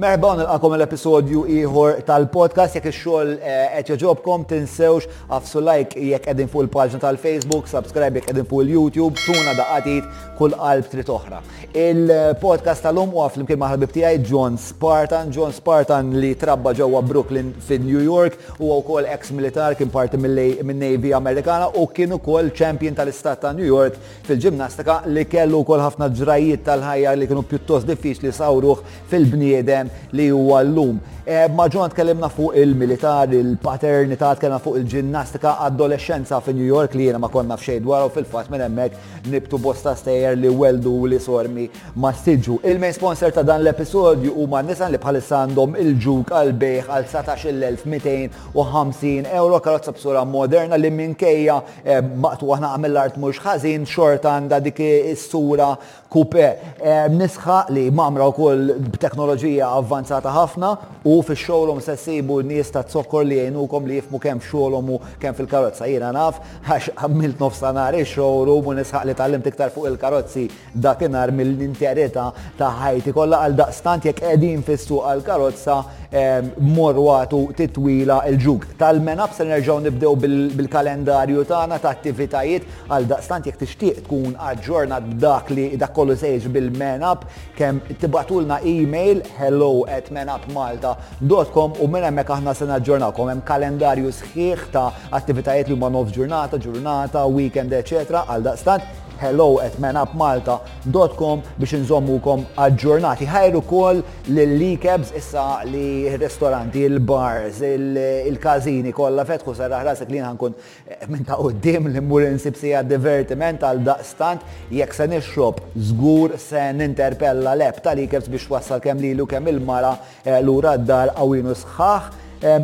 Merba nilqakom l-episodju ieħor tal-podcast jekk ix-xogħol eh, qed joġobkom tinsewx għafsu like jekk qegħdin fuq il-paġna tal-Facebook, subscribe jekk qegħdin fuq il-YouTube, tuna daqatit kull qalb trid oħra. Il-podcast tal-lum huwa flimkien maħbib tiegħi John Spartan, John Spartan li trabba ġewwa Brooklyn fin New York huwa wkoll ex-militar kien parti min-Navy Amerikana u kien ukoll champion tal-istat ta' New York fil-ġimnastika li kellu wkoll ħafna ġrajiet tal-ħajja li kienu pjuttost diffiċli sawruh fil-bniedem li huwa llum. Eh, Ma'ġon tkellimna fuq il-militar, il-paternità, tkellimna fuq il-ġinnastika, adolescenza fi New York li jena ma konna f'xej dwar u fil-fat minn hemmhekk nibtu bosta stejjer li weldu li sormi ma stiġu. Il-main sponsor ta' dan l-episodju huma nisan li bħalissa għandhom il-ġuk għal-bejħ għal 17,250 euro karozza b'sura moderna li minkejja eh, maqtu għahna għamil art mux ħażin xorta għanda dik is-sura kupe. Eh, Nisħa li mamra u koll b'teknoloġija avvanzata ħafna u fi xolom se sibu n-nies ta' zokkor li jgħinukom li jifmu kemm xolom u kemm fil-karozza. Jiena naf, għax għamilt nofsanar il-showroom u nisħaq li tal-lim tiktar fuq il-karozzi dakinhar mill-interita ta' ħajti kollha għal daqstant jekk qegħdin fissu għal-karozza morwatu titwila il-ġug. Tal-menab se nerġgħu nibdew bil-kalendarju tagħna ta' attivitajiet. Għal daqstant jekk tixtieq tkun aġġornat b'dak li dak kollu sejġ bil-menab kemm tibatulna email hello at menapmalta.com u minn hemmhekk aħna se naġġornakom hemm kalendarju sħiħ ta' attivitajiet li huma nof ġurnata, ġurnata, weekend, eċetera, għal daqstant hello at manupmalta.com biex nżommukom aġġornati. Ħajru kol l-likebs issa li ristoranti, il-bars, il-kazini kolla fetħu sarra ħrasek li ħankun eh, minn ta' uddim li mmur insibsija divertiment għal daqstant jekk se nixrob zgur se ninterpella leb ta' likebs biex wassal kem lilu kem il-mara eh, l-ura d-dar għawinu sħaħ.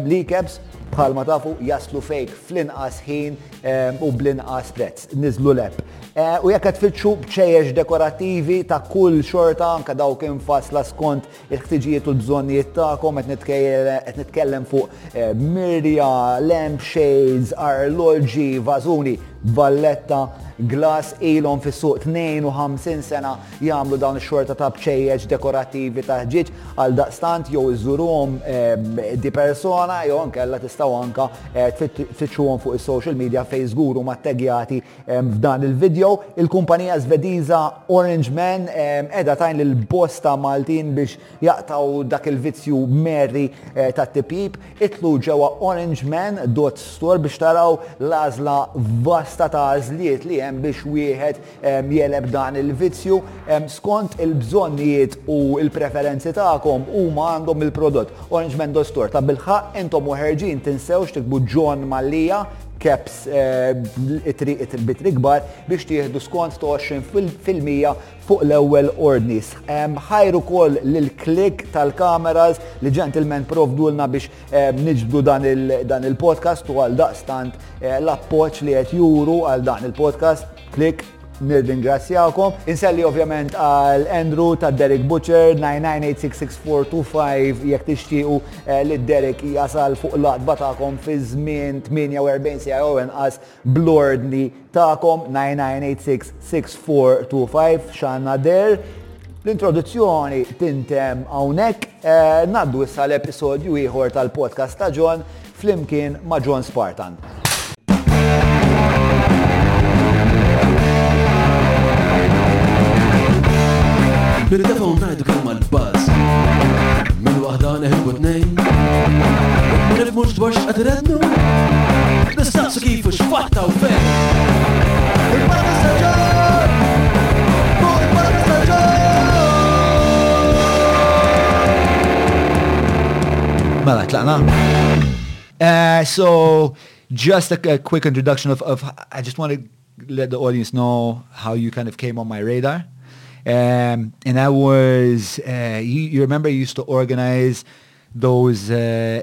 Likebs bħalma tafu jaslu fejk fl-inqas ħin u blinqas prezz. Nizlu leb. E, u jekk qed tfittxu bċejjex dekorattivi ta' kull xorta anke dawk infasla skont il-ħtiġijiet u l-bżonnijiet tagħkom qed nitkellem fuq e, mirja, lampshades, arloġi, vażuni, valletta, glass ilhom fis-suq 52 sena jagħmlu dawn ix-xorta ta' bċejjeġ dekorattivi ta' ħġieġ għal daqstant jew iżuruhom eh, di persona jew ankella tistgħu anka eh, tfittxuhom fuq is-social media fejn żguru ma' tegjati eh, f'dan il-video. Il-kumpanija Svediża Orange Man edha tajn l-bosta Maltin biex jaqtaw dak il-vizzju merri ta' tipip itlu ġewa orangeman.store biex taraw lażla vasta ta' għażliet li hemm biex wieħed jeleb dan il-vizzju skont il-bżonnijiet u il-preferenzi tagħkom huma għandhom il-prodott. Orange Mendo Store ta' bilħaq intom uħerġin tinsewx tikbu John Mallija caps eh, it-bitri biex tieħdu skont ta' 20% fuq l-ewwel ordnis. Ħajru kol l-klik tal-kameras li gentlemen provdulna biex eh, niġbdu dan il-podcast u għal daqstant eh, l-appoċ li qed juru għal dan il-podcast klik nirringrazzjawkom. Inselli ovvjament għal Andrew ta' Derek Butcher 99866425 jek tixtiequ eh, li Derek jasal fuq l-qadba ta'kom fi żmien 48 sija jew inqas blordni ta'kom 99866425 xanna der. L-introduzzjoni tintem hawnhekk eh, naddu issa l-episodju ieħor tal-podcast ta' John flimkien ma' John Spartan. Min wahda neħbu t-nejn Min mux dwar xqadrednu Nistaqsu kifu xfatta u fejn Il-barra staġġar Fuq il-barra staġġar Mela, tlaqna. Uh, so, just a, a quick introduction of, of, I just want to let the audience know how you kind of came on my radar. Um, and that was, uh, you, you remember you used to organize those uh,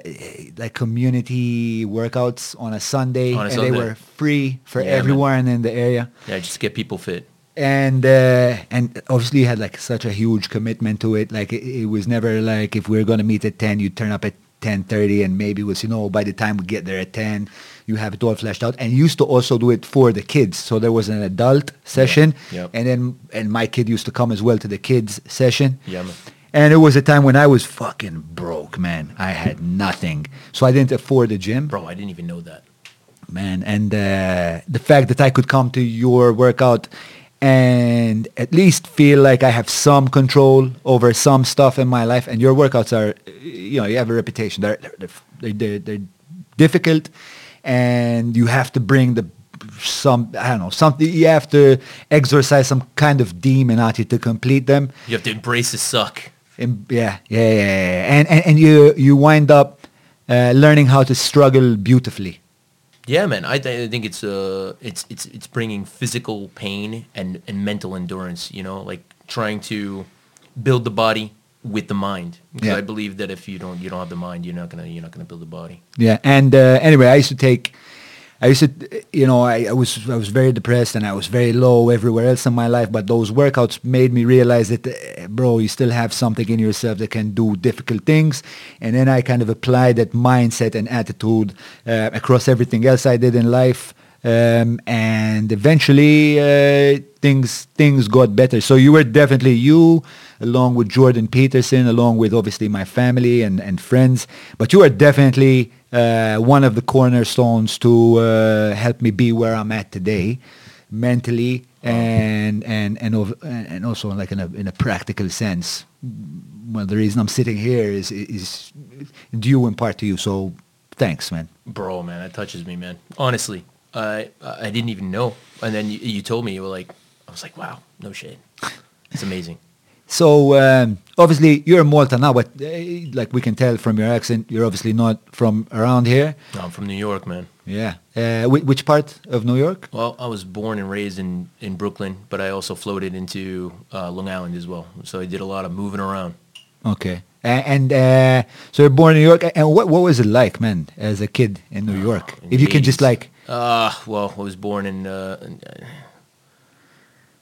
like community workouts on a Sunday, On a and Sunday. they were free for Yeah, man. everyone in the area. Yeah, just get people fit. And uh, and obviously you had like such a huge commitment to it. Like it, it was never like if we are gonna meet at ten, you turn up at ten thirty, and maybe it was you know by the time we get there at ten, you have it all fleshed out. And used to also do it for the kids. So there was an adult session, Yep. and then and my kid used to come as well to the kids session. Yeah, man. And it was a time when I was fucking broke, man. I had nothing. So I didn't afford a gym. Bro, I didn't even know that. man. And uh, the fact that I could come to your workout and at least feel like I have some control over some stuff in my life. And your workouts are, you know, you have a reputation. They're they're they're, they're, they're difficult, and you have to bring the some I don't know something. You have to exercise some kind of demon at you to complete them. You have to embrace the suck. And yeah, yeah, yeah, yeah. And, and and you you wind up uh, learning how to struggle beautifully. Yeah, man. I, th- I think it's uh, it's it's it's bringing physical pain and and mental endurance. You know, like trying to build the body with the mind. Because Yeah. I believe that if you don't you don't have the mind, you're not gonna you're not gonna build the body. Yeah, and uh, anyway, I used to take, I used to, you know, I, I was I was very depressed and I was very low everywhere else in my life. But those workouts made me realize that, uh, bro, you still have something in yourself that can do difficult things. And then I kind of applied that mindset and attitude uh, across everything else I did in life. Um, and eventually uh, things things got better. So you were definitely you, along with Jordan Peterson, along with obviously my family and, and friends. But you are definitely uh, one of the cornerstones to uh, help me be where I'm at today, mentally and and and ov- and also like in a in a practical sense. Well, the reason I'm sitting here is is due in part to you. So thanks, man. Bro, man, that touches me, man. Honestly, I I didn't even know, and then you, you told me you were like, I was like, wow, no shit. It's amazing. So um, obviously you're in Malta now, but uh, like we can tell from your accent, you're obviously not from around here. No, I'm from New York, man. Yeah. Uh, which part of New York? Well, I was born and raised in, in Brooklyn, but I also floated into uh, Long Island as well. So I did a lot of moving around. Okay. And uh, so you're born in New York. And what what was it like, man, as a kid in New York? in If you the can just like, Uh, well, I was born in, uh,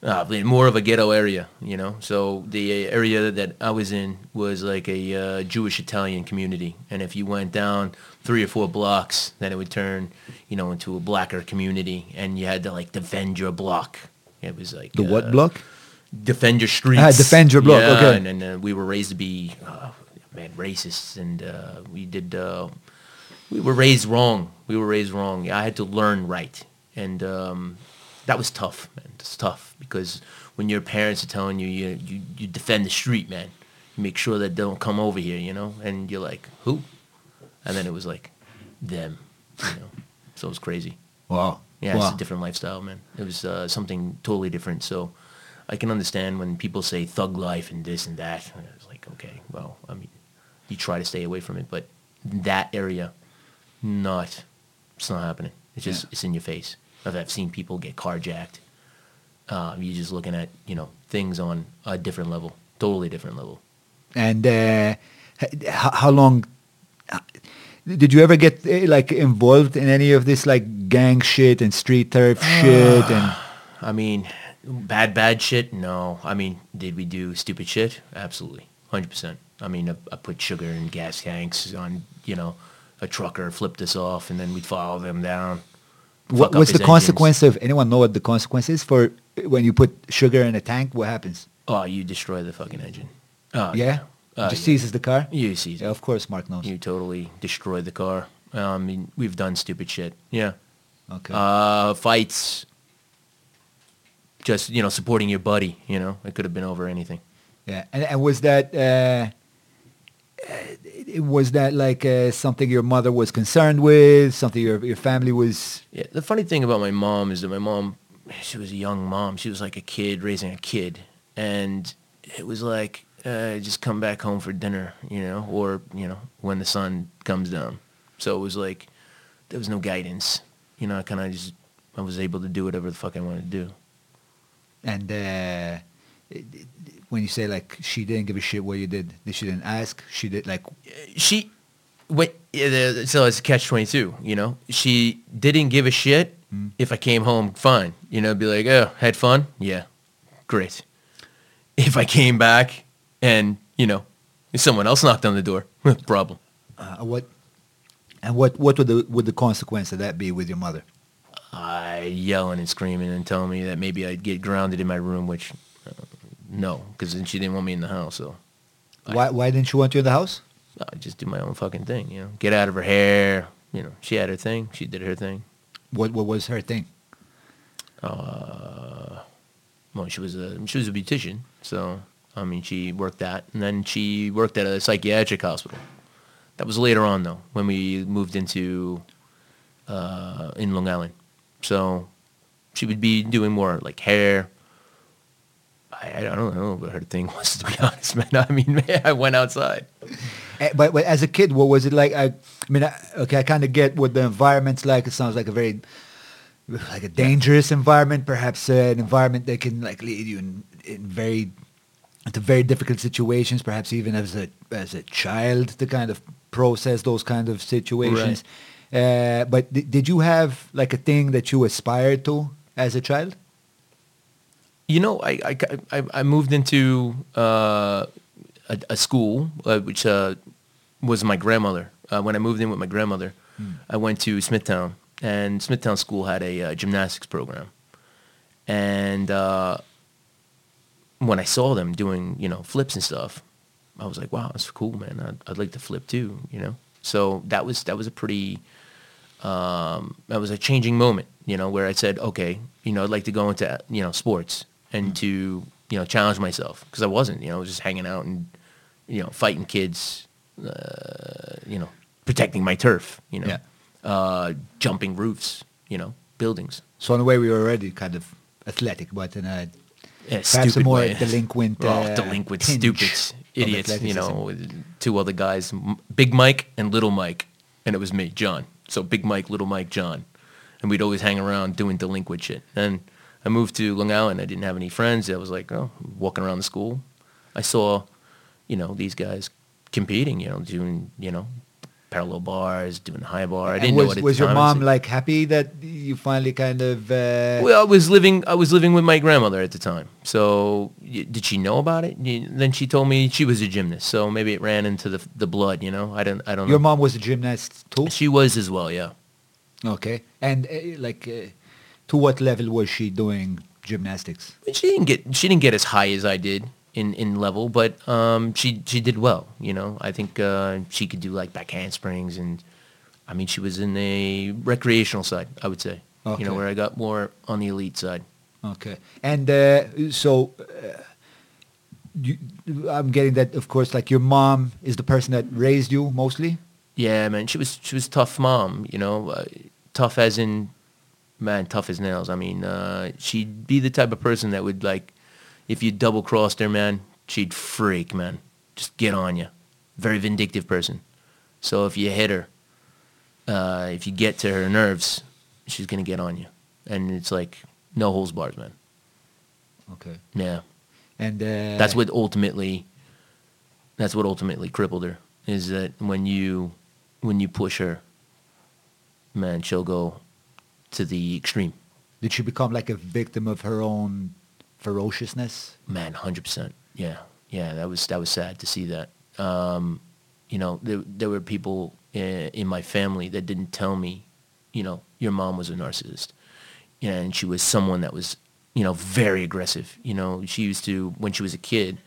uh, in more of a ghetto area, you know. So the area that I was in was like a uh, Jewish Italian community, and if you went down three or four blocks, then it would turn, you know, into a blacker community, and you had to like defend your block. It was like the what uh, block? defend your streets. Ah, defend your block, Yeah, okay. And then uh, we were raised to be, uh, man, racists, and uh, we did. We were raised wrong. We were raised wrong. I had to learn right, and um, that was tough, man. It's tough because when your parents are telling you, you you you defend the street, man. You make sure that they don't come over here, you know. And you're like, who? And then it was like, them, you know. So it was crazy. Wow. Yeah, wow. it's a different lifestyle, man. It was uh, something totally different. So I can understand when people say thug life and this and that. And it's like, okay, well, I mean, you try to stay away from it, but that area, not, it's not happening. It's just, Yeah. it's in your face. I've, I've seen people get carjacked. Uh, you're just looking at, you know, things on a different level, totally different level. And uh, h- h- how long did you ever get uh, like involved in any of this like gang shit and street turf shit and I mean, bad, bad shit? No. I mean, did we do stupid shit? Absolutely. 100%. I mean, I, I put sugar in gas tanks on, you know, a trucker flipped us off and then we'd follow them down. what, what's the engines. consequence of anyone know what the consequence is for when you put sugar in a tank? What happens? Oh, you destroy the fucking engine. Oh, yeah, Uh, just yeah. seizes the car. You see, Yeah, of course, Mark knows. you totally destroy the car. I mean, we've done stupid shit. Yeah. Okay. Uh, fights. Just, you know, supporting your buddy, you know. It could have been over anything. Yeah, and, and was that uh, was that like uh, something your mother was concerned with? Something your your family was? Yeah, the funny thing about my mom is that my mom, she was a young mom. She was like a kid raising a kid, and it was like uh, just come back home for dinner, you know, or you know when the sun comes down. So it was like there was no guidance, you know. I kind of just I was able to do whatever the fuck I wanted to do. And uh, when you say like she didn't give a shit what you did, she didn't ask. She did like She, so it's catch twenty two, you know. She didn't give a shit if I came home fine, you know. Be like, oh, had fun, yeah, great. If I came back and you know, if someone else knocked on the door, problem. uh, what? And what what would the would the consequence of that be with your mother? I yelling and screaming and telling me that maybe I'd get grounded in my room, which uh, no, because then she didn't want me in the house. So Why why didn't she want you in the house? I just do my own fucking thing, you know. Get out of her hair, you know. She had her thing. She did her thing. What what was her thing? Well, she was a she was a beautician, so I mean, she worked that, and then she worked at a psychiatric hospital. That was later on, though, when we moved into uh, in Long Island. So she would be doing more like hair. I, I don't know what her thing was, to be honest, man. I mean, man, I went outside. Eh, But, but as a kid, what was it like? I, I mean, I, okay, I kind of get what the environment's like. It sounds like a very like a dangerous environment, perhaps uh, an environment that can like lead you in, in very into very difficult situations, perhaps even as a as a child to kind of process those kind of situations. Uh, but d- did you have like a thing that you aspired to as a child? You know, I I, I, I moved into uh, a, a school uh, which uh, was my grandmother. Uh, when I moved in with my grandmother, I went to Smithtown, and Smithtown School had a uh, gymnastics program. And uh, when I saw them doing, you know, flips and stuff, I was like, wow, that's cool, man. I'd, I'd like to flip too, you know. So that was that was a pretty um, that was a changing moment, you know, where I said, okay, you know, I'd like to go into, you know, sports and to, you know, challenge myself because I wasn't, you know, just hanging out and, you know, fighting kids, uh, you know, protecting my turf, you know, Yeah. uh, jumping roofs, you know, buildings. So in a way, we were already kind of athletic, but in a Yeah, Perhaps a more way. delinquent, oh, uh, delinquent, stupid idiots. You know, with two other guys, Big Mike and Little Mike, and it was me, John. So Big Mike, Little Mike, John, and we'd always hang around doing delinquent shit. And I moved to Long Island. I didn't have any friends. I was like, oh, walking around the school. I saw, you know, these guys competing. You know, doing you know, parallel bars, doing high bar. I didn't was, know what at was your mom like happy that you finally kind of uh, Well, I was living. I was living with my grandmother at the time. So y- did she know about it? Then she told me she was a gymnast. So maybe it ran into the the blood. You know, I don't. I don't your know. mom was a gymnast too? She was as well. Yeah. Okay. And uh, like uh, to what level was she doing gymnastics? She didn't get. She didn't get as high as I did in in level, but um, she she did well. You know, I think uh, she could do like back handsprings and. I mean, she was in the recreational side. I would say. You know, where I got more on the elite side. Okay. And uh, so uh, you, I'm getting that of course like your mom is the person that raised you mostly? Yeah, man, she was she was tough mom, you know, uh, tough as in man, tough as nails. I mean, uh, she'd be the type of person that would like if you double crossed her, man, she'd freak, man, just get on you. Very vindictive person. So if you hit her, uh, if you get to her nerves, she's gonna get on you, and it's like no holes bars, man. Okay. Yeah. And uh, that's what ultimately that's what ultimately crippled her is that when you when you push her man she'll go to the extreme. Did she become like a victim of her own ferociousness? man 100% yeah. Yeah that was that was sad to see that. Um you know there there were people in, in my family that didn't tell me you know your mom was a narcissist. And she was someone that was you know very aggressive. You know she used to when she was a kid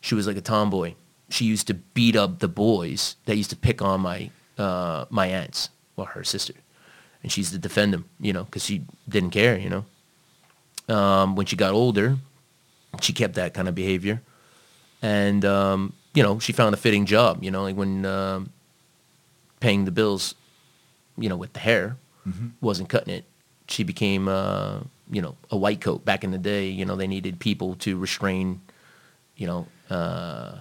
she was like a tomboy. She used to beat up the boys that used to pick on my uh my aunts or her sister and she used to defend them you know because she didn't care you know? Um when she got older she kept that kind of behavior. And um, you know she found a fitting job you know like when um, paying the bills you know with the hair wasn't cutting it she became uh, you know a white coat. Back in the day you know they needed people to restrain you know uh,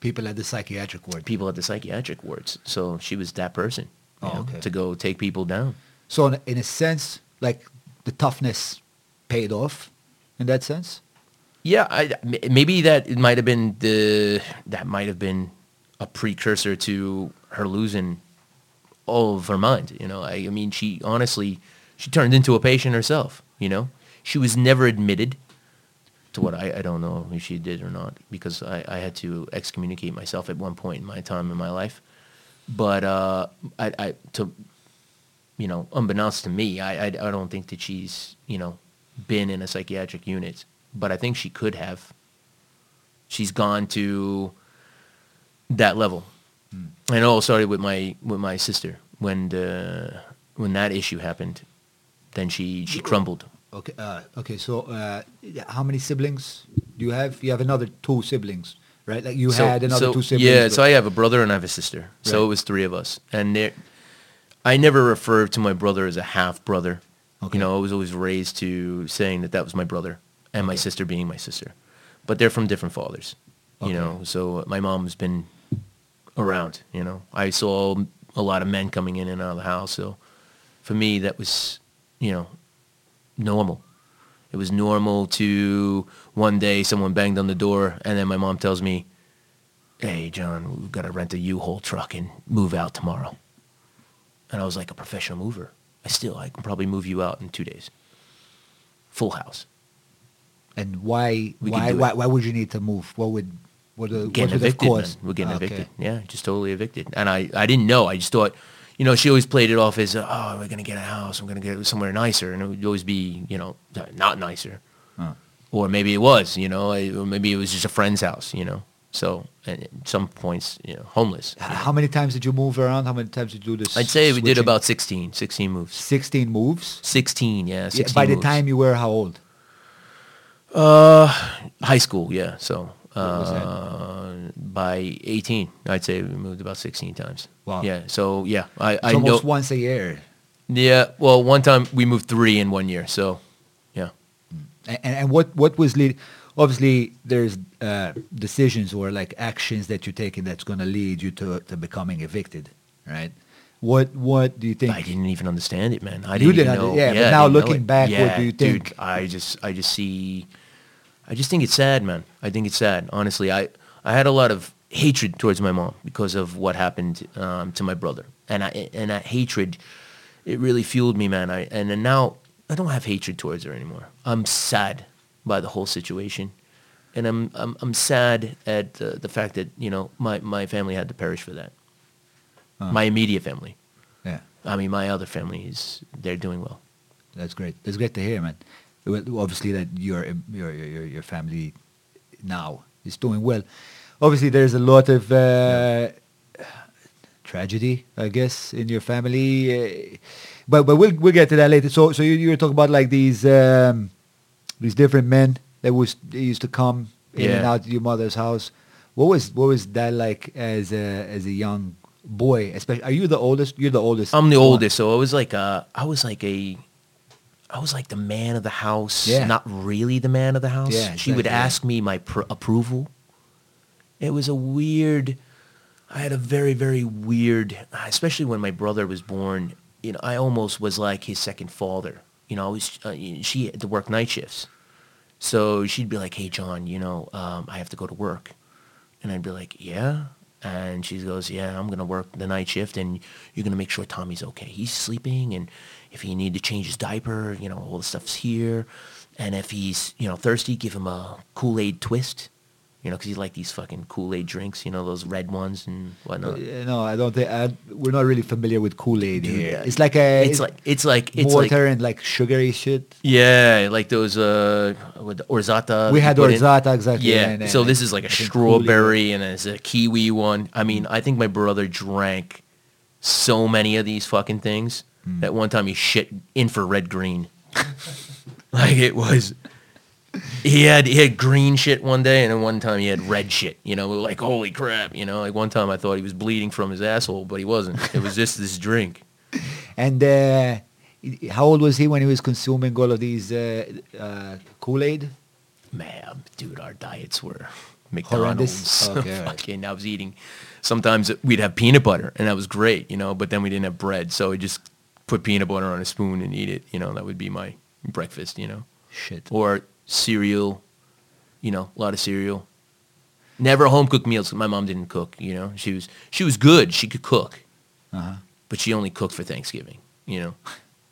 People at the psychiatric ward. people at the psychiatric wards. So she was that person Oh, know, okay. to go take people down So in, in a sense, like the toughness paid off in that sense. Yeah, I, maybe that it might have been the that might have been a precursor to her losing all of her mind. You know, I, I mean, she honestly she turned into a patient herself. You know, she was never admitted to what I, I don't know if she did or not because I, I had to excommunicate myself at one point in my time in my life. But uh, I, I to you know, unbeknownst to me, I, I I don't think that she's you know been in a psychiatric unit, but I think she could have. She's gone to that level. And it all started with my with my sister when the, when that issue happened. Then she she crumbled. Okay. Uh, okay. So, uh, how many siblings do you have? You have another two siblings, right? Like you So- had another so- two siblings. Yeah, so I have a brother and I have a sister. So Right. it was three of us, and there, I never referred to my brother as a half brother. Okay. You know, I was always raised to saying that that was my brother, and my sister being my sister, but they're from different fathers. Okay. You know, so my mom's been around. You know, I saw a lot of men coming in and out of the house. So for me, that was, you know, normal. It was normal to one day someone banged on the door, and then my mom tells me, "Hey, John, we've got to rent a U-Haul truck and move out tomorrow." And I was like a professional mover. I still, I can probably move you out in two days. Full house. and why? We Why, why? Why would you need to move? What would? What, uh, what getting would have evicted. We're getting Okay. evicted. Yeah, just totally evicted. And I, I didn't know. I just thought, you know, she always played it off as, oh, we're gonna get a house. I'm gonna get somewhere nicer, and it would always be, you know, not nicer. Huh. Or maybe it was, you know, or maybe it was just a friend's house, you know. So and at some points, you know, homeless. H- How many times did you move around? How many times did you do this? I'd say we did about 16, 16 moves. sixteen moves. 16, yeah. Yeah, 16 by the time you were how old? Uh, high school, yeah. So What was that? Uh, by 18, I'd say we moved about 16 times. Wow. Yeah. So yeah, I It's I know. almost once a year. Yeah. Well, one time we moved three in one year. So yeah. And, and what what was lead? Obviously, there's uh, decisions or like actions that you're taking that's going to lead you to to becoming evicted, right? What what do you think? I didn't even understand it, man. I didn't didn't even know. under- yeah, but now looking back, what do you think? Dude, I just, I just see, I just think it's sad, man. I think it's sad. Honestly, I, I had a lot of hatred towards my mom because of what happened um, to my brother, and I, and that hatred, it really fueled me, man. I, and then now I don't have hatred towards her anymore. I'm sad by the whole situation, and I'm, I'm, I'm sad at uh, the fact that you know my, my family had to perish for that. Huh. My immediate family. yeah, I mean, my other family is they're doing well. that's great. That's great to hear, man. Well, Obviously, that your your your your, family now is doing well. Obviously, there's a lot of uh, tragedy, I guess, in your family. Uh, but but we'll we'll get to that later. So so you, you were talking about like these um, these different men that was they used to come in and out to your mother's house. What was what was that like as a as a young boy? Especially, are you the oldest? You're the oldest. I'm the one. oldest, so I was like uh I was like a I was like the man of the house, Yeah. not really the man of the house. Yeah, she would ask me my pr- approval. It was a weird I had a very very weird, especially when my brother was born, you know, I almost was like his second father. You know, I was uh, she had to work night shifts. So she'd be like, "Hey, John, you know, um, I have to go to work," and I'd be like, "Yeah." And she goes, "Yeah, I'm gonna work the night shift, and you're gonna make sure Tommy's okay. He's sleeping, and if he need to change his diaper, you know, all the stuff's here. And if he's, you know, thirsty, give him a Kool Aid twist, you know, because he like these fucking Kool Aid drinks, you know, those red ones and whatnot. Uh, no, I don't think I, we're not really familiar with Kool Aid here. uh, It's like a it's like it's like it's like water and like sugary shit. Yeah, like those uh with orzata. We had put in. orzata, exactly, Yeah. and, uh, so this is like a I think Kool-Aid. strawberry and there's a kiwi one. I mean, I think my brother drank so many of these fucking things Hmm. that one time he shit infrared green. like it was he had he had green shit one day and then one time he had red shit. You know, like holy crap, you know, like one time I thought he was bleeding from his asshole, but he wasn't. It was just this drink. And uh, how old was he when he was consuming all of these uh, uh, Kool Aid? Man, dude, our diets were McDonald's. Okay. Fucking, I was eating. Sometimes we'd have peanut butter, and that was great, you know. But then we didn't have bread, so we just put peanut butter on a spoon and eat it. You know, that would be my breakfast. You know, Shit. or cereal. You know, a lot of cereal. Never home cooked meals. My mom didn't cook. You know, she was she was good. She could cook, Uh-huh. but she only cooked for Thanksgiving. You know,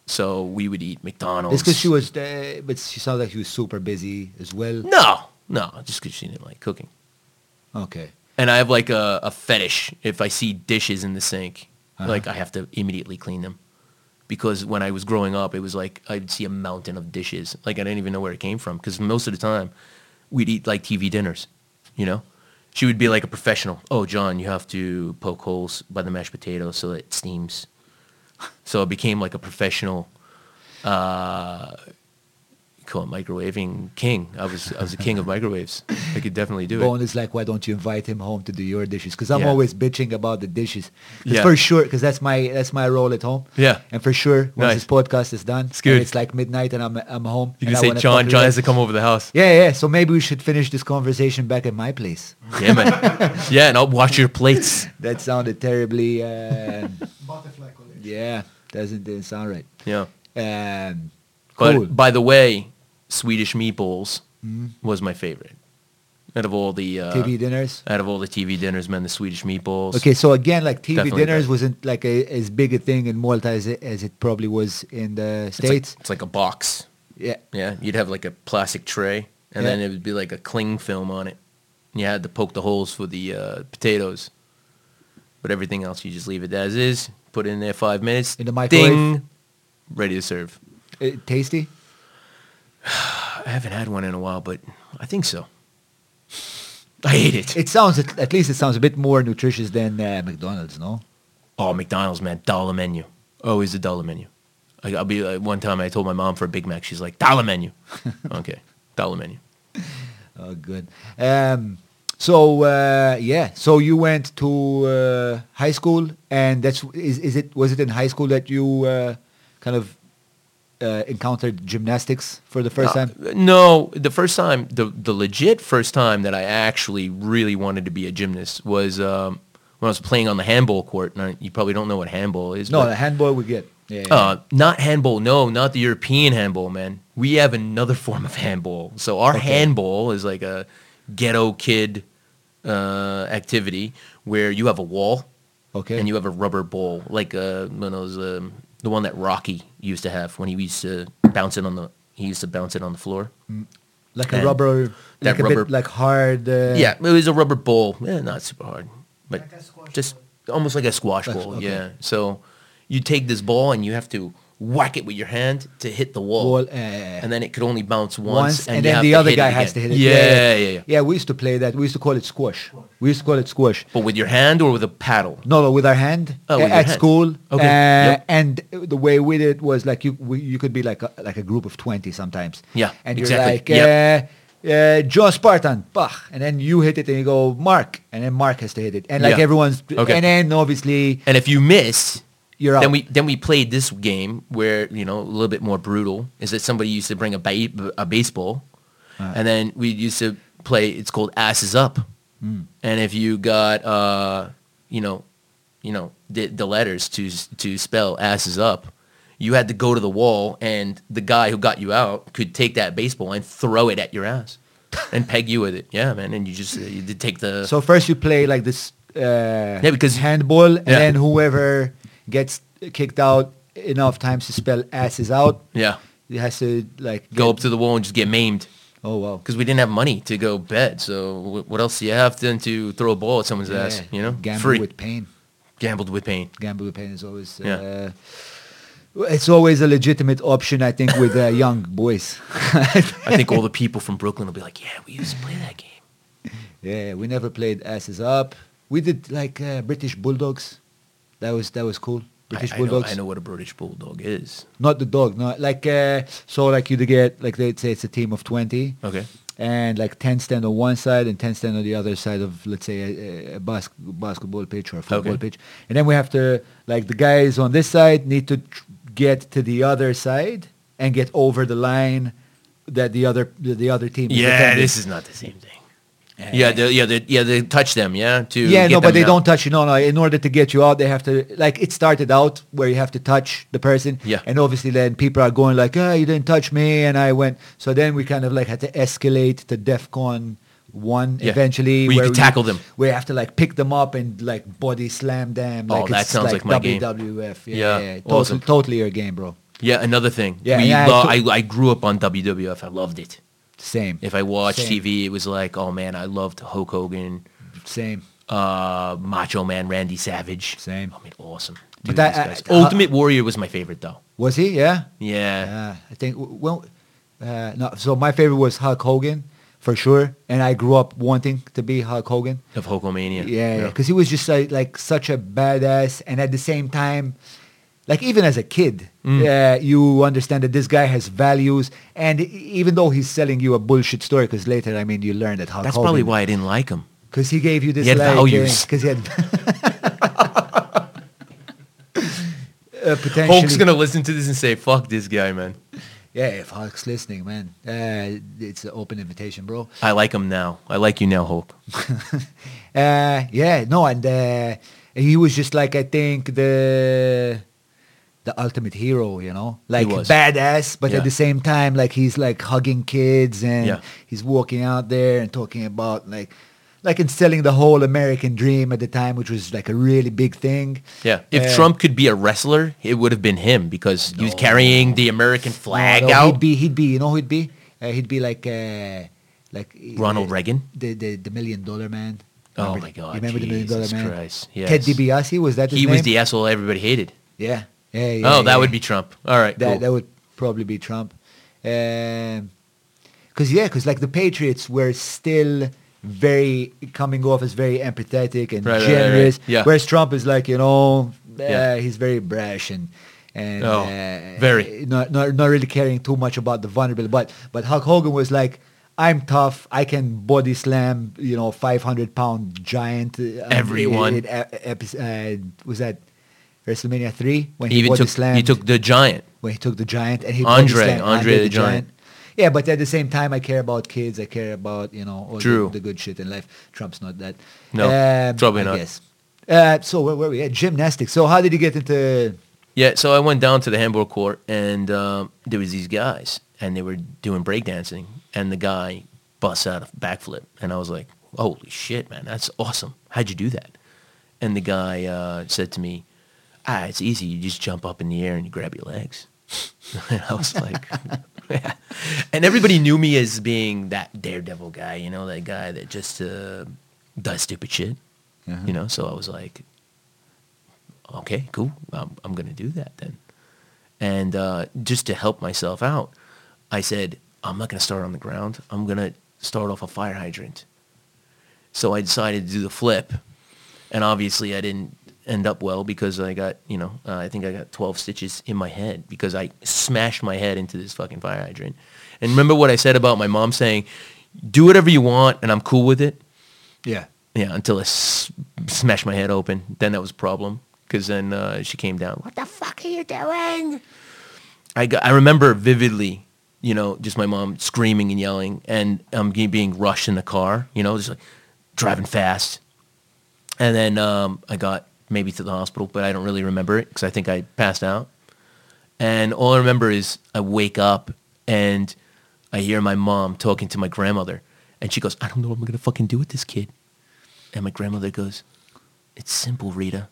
so we would eat McDonald's. It's because she was, uh, but she sounded like she was super busy as well. no, no, just because she didn't like cooking. Okay. And I have like a, a fetish if I see dishes in the sink, Uh-huh. like I have to immediately clean them. Because when I was growing up, it was like I'd see a mountain of dishes. Like I didn't even know where it came from. Because most of the time, we'd eat like TV dinners, you know. she would be like a professional. Oh, John, you have to poke holes by the mashed potato so it steams. So it became like a professional. Uh, call it microwaving king. I was I was a king of microwaves. I could definitely do it. Bone is like, why don't you invite him home to do your dishes? Because I'm Yeah. always bitching about the dishes. Yeah. For sure, because that's my that's my role at home. Yeah. And for sure, once Nice. this podcast is done, It's good. it's like midnight and I'm I'm home. You can say wanna John. John has to come over the house. Yeah, yeah. So maybe we should finish this conversation back at my place. Yeah, man. yeah, and I'll watch your plates. That sounded terribly. Uh, Butterfly collection. yeah, doesn't didn't sound right. Yeah. Um, But cool. by the way, Swedish meatballs Mhm. was my favorite. Out of all the uh, TV dinners. out of all the TV dinners, man, the Swedish meatballs. Okay, so again, like TV Definitely dinners wasn't like a, as big a thing in Malta as it, as it probably was in the It's like, states. it's like a box. yeah, Yeah, you'd have like a plastic tray, and Yeah. then it would be like a cling film on it. And you had to poke the holes for the uh, potatoes, but everything else you just leave it as is. Put it in there five minutes. In the microwave? Ding, ready to serve. Uh, tasty. I haven't had one in a while, but I think so. I hate it. It sounds at, at least it sounds a bit more nutritious than uh, McDonald's, no? Oh, McDonald's, man, dollar menu. Always a dollar menu. I, I'll be like, one time I told my mom for a Big Mac, she's like, dollar menu. okay, dollar menu. Oh, good. Um, so uh, yeah, so you went to uh, high school, and that's is is it was it in high school that you uh, kind of uh, encountered gymnastics for the first Uh, time? No, the first time, the the legit first time that I actually really wanted to be a gymnast was um, when I was playing on the handball court. Now, you probably don't know what handball is. No, but- the handball we get. Yeah, yeah. Uh, not handball. No, not the European handball, man. We have another form of handball. So our Okay. handball is like a ghetto kid uh, activity where you have a wall okay. and you have a rubber ball, like uh, one of those, um, the one that Rocky used to have when he used to bounce it on the. He used to bounce it on the floor. like a rubber, that like a rubber- bit like hard. Uh, yeah, it was a rubber ball. Yeah, not super hard, but Like a just ball. almost like a squash That's- ball. okay. Yeah. So you take this ball and you have to whack it with your hand to hit the wall. Ball, uh, and then it could only bounce once, once, and, you then the other guy has to hit it. Yeah, yeah, yeah, Yeah, we used to play that. We used to call it squash. We used to call it squash. But with your hand or with a paddle? No, no, with our hand Oh, with at hand. school. Okay, Uh, yep. And the way we did it was like you we, you could be like a, like a group of 20 sometimes. Yeah, And you're exactly. like, uh, uh, John Spartan, bah. And then you hit it and you go, Mark. And then Mark has to hit it. And like Yeah. everyone's, Okay. and then obviously And if you miss, you're out. then we then we played this game where you know a little bit more brutal. Is that somebody used to bring a ba- a baseball, Uh. and then we used to play. It's called asses up, Mm. and if you got uh you know, you know the, the letters to to spell asses up. You had to go to the wall, and the guy who got you out could take that baseball and throw it at your ass, and peg you with it. Yeah, man. And you just you did take the So first you play like this uh, Yeah, because- handball, and Yeah. then whoever gets kicked out enough times to spell asses out, yeah he has to like go up to the wall and just get maimed. Oh wow. because we didn't have money to go bet. So wh- what else do you have than to throw a ball at someone's ass? You know, gamble free. with pain. Gambled with pain. Gamble with pain is always. Yeah. Uh, it's always a legitimate option, I think, with uh, young boys. I think all the people from Brooklyn will be like, "Yeah, we used to play that game." yeah, we never played asses up. We did like uh, British bulldogs. That was that was cool. British I, I know, bulldogs. I know what a British bulldog is. Not the dog. No, like uh, so, like you get like they'd say it's a team of twenty. Okay. and like 10 stand on one side and 10 stand on the other side of let's say a, a bas- basketball pitch or a football Okay. pitch and then we have to like the guys on this side need to tr- get to the other side and get over the line that the other the, the other team Yeah, this is not the same thing. Yeah, they, yeah, they, yeah, they touch them. Yeah, to yeah no but they down. don't touch you no no in order to get you out they have to like it started out where you have to touch the person Yeah. and obviously then people are going like oh you didn't touch me and i went so then we kind of like had to escalate to defcon one Yeah. eventually Where you could tackle them. where you have to like pick them up and like body slam them Oh, like that it's sounds like my game. WWF yeah, Yeah, yeah, Totally, awesome. totally your game bro Yeah, another thing. Yeah, we yeah, lo- I, I grew up on WWF. I loved it. Same If I watched Same. TV, it was like, oh man, I loved Hulk Hogan, same uh, Macho Man, Randy Savage. Same. I mean, awesome. But that- guys. uh, Ultimate Warrior was my favorite though. was he yeah Yeah. Yeah, I think well, uh, no. So my favorite was Hulk Hogan, for sure. And I grew up wanting to be Hulk Hogan. Of Hulkamania. Yeah, because he was just like, like such a badass, and at the same time, like even as a kid, Mm. uh, you understand that this guy has values, and even though he's selling you a bullshit story, because later, I mean, you learn that Hulk That's Hogan, probably why I didn't like him. because he gave you this He had like, values. because he had uh, potentially. Hulk's gonna listen to this and say, "Fuck this guy, man." Yeah, if Hulk's listening, man, uh, it's an open invitation, bro. I like him now. I like you now, Hulk. Uh, yeah, no, and uh, he was just like I think the the ultimate hero, you know, like badass, but Yeah. at the same time, like he's like hugging kids and Yeah. he's walking out there and talking about like like instilling the whole American dream at the time, which was like a really big thing. Yeah. If Uh, Trump could be a wrestler, it would have been him because he was carrying the American flag no, out. he'd be he'd be you know he'd be uh, he'd be like uh, like Ronald uh, Reagan? the the the million dollar man. Oh my God, You remember the million dollar Jesus man? Christ, Ted yes. DiBiase was that his he name? was the asshole everybody hated. Yeah. Yeah, yeah. oh, that yeah. would be Trump. All right. that. cool. That would probably be Trump. Because yeah, because like the Patriots were still very coming off as very empathetic and Right, right, right, right. generous. Yeah. Whereas Trump is like you know, uh, Yeah. he's very brash and and Oh, uh, very. not, not not really caring too much about the vulnerable. But but Hulk Hogan was like. I'm tough. I can body slam, you know, 500 pound giant. uh, Everyone. in- in epi- uh, was that WrestleMania three when he he, even took slammed? he took the giant. when he took the giant and he Andre, body slammed Andre the Giant. Yeah, but at the same time, I care about kids. I care about you know all True. the, the good shit in life. Trump's not that. No, Um, probably not. Guess. Uh, so where were we at? Gymnastics. So how did you get into? Yeah, so I went down to the handball court and um, there was these guys and they were doing breakdancing and the guy busts out a backflip and I was like, holy shit, man, that's awesome. How'd you do that? And the guy uh, said to me, ah, it's easy. You just jump up in the air and you grab your legs. and I was like, yeah. And everybody knew me as being that daredevil guy, you know, that guy that just uh, does stupid shit, Uh-huh. you know? So I was like, okay, cool. I'm, I'm going to do that then. And uh, just to help myself out, I said, I'm not going to start on the ground. I'm going to start off a fire hydrant. So I decided to do the flip. And obviously I didn't end up well because I got, you know, uh, I think I got 12 stitches in my head because I smashed my head into this fucking fire hydrant. And remember what I said about my mom saying, do whatever you want and I'm cool with it? Yeah. Yeah, until I s- smashed my head open. Then that was a problem because then uh, she came down. What the fuck are you doing? I, got, I remember vividly, you know, just my mom screaming and yelling and um, being rushed in the car, you know, just like driving fast. And then um, I got maybe to the hospital, but I don't really remember it because I think I passed out. And all I remember is I wake up and I hear my mom talking to my grandmother. And she goes, I don't know what I'm going to fucking do with this kid. And my grandmother goes, it's simple, Rita.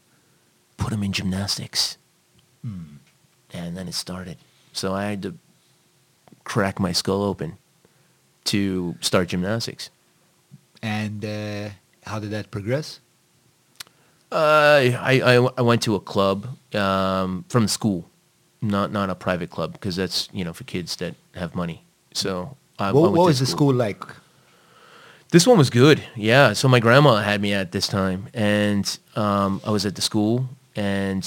Put him in gymnastics. And then it started. So I had to crack my skull open to start gymnastics. And uh, how did that progress? Uh, I, I, I went to a club um, from school, not not a private club because that's you know for kids that have money. So I, I what went what was the school like? This one was good. Yeah. So my grandma had me at this time, and um, I was at the school, and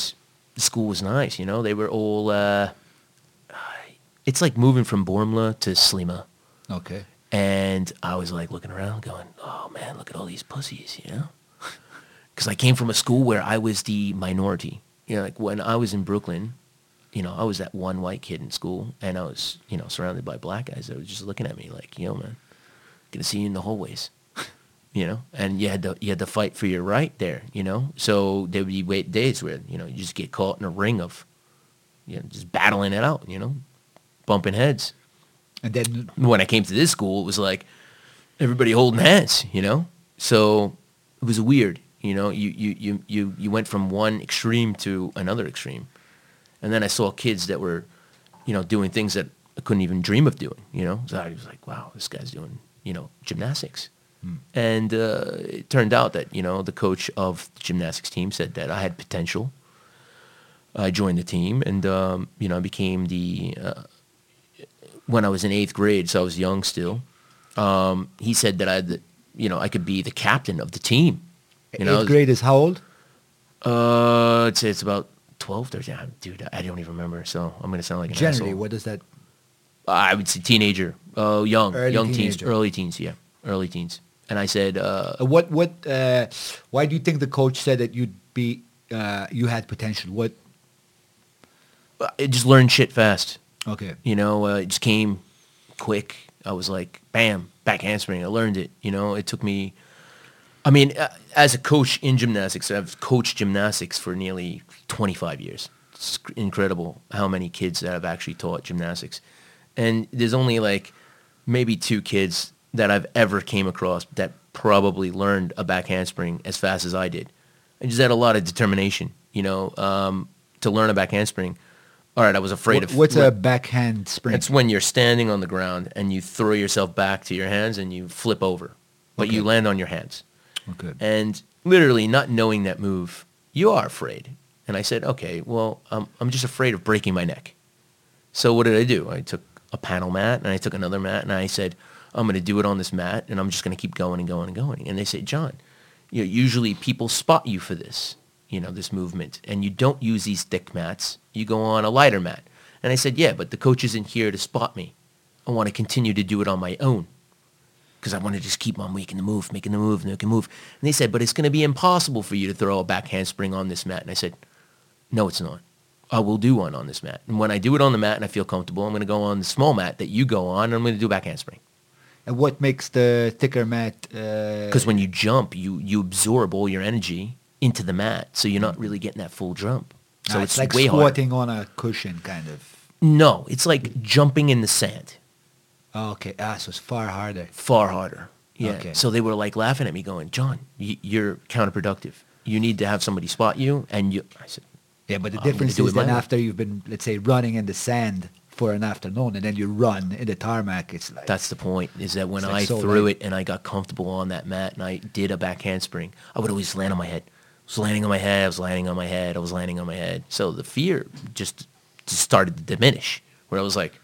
the school was nice. You know, they were all. Uh, it's like moving from Bormla to Sliema, Okay. and I was like looking around, going, "Oh man, look at all these pussies," you know. Because I came from a school where I was the minority. You know, like when I was in Brooklyn, you know, I was that one white kid in school, and I was, you know, surrounded by black guys that were just looking at me like, "Yo, man, gonna see you in the hallways." you know, and you had to you had to fight for your right there, you know. So there would be wait days where you know you just get caught in a ring of, you know, just battling it out, you know, bumping heads. And then When I came to this school, it was like everybody holding hands, you know. So it was weird, you know. You you you you you went from one extreme to another extreme, and then I saw kids that were, you know, doing things that I couldn't even dream of doing, you know. So I was like, wow, this guy's doing, you know, gymnastics. And uh, it turned out that you know the coach of the gymnastics team said that I had potential. I joined the team, and um, you know I became the uh, when I was in eighth grade, so I was young still. Um, he said that I, that, you know, I could be the captain of the team. You know, Eighth grade is how old? Uh, I'd say it's about 12, 13. Ah, Dude, I don't even remember. So I'm going to sound like an Generally, asshole. what does that? I would say teenager. Oh, young. Early young teens. Early teens, yeah. Early teens. And I said, uh, Uh, what? What? Uh, why do you think the coach said that you'd be? Uh, you had potential. What? I just learned shit fast. Okay. You know, uh, it just came quick. I was like, bam, back handspring. I learned it. You know, it took me. I mean, uh, as a coach in gymnastics, I've coached gymnastics for nearly 25 years. It's incredible how many kids that I've actually taught gymnastics. And there's only like maybe two kids that I've ever came across that probably learned a back handspring as fast as I did. I just had a lot of determination, you know, um, to learn a back handspring. All right, I was afraid What- of what's a backhand spring? it's when you're standing on the ground and you throw yourself back to your hands and you flip over, but you land on your hands. Okay. And literally not knowing that move, you are afraid. And I said, okay, well, um, I'm just afraid of breaking my neck. So what did I do? I took a panel mat and I took another mat and I said, I'm going to do it on this mat and I'm just going to keep going and going and going. And they say, John, you know, usually people spot you for this, you know, this movement, and you don't use these thick mats. You go on a lighter mat. And I said, yeah, but the coach isn't here to spot me. I want to continue to do it on my own because I want to just keep on making the move, making the move, making the move. And they said, but it's going to be impossible for you to throw a back handspring on this mat. And I said, no, it's not. I will do one on this mat. And when I do it on the mat and I feel comfortable, I'm going to go on the small mat that you go on and I'm going to do a back handspring. And what makes the thicker mat? uh, Because when you jump, you, you absorb all your energy into the mat. So you're not really getting that full jump. So ah, it's, it's like way harder. squatting on a cushion, kind of. No, it's like jumping in the sand. Oh, okay. Ah, so it's far harder. far harder. Yeah. Okay. So they were like laughing at me, going, "John, y- you're counterproductive. You need to have somebody spot you." And you, I said, Yeah, but the difference is then after you've been, let's say, running in the sand for an afternoon, and then you run in the tarmac, it's like "That's the point. Is that when like I so threw light. it and I got comfortable on that mat and I did a back handspring, I would always land on my head. I was landing on my head. I was landing on my head. I was landing on my head. So the fear just, just started to diminish. Where I was like,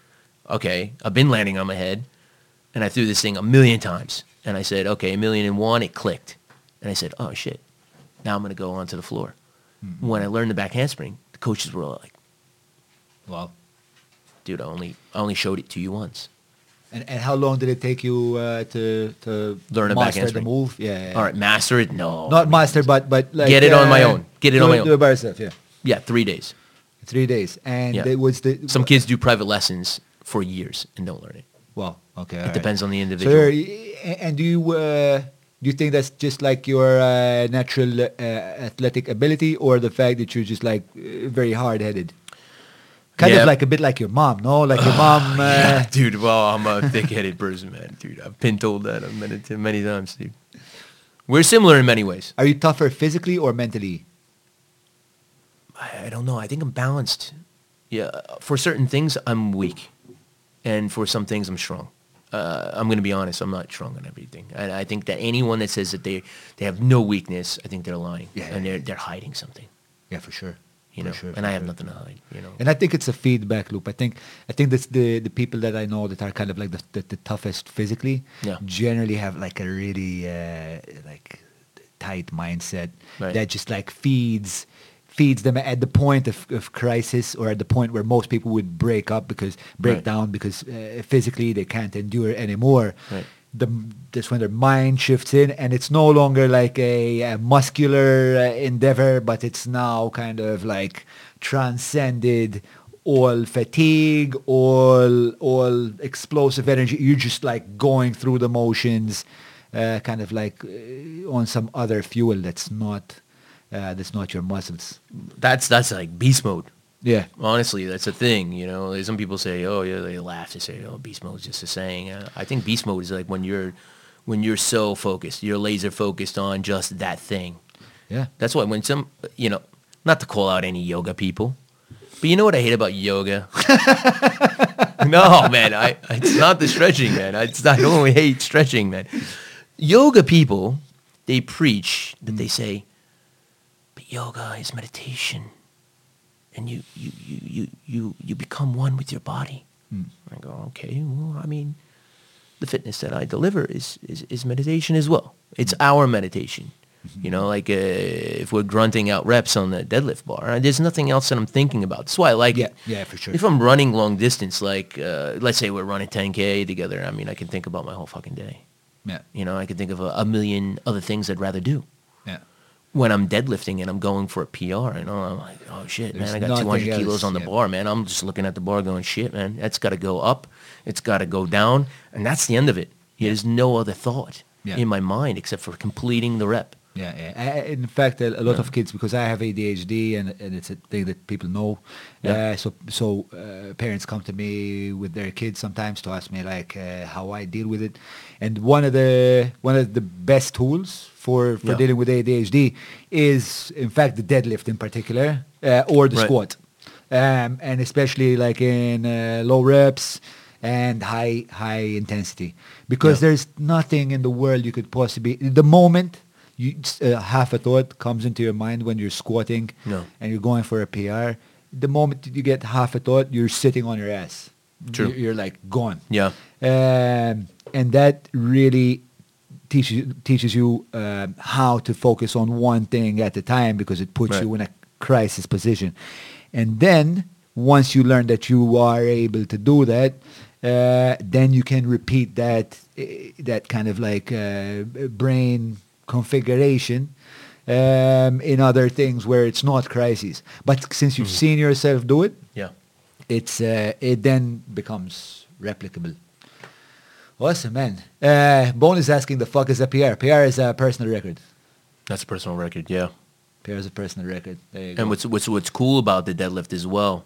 "Okay, I've been landing on my head, and I threw this thing a million times." And I said, "Okay, a million and one. It clicked, and I said, "Oh shit." Now I'm going to go onto the floor. Mm-hmm. When I learned the back handspring, the coaches were like, wow. dude, I only, I only showed it to you once. And, and how long did it take you uh, to to Learn a back master the move? Yeah, yeah. All right, master it? No. Not master, but but like Get it on my uh, own. Get it do on my own. Do it by yourself. Yeah, Yeah, three days. three days, and Yeah. it was the Some kids do private lessons for years and don't learn it. Well, okay, It all right. depends on the individual. you're- and do you uh, do you think that's just like your uh, natural uh, athletic ability, or the fact that you're just like uh, very hard headed? Kind Yeah. of like a bit like your mom, no? Like your mom. Uh, yeah, dude. Well, I'm a thick-headed person, man, dude. I've been told that many, many times, dude. We're similar in many ways. Are you tougher physically or mentally? I, I don't know. I think I'm balanced. Yeah, for certain things, I'm weak, and for some things, I'm strong. Uh, I'm going to be honest. I'm not strong on everything. And I think that anyone that says that they they have no weakness, I think they're lying, Yeah, and they're they're hiding something. Yeah, for sure. You For know, sure, and I have sure. nothing to hide. You know, And I think it's a feedback loop. I think I think that's the the people that I know that are kind of like the the, the toughest physically Yeah. generally have like a really uh, like tight mindset Right. that just like feeds feeds them at the point of, of crisis or at the point where most people would break up because break Right. down because uh, physically they can't endure anymore. Right. The, that's when their mind shifts in and it's no longer like a, a muscular uh, endeavor, but it's now kind of like transcended all fatigue, all all explosive energy. You're just like going through the motions, uh, kind of like uh, on some other fuel that's not uh, that's not your muscles. that's that's like beast mode. Yeah. Honestly, that's a thing. You know, some people say, "Oh, yeah," they laugh. They say, "Oh, beast mode is just a saying." Uh, I think beast mode is like when you're when you're so focused, you're laser focused on just that thing. Yeah. That's why when some, you know, not to call out any yoga people, but you know what I hate about yoga? no, man, I it's not the stretching, man. I, it's, I don't hate stretching, man. Yoga people, they preach that they say, yoga is meditation, and you you you you you, you become one with your body. Mm. I go, okay, well, I mean, the fitness that I deliver is is, is meditation as well. It's our meditation. You know, like uh, if we're grunting out reps on the deadlift bar, uh, there's nothing else that I'm thinking about. That's why I like Yeah, it. yeah, for sure. If I'm running long distance, like uh, let's say we're running 10k together, I mean, I can think about my whole fucking day. Yeah, You know, I can think of a, a million other things I'd rather do. Yeah. When I'm deadlifting and I'm going for a PR, you know, I'm like, oh shit, There's man, I got nothing 200 kilos on the yeah. bar, man. I'm just looking at the bar going, shit, man, that's got to go up. It's got to go down. And that's the end of it. There's no other thought Yeah. in my mind except for completing the rep. Yeah, yeah. I- in fact, a, a lot of kids because I have ADHD and, and it's a thing that people know. Yeah. Uh, so so uh, parents come to me with their kids sometimes to ask me like uh, how I deal with it. And one of the one of the best tools for for Yeah. dealing with ADHD is in fact the deadlift in particular uh, or the Right. squat. Um, and especially like in uh, low reps and high high intensity because Yeah. there's nothing in the world you could possibly the moment you uh, half a thought comes into your mind when you're squatting No. and you're going for a PR the moment you get half a thought you're sitting on your ass True. you're, you're like gone Yeah. um, and that really teaches teaches you um, how to focus on one thing at a time because it puts Right. you in a crisis position. And then once you learn that you are able to do that, uh, then you can repeat that eh, that kind of like uh, brain configuration um, in other things where it's not crises. But since you've seen yourself do it, Yeah. it's uh, it then becomes replicable. Awesome, man. Uh, Bone is asking the fuck is a PR? PR is a personal record. That's a personal record. Yeah. PR is a personal record. You go. And what's what's what's cool about the deadlift as well,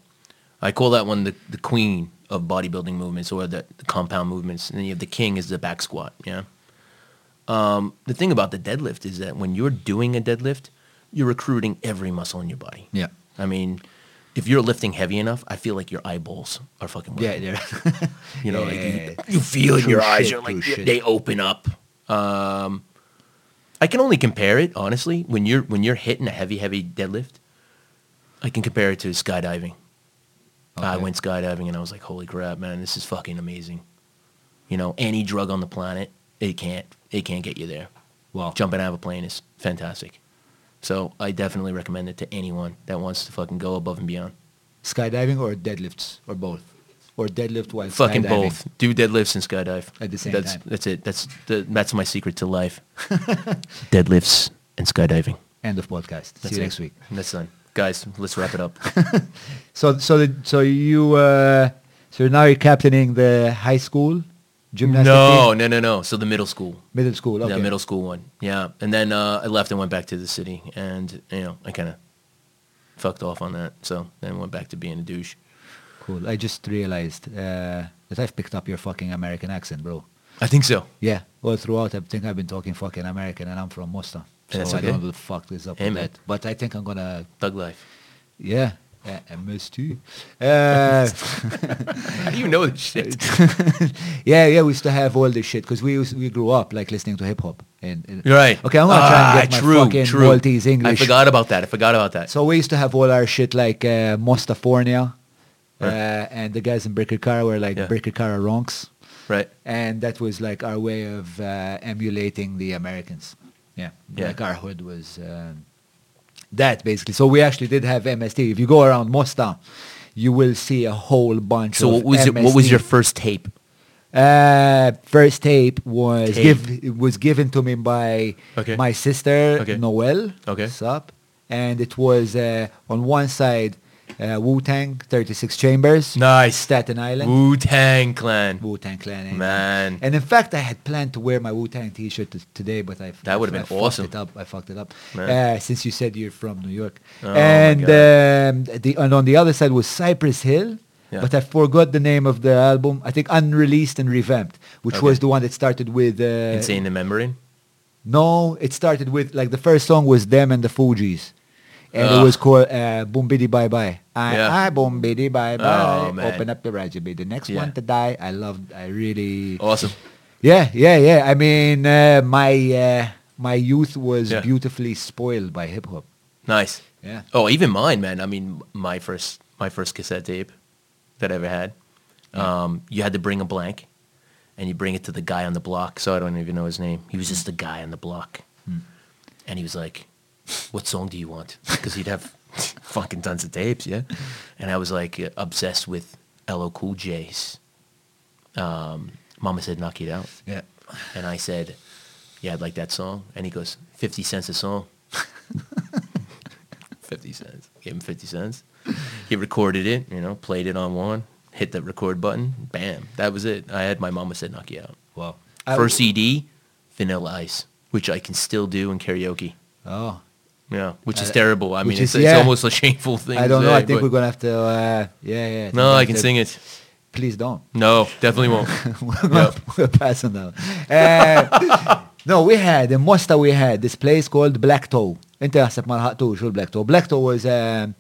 I call that one the, the queen of bodybuilding movements or the, the compound movements, and then you have the king is the back squat. Yeah. Um, the thing about the deadlift is that when you're doing a deadlift, you're recruiting every muscle in your body. Yeah. I mean, if you're lifting heavy enough, I feel like your eyeballs are fucking. yeah, working. yeah. You know, Yeah, like yeah, you, yeah. you feel in your eyes, you're like shit. they open up. Um, I can only compare it honestly when you're when you're hitting a heavy, heavy deadlift. I can compare it to skydiving. I went skydiving and I was like, "Holy crap, man! This is fucking amazing." You know, any drug on the planet, it can't it can't get you there. Well, Jumping out of a plane is fantastic. So I definitely recommend it to anyone that wants to fucking go above and beyond. Skydiving or deadlifts or both, or deadlift while Fucking skydiving. both. Do deadlifts and skydive. At the same that's, time. That's it. That's the, that's my secret to life. deadlifts and skydiving. End of podcast. That's See you it. next week. That's done. Guys, let's wrap it up. So so the, so you uh, so now you're captaining the high school gymnastics. no, team? no, no, no. So the middle school. middle school. Okay. Yeah, middle school one. Yeah. And then uh, I left and went back to the city. And, you know, I kind of fucked off on that. So then went back to being a douche. Cool. I just realized uh, that I've picked up your fucking American accent, bro. I think so. Yeah, all throughout, I think I've been talking fucking American, and I'm from Mosta. So That's I don't know what the fuck is up Hey, with man. that. But I think I'm gonna, Thug life. yeah, MST. Uh, How do you know this shit? yeah, yeah, we used to have all this shit because we used, we grew up like listening to hip hop. And, and- right. Okay, I'm gonna try and Ah, get my true, fucking true. Maltese English. I forgot about that. I forgot about that. So we used to have all our shit like uh, Mostafornia, uh, and the guys in Bricker Car were like Yeah. Bricker Car Ronks. right. and that was like our way of uh, emulating the Americans. Yeah, Yeah. like our hood was um, that basically. So we actually did have MST. If you go around Mosta, you will see a whole bunch. So what was, it, what was your first tape? Uh, first tape was Tape. give it was given to me by Okay. my sister Okay. Noel. Okay. Sup? And it was uh, on one side uh, Wu Tang, 36 Chambers, Nice. Staten Island. Wu Tang Clan. Wu Tang Clan. amen. Man. And in fact, I had planned to wear my Wu Tang T-shirt t- today, but I That would've I been fucked awesome. It up. I fucked it up. Uh, since you said you're from New York, Oh, and um, the and on the other side was Cypress Hill. Yeah. But I forgot the name of the album. I think unreleased and revamped, which Okay. was the one that started with. Uh, Insane Membrane. No, it started with like the first song was them and the Fugees, and it was called uh, "Boom Biddy Bye Bye." I, Yeah. I boom biddy bye bye. Oh, man. Open up the radio, the next Yeah. one to die. I loved. I really. Awesome. Yeah, yeah, yeah. I mean, uh, my uh, my youth was Yeah. beautifully spoiled by hip hop. Nice. Yeah. Oh, even mine, man. I mean, my first my first cassette tape that I ever had. Um, you had to bring a blank, and you bring it to the guy on the block. So I don't even know his name. He was just the guy on the block, and he was like, "What song do you want?" Because he'd have fucking tons of tapes, yeah. And I was like obsessed with LL Cool J's. Um, Mama said, "Knock it out." Yeah. And I said, yeah, I'd like that song. And he goes, 50 cents a song. 50 cents. Gave him 50 cents. He recorded it, you know, played it on one, hit the record button, bam. That was it. I had my mama said knock you out. Wow. First CD, Vanilla Ice, which I can still do in karaoke. Oh. Yeah, which is Uh, terrible. I mean, it's, is- it's yeah. almost a shameful thing. I don't know. I think we're gonna have to. Uh, yeah, yeah. No, I can sing it. Please don't. No, definitely won't. we're, we're passing now. Uh, no, we had in Mosta we had this place called Black Toe. Inti naħseb ma laħaqtux u Black Toe. Black Toe was um,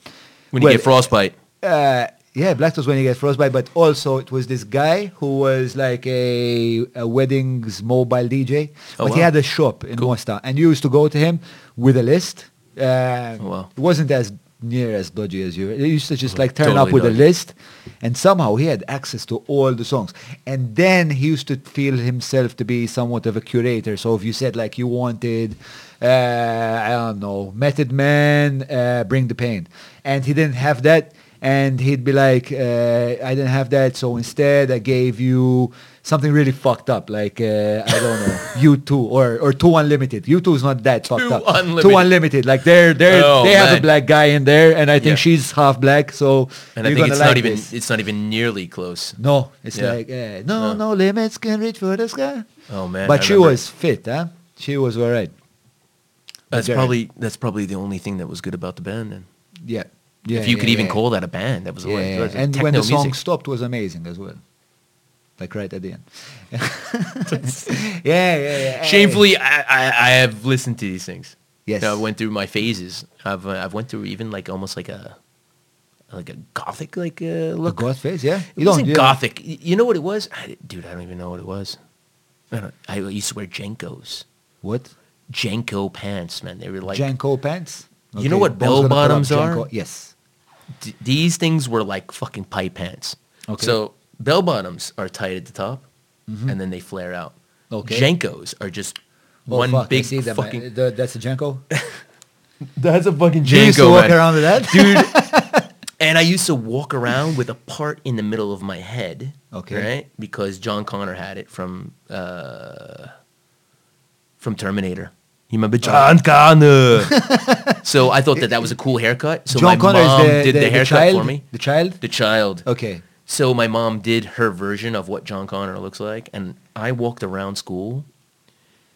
When you well, get frostbite. uh, yeah, Black Toe's when you get frostbite, but also it was this guy who was like a, a weddings mobile DJ, Oh, but he had a shop in Mosta, and you used to go to him with a list. Uh, Oh, wow. It wasn't as near as dodgy as you. He used to just like turn up Totally with a list, and somehow he had access to all the songs. And then he used to feel himself to be somewhat of a curator. So if you said like you wanted, uh, I don't know, Method Man, uh, Bring the Pain, and he didn't have that, and he'd be like, uh, I didn't have that, so instead I gave you something really fucked up, like uh, I don't know, U2 or or Two Unlimited. U2 is not that fucked Two up. Unlimited. Two Unlimited, like they're they Oh, they have a black guy in there, and I think Yeah. she's half black, so And I think it's like not even this. it's not even nearly close. No, it's Yeah. like uh, no, No. no limits can reach for the sky. Oh man. but I she remember- was fit, huh? She was alright. That's probably that's probably the only thing that was good about the band. And Yeah, yeah. if you yeah, could even call that a band, that was Yeah, it was and when the techno song music. stopped was amazing as well. Like right at the end. yeah, yeah, yeah. Shamefully, I, I I have listened to these things. Yes. I went through my phases. I've uh, I've went through even like almost like a like a gothic like uh, look. God phase, yeah. It wasn't gothic. You know what it was, I, dude? I don't even know what it was. I, don't, I used to wear JNCOs, What? JNCO pants, man. They were like Janko pants. You know what Bone's gonna pull up bell-bottoms are? Yes. d- these things were like fucking pipe pants. Okay. So bell bottoms are tight at the top, and then they flare out. Mm-hmm. Okay. JNCOs are just Oh, one fuck, I big see fucking. The- that's a Janko. That's a fucking You used to walk man. around with that? dude. and I used to walk around with a part in the middle of my head. Okay. Right, because John Connor had it from uh, from Terminator. You remember John Connor? so I thought that that was a cool haircut. So John my Connor mom the, did the, the, the haircut child? for me. The child? The child. Okay. So my mom did her version of what John Connor looks like, and I walked around school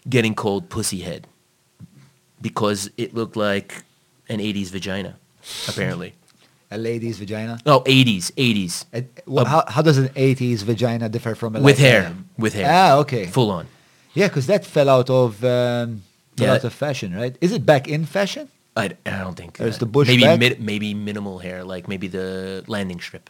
getting called pussy head because it looked like an 80s vagina, apparently. A lady's vagina. Oh, 80s, 80s. Uh, well, how, how does an 80s vagina differ from a With hair, um, with hair. Ah, okay. Full on. Yeah, because that fell out of um, fell Yeah. out of fashion, right? Is it back in fashion? I, I don't think. There's uh, the bush maybe maybe minimal hair, like maybe the landing strip,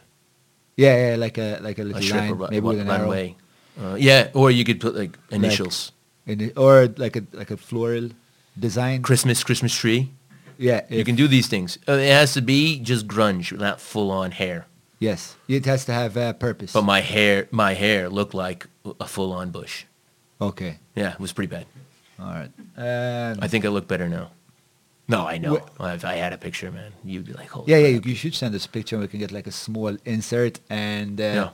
Yeah, yeah, like a like a a little strip line, or maybe with an arrow, runway. Uh, yeah, or you could put like initials. in it, or like a like a floral design. Christmas, Christmas tree. Yeah, You can do these things. Uh, it has to be just grunge, not full on hair. Yes, it has to have uh, purpose. But my hair, my hair looked like a full on bush. okay, Yeah, it was pretty bad. all right. Um, I think I look better now. No, I know. Wh- If I had a picture, man, you'd be like, "Holy yeah, yeah, you, you should send us a picture. and We can get like a small insert. And uh, Yeah.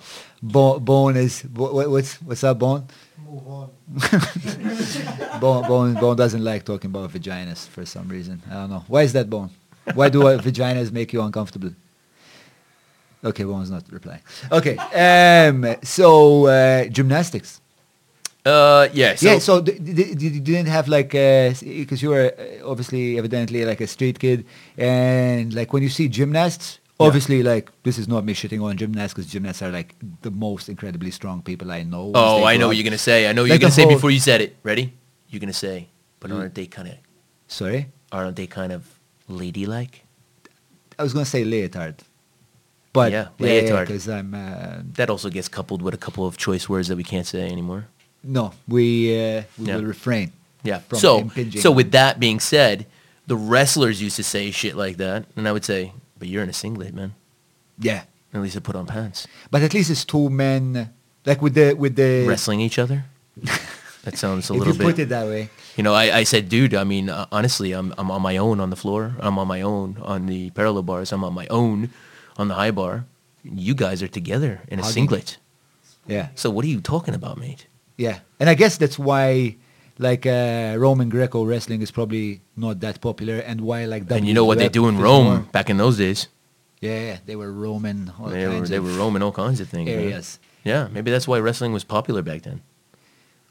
Bo- Bone is what, what's what's up, Bone? Move on. Bone, Bone, Bone doesn't like talking about vaginas for some reason. I don't know. Why is that, Bone? Why do uh, vaginas make you uncomfortable? Okay, Bone's not replying. Okay, um, so uh, gymnastics. Uh, yeah. So, yeah, so d- d- d- you didn't have like, because you were uh, obviously evidently like a street kid, and like when you see gymnasts, Yeah. obviously like this is not me shitting on gymnasts because gymnasts are like the most incredibly strong people I know. oh, I know out. what you're gonna say. I know Like you're gonna say before you said it. Ready? You're gonna say, but Mm. aren't they kind of, Sorry, aren't they kind of ladylike? I was gonna say leotard, but Yeah, leotard. because I'm uh, That also gets coupled with a couple of choice words that we can't say anymore. No, we uh, we Yeah. will refrain. Yeah. from so, impinging so with that being said, the wrestlers used to say shit like that, and I would say, "But you're in a singlet, man. yeah, At least I put on pants." but at least it's two men Like with the with the wrestling each other. that sounds a if little you bit. put it that way. You know, I, I said, dude, I mean, uh, honestly, I'm, I'm on my own on the floor. I'm on my own on the parallel bars. I'm on my own on the high bar. You guys are together in a singlet. Yeah. So what are you talking about, mate? Yeah, and I guess that's why, like uh, Roman Greco wrestling is probably not that popular, and why like and you know what they do in Rome more- back in those days? Yeah, yeah, they were Roman. All They were, they were Roman all kinds of things. man. areas. Yeah, maybe that's why wrestling was popular back then.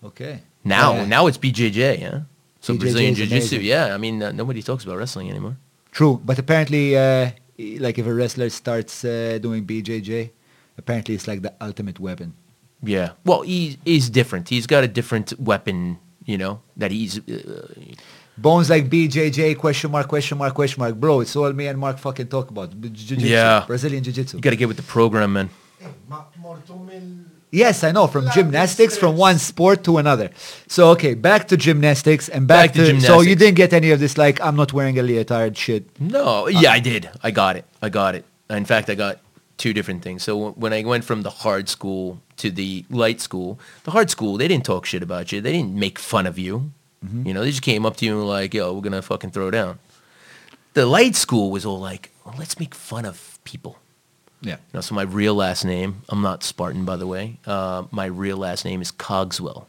Okay. Now, Yeah. now it's BJJ, yeah. So BJJ Brazilian Jiu-Jitsu, yeah. I mean, uh, nobody talks about wrestling anymore. True, but apparently, uh, like if a wrestler starts uh, doing BJJ, apparently it's like the ultimate weapon. Yeah. Well, he's he's different. He's got a different weapon, you know, that he's. Uh, Bones like BJJ question mark question mark question mark, bro. It's all me and Mark fucking talk about. Jiu-jitsu, Yeah. Brazilian jiu-jitsu. you got to get with the program, man. Ma morto mill Yes, I know. From gymnastics, from one sport to another. So okay, back to gymnastics and back, Back to So you gymnastics. didn't get any of this like I'm not wearing a leotard shit. No, yeah, I did. I got it. I got it. In fact, I got two different things. So when I went from the hard school to the light school, the hard school, they didn't talk shit about you. They didn't make fun of you. You know, they just came up to you and were like, yo, we're going to fucking throw down. The light school was all like, well, let's make fun of people. Yeah. You know, so my real last name, I'm not Spartan, by the way. Uh, my real last name is Cogswell.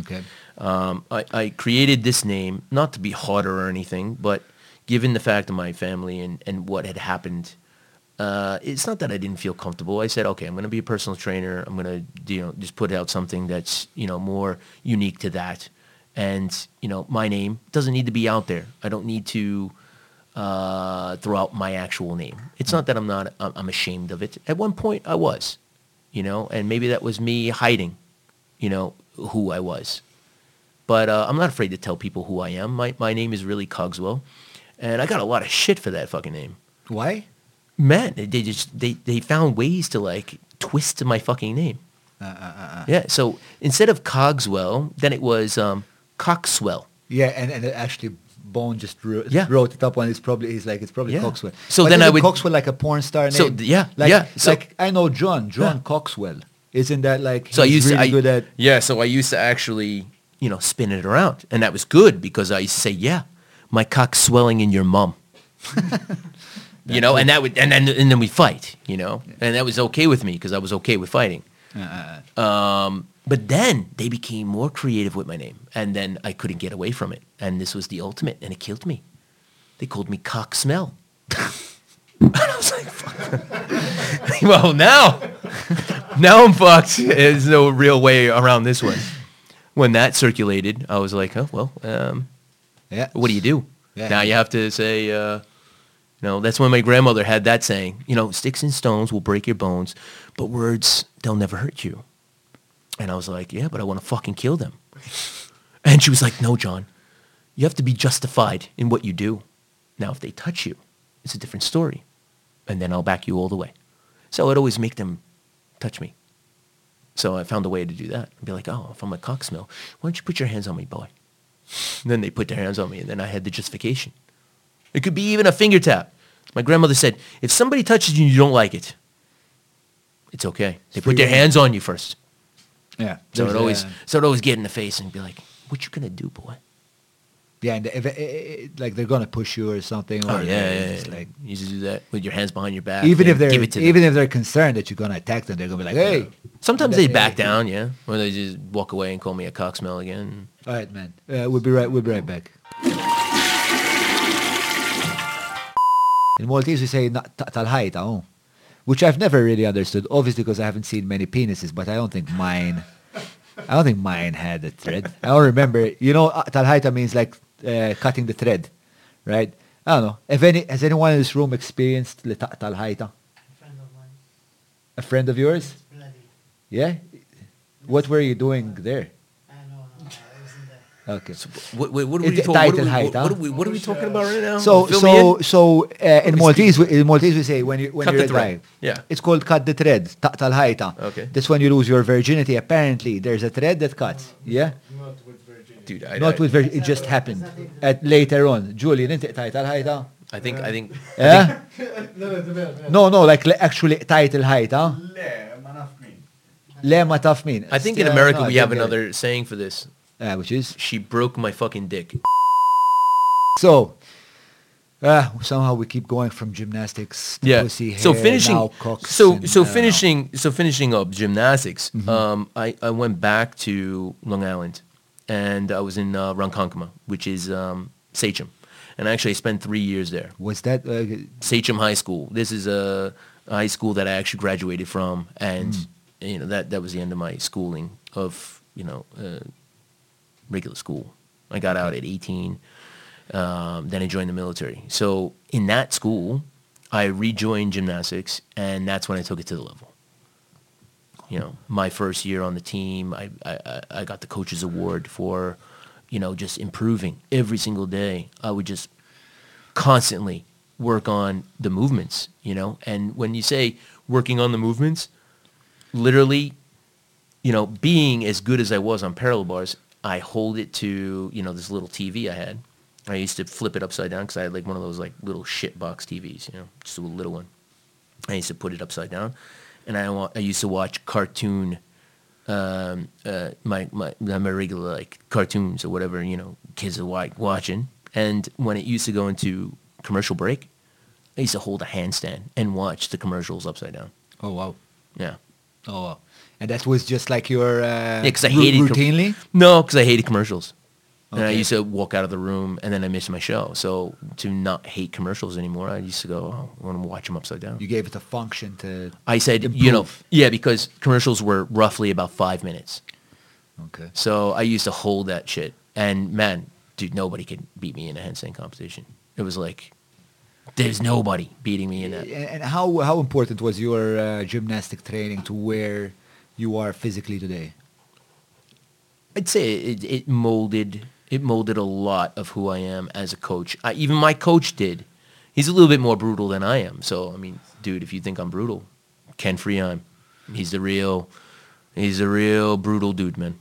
Okay. Um, I, I created this name not to be harder or anything, but given the fact of my family and, and what had happened, uh, it's not that I didn't feel comfortable. I said, okay, I'm going to be a personal trainer. I'm going to you know just put out something that's you know more unique to that, and you know my name doesn't need to be out there. I don't need to uh, throw out my actual name. It's not that I'm not I'm ashamed of it. At one point, I was, you know, and maybe that was me hiding, you know, who I was. But uh, I'm not afraid to tell people who I am. My my name is really Cogswell, and I got a lot of shit for that fucking name. Why? Man, they they just they they found ways to like twist my fucking name. Uh, Yeah, so instead of Cogswell, then it was um, Coxwell. Yeah, and, and actually Bone just wrote, Yeah. wrote it up on it's probably he's like it's probably Yeah. Coxwell. So But then I would- Coxwell like a porn star name. So, yeah, like, yeah, so- like I know John, John Yeah. Coxwell. Isn't that like So I used really to, I, good at yeah. So I used to actually, you know, spin it around, and that was good because I used to say, "Yeah, my cock's swelling in your mum," you know, and that would, and then and then we fight, you know, and that was okay with me because I was okay with fighting. uh, Um, but then they became more creative with my name, and then I couldn't get away from it, and this was the ultimate, and it killed me. They called me cock smell. and I was like, fuck. well, now, now I'm fucked. There's no real way around this one. When that circulated, I was like, oh, well, um, yeah. what do you do? Yeah. Now you have to say, uh, you know, that's when my grandmother had that saying, you know, sticks and stones will break your bones, but words, they'll never hurt you. And I was like, yeah, but I want to fucking kill them. And she was like, no, John, you have to be justified in what you do. Now, if they touch you, it's a different story. And then I'll back you all the way. So I'd always make them touch me. So I found a way to do that. I'd be like, oh, if I'm a cocksmill, why don't you put your hands on me, boy? And then they put their hands on me, and then I had the justification. It could be even a finger tap. My grandmother said, if somebody touches you and you don't like it, it's okay. They put their hands on you first. Yeah. So it always, a- so it always get in the face and be like, what you gonna do, boy? yeah, and if, like they're gonna push you or something. Oh yeah, yeah, just yeah. Like you just do that with your hands behind your back. even if they're give it to even if they're concerned that you're gonna attack them, they're gonna be like, hey. Sometimes they back down, yeah, or they just walk away and call me a cocksmell again. All right, man. Uh, we'll be right. We'll be right back. In Maltese, we say "Na- tal-ħajta, oh, which I've never really understood. Obviously, because I haven't seen many penises, but I don't think mine. I don't think mine had a thread. I don't remember. You know, uh, tal-ħajta means like uh, cutting the thread, right? I don't know. If any, has anyone in this room experienced li ta- tal-ħajta? friend of mine. A friend of yours? Bloody. Yeah. What were you doing there? Okay. So what, what, what are It- we talking? title What, are we- height, what, what, are we, what are we talking about right now? So Fill so so uh, in Maltese we, in Maltese we say when you when Cut you're the thread. Yeah. It's called cut the thread. Ta' tal-ħajta. Okay. That's when you lose your virginity. Apparently, there's a thread that cuts. Yeah. Not with Virginia. dude, I, Not I, with virgin. It just happened at later on. Julian, inti qtajt tal-ħajta? I think I think Yeah. no, No, like li- actually qtajt il-ħajta. Le, ma naf min. Le ma taf min. I think in America we have it. another saying for this. Uh, which is She broke my fucking dick. so. Uh, somehow we keep going from gymnastics to yeah. pussy, so hair, finishing. so and so know. finishing. So finishing up gymnastics. Mm-hmm. Um, I I went back to Long Island, and I was in uh, Ronkonkoma, which is um, Sachem, and actually I spent three years there. Was that uh, Sachem High School. This is a, a high school that I actually graduated from, and Mm. you know that that was the end of my schooling of you know uh, regular school. I got out at 18. Um, then I joined the military. So in that school, I rejoined gymnastics, and that's when I took it to the level. You know, my first year on the team, I, I, I- I got the coach's award for, you know, just improving every single day. I would just constantly work on the movements, you know. And when you say working on the movements, literally, you know, being as good as I was on parallel bars, I hold it to, you know, this little TV I had. I used to flip it upside down because I had like one of those like little shit box TVs, you know, just a little one. I used to put it upside down, and I wa- I used to watch cartoon, um, uh, my my my regular like cartoons or whatever you know kids are wa- watching. And when it used to go into commercial break, I used to hold a handstand and watch the commercials upside down. Oh wow. Yeah. Oh wow. And that was just like your uh, Yeah, because I hated com- routinely. no, because I hated commercials. And I used to walk out of the room, and then I missed my show. So to not hate commercials anymore, I used to go, oh, I want to watch them upside down. You gave it a function to. I said, you know, yeah, because commercials were roughly about five minutes. Okay. So I used to hold that shit. And man, dude, nobody could beat me in a handstand competition. It was like, there's nobody beating me in that. And and how how important was your uh, gymnastic training to where you are physically today? I'd say it, it molded it molded a lot of who I am as a coach. I, even my coach did. He's a little bit more brutal than I am. So I mean, dude, if you think I'm brutal, Ken Freeheim, he's the real, he's a real brutal dude, man.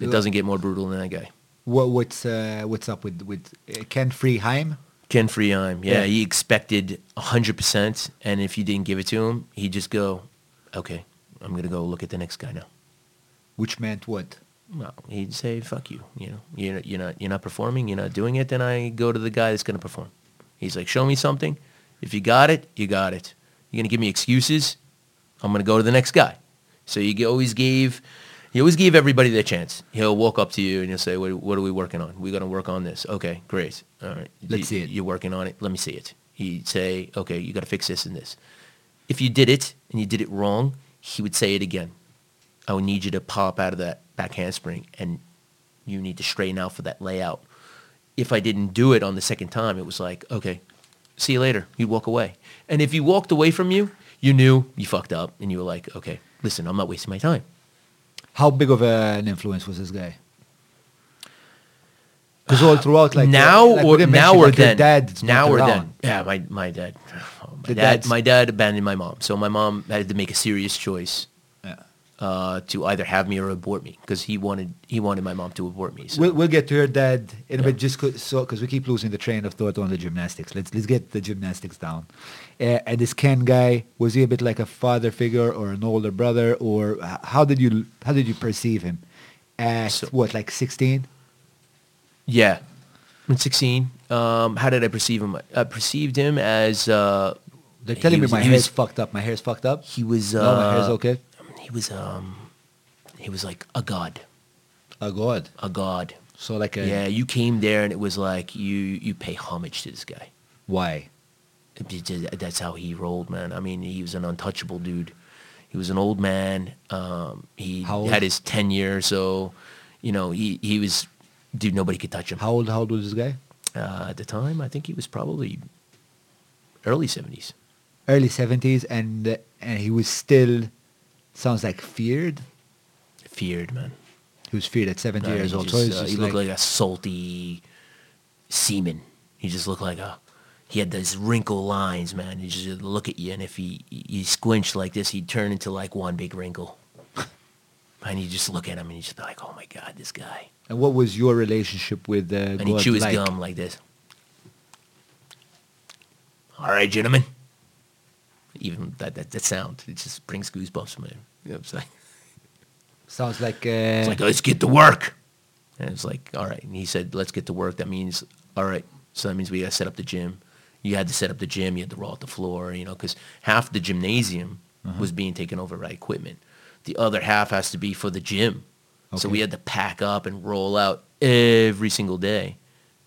It doesn't get more brutal than that guy. What what's uh, what's up with with uh, Ken Freeheim? Ken Freeheim, yeah, Yeah. he expected hundred percent, and if you didn't give it to him, he'd just go, "Okay, I'm gonna go look at the next guy now." Which meant what? Well, he'd say, "Fuck you," you know, you're not, you're not, you're not performing, you're not doing it. Then I go to the guy that's gonna perform. He's like, "Show me something. If you got it, you got it. You're gonna give me excuses. I'm gonna go to the next guy." So you always gave, he always gave everybody their chance. He'll walk up to you and he'll say, "What, what are we working on? We're gonna work on this." Okay, great. All right, Let's You- see it. You're working on it. Let me see it. He'd say, "Okay, you got to fix this and this." If you did it and you did it wrong, he would say it again. I would need you to pop out of that back handspring and you need to straighten out for that layout. If I didn't do it on the second time, it was like, okay, see you later. You'd walk away. And if he walked away from you, you knew you fucked up and you were like, okay, listen, I'm not wasting my time. How big of an influence was this guy? Because all throughout, like now like or now or like, then. dad's now or around. then. Yeah, my my dad. oh, my The dad. dad's- My dad abandoned my mom, so my mom had to make a serious choice Yeah. uh, to either have me or abort me because he wanted he wanted my mom to abort me. So. We'll, we'll get to your dad in a Yeah. bit, just co- so because we keep losing the train of thought on the gymnastics. Let's let's get the gymnastics down. Uh, and this Ken guy was he a bit like a father figure or an older brother, or how did you how did you perceive him? At So- what, like sixteen? Yeah. When 16, um, how did I perceive him? I perceived him as... Uh, They're he telling me was- my he hair's was- fucked up. My hair's fucked up. He was... Uh, no, my hair's okay. He was, um, he was like a god. Oh God. A god. So like a yeah, you came there and it was like you, you pay homage to this guy. why? It- it just- That's how he rolled, man. I mean, he was an untouchable dude. He was an old man. Um, he How old? had his tenure, so, you know, he, he was... Dude, nobody could touch him. How old? How old was this guy? Uh, at the time, I think he was probably early 70s. Early seventies, and uh, and he was still sounds like feared. Feared, man. He was feared at seventy No, years old. just, so uh, he like, looked like a salty seaman. He just looked like a. He had those wrinkle lines, man. He just look at you, and if he he squinched like this, he'd turn into like one big wrinkle. and you just look at him, and you just be like, "Oh my god, this guy!" And what was your relationship with uh, And he God chew his like? gum like this. All right, gentlemen. Even that, that that sound, it just brings goosebumps from him. You know what I'm saying? Sounds like. Uh, It's like, let's get to work. And it's like, all right. And he said, let's get to work. That means, all right. So that means we got to set up the gym. You had to set up the gym. You had to roll out the floor, you know, because half the gymnasium was being taken over by equipment. The other half has to be for the gym. So we had to pack up and roll out every single day.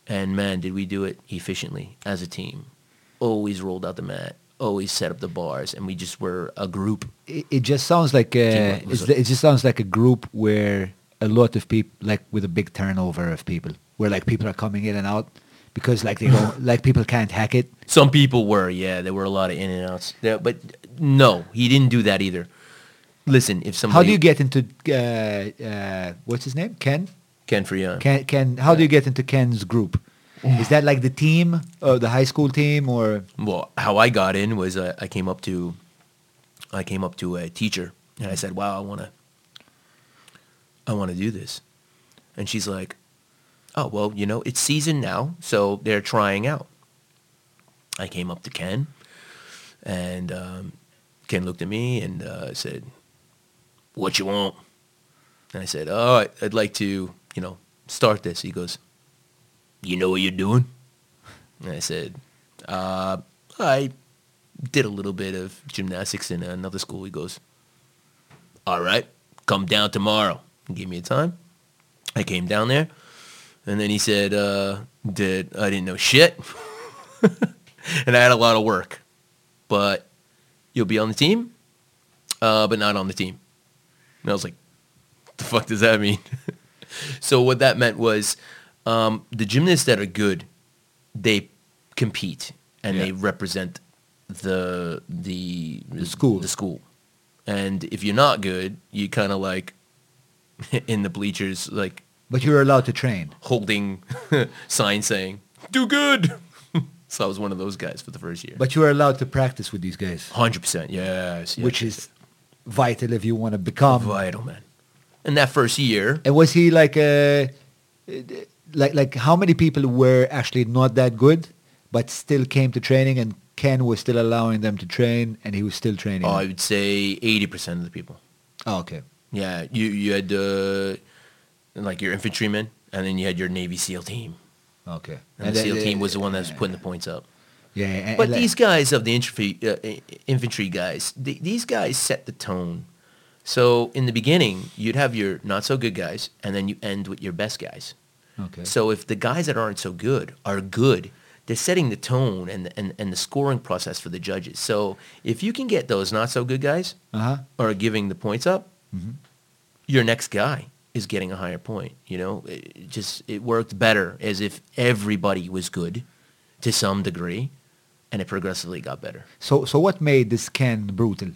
And man, did we do it efficiently as a team. Always rolled out the mat. Always set up the bars. And we just were a group. it, it just sounds like uh, a- it just sounds like a group where a lot of people like with a big turnover of people where like people are coming in and out because like they don't like people can't hack it Some people were, yeah. There were a lot of in and outs. Yeah, but no, he didn't do that either. Listen, if somebody how do you get into uh, uh, what's his name? Ken? Ken Freon, ken ken how do you get into ken's group? Is that like the team or the high school team or? Well, how I got in was uh, I came up to, I came up to a teacher and I said, "Wow, I want to, I want to do this," and she's like, "Oh, well, you know, it's season now, so they're trying out." I came up to Ken, and um, Ken looked at me and uh, said, "What you want?" And I said, "Oh, I'd like to, you know, start this." He goes, "You know what you're doing?" And I said, uh, I did a little bit of gymnastics in another school. He goes, all right, come down tomorrow. He gave me a time. I came down there, and then he said, uh, "Did I didn't know shit, and I had a lot of work, but you'll be on the team, uh, but not on the team." And I was like, "The fuck does that mean?" so what that meant was, um, the gymnasts that are good, they compete and Yeah. they represent the the The school. the school. And if you're not good, you kind of like in the bleachers, like but you're allowed to train holding signs saying "Do good." so I was one of those guys for the first year. but you are allowed to practice with these guys hundred percent, yes, yes. which is vital if you want to become vital, man. In that first year, And was he like a like like how many people were actually not that good, but still came to training, and Ken was still allowing them to train, and he was still training. oh. I would say eighty percent of the people. oh, okay. Yeah, you you had uh, like your infantrymen, and then you had your Navy SEAL team. Okay. And, the then- SEAL team was the one that was putting the points up. Yeah, and- But and these guys of the infantry, uh, infantry guys, th- these guys set the tone. So in the beginning, you'd have your not so good guys, and then you end with your best guys. Okay. So if the guys that aren't so good are good, they're setting the tone and, and, and the scoring process for the judges. So if you can get those not so good guys uh-huh. are giving the points up, Mhm. your next guy is getting a higher point. You know, it just it worked better as if everybody was good to some degree, and it progressively got better. So so what made this Ken brutal?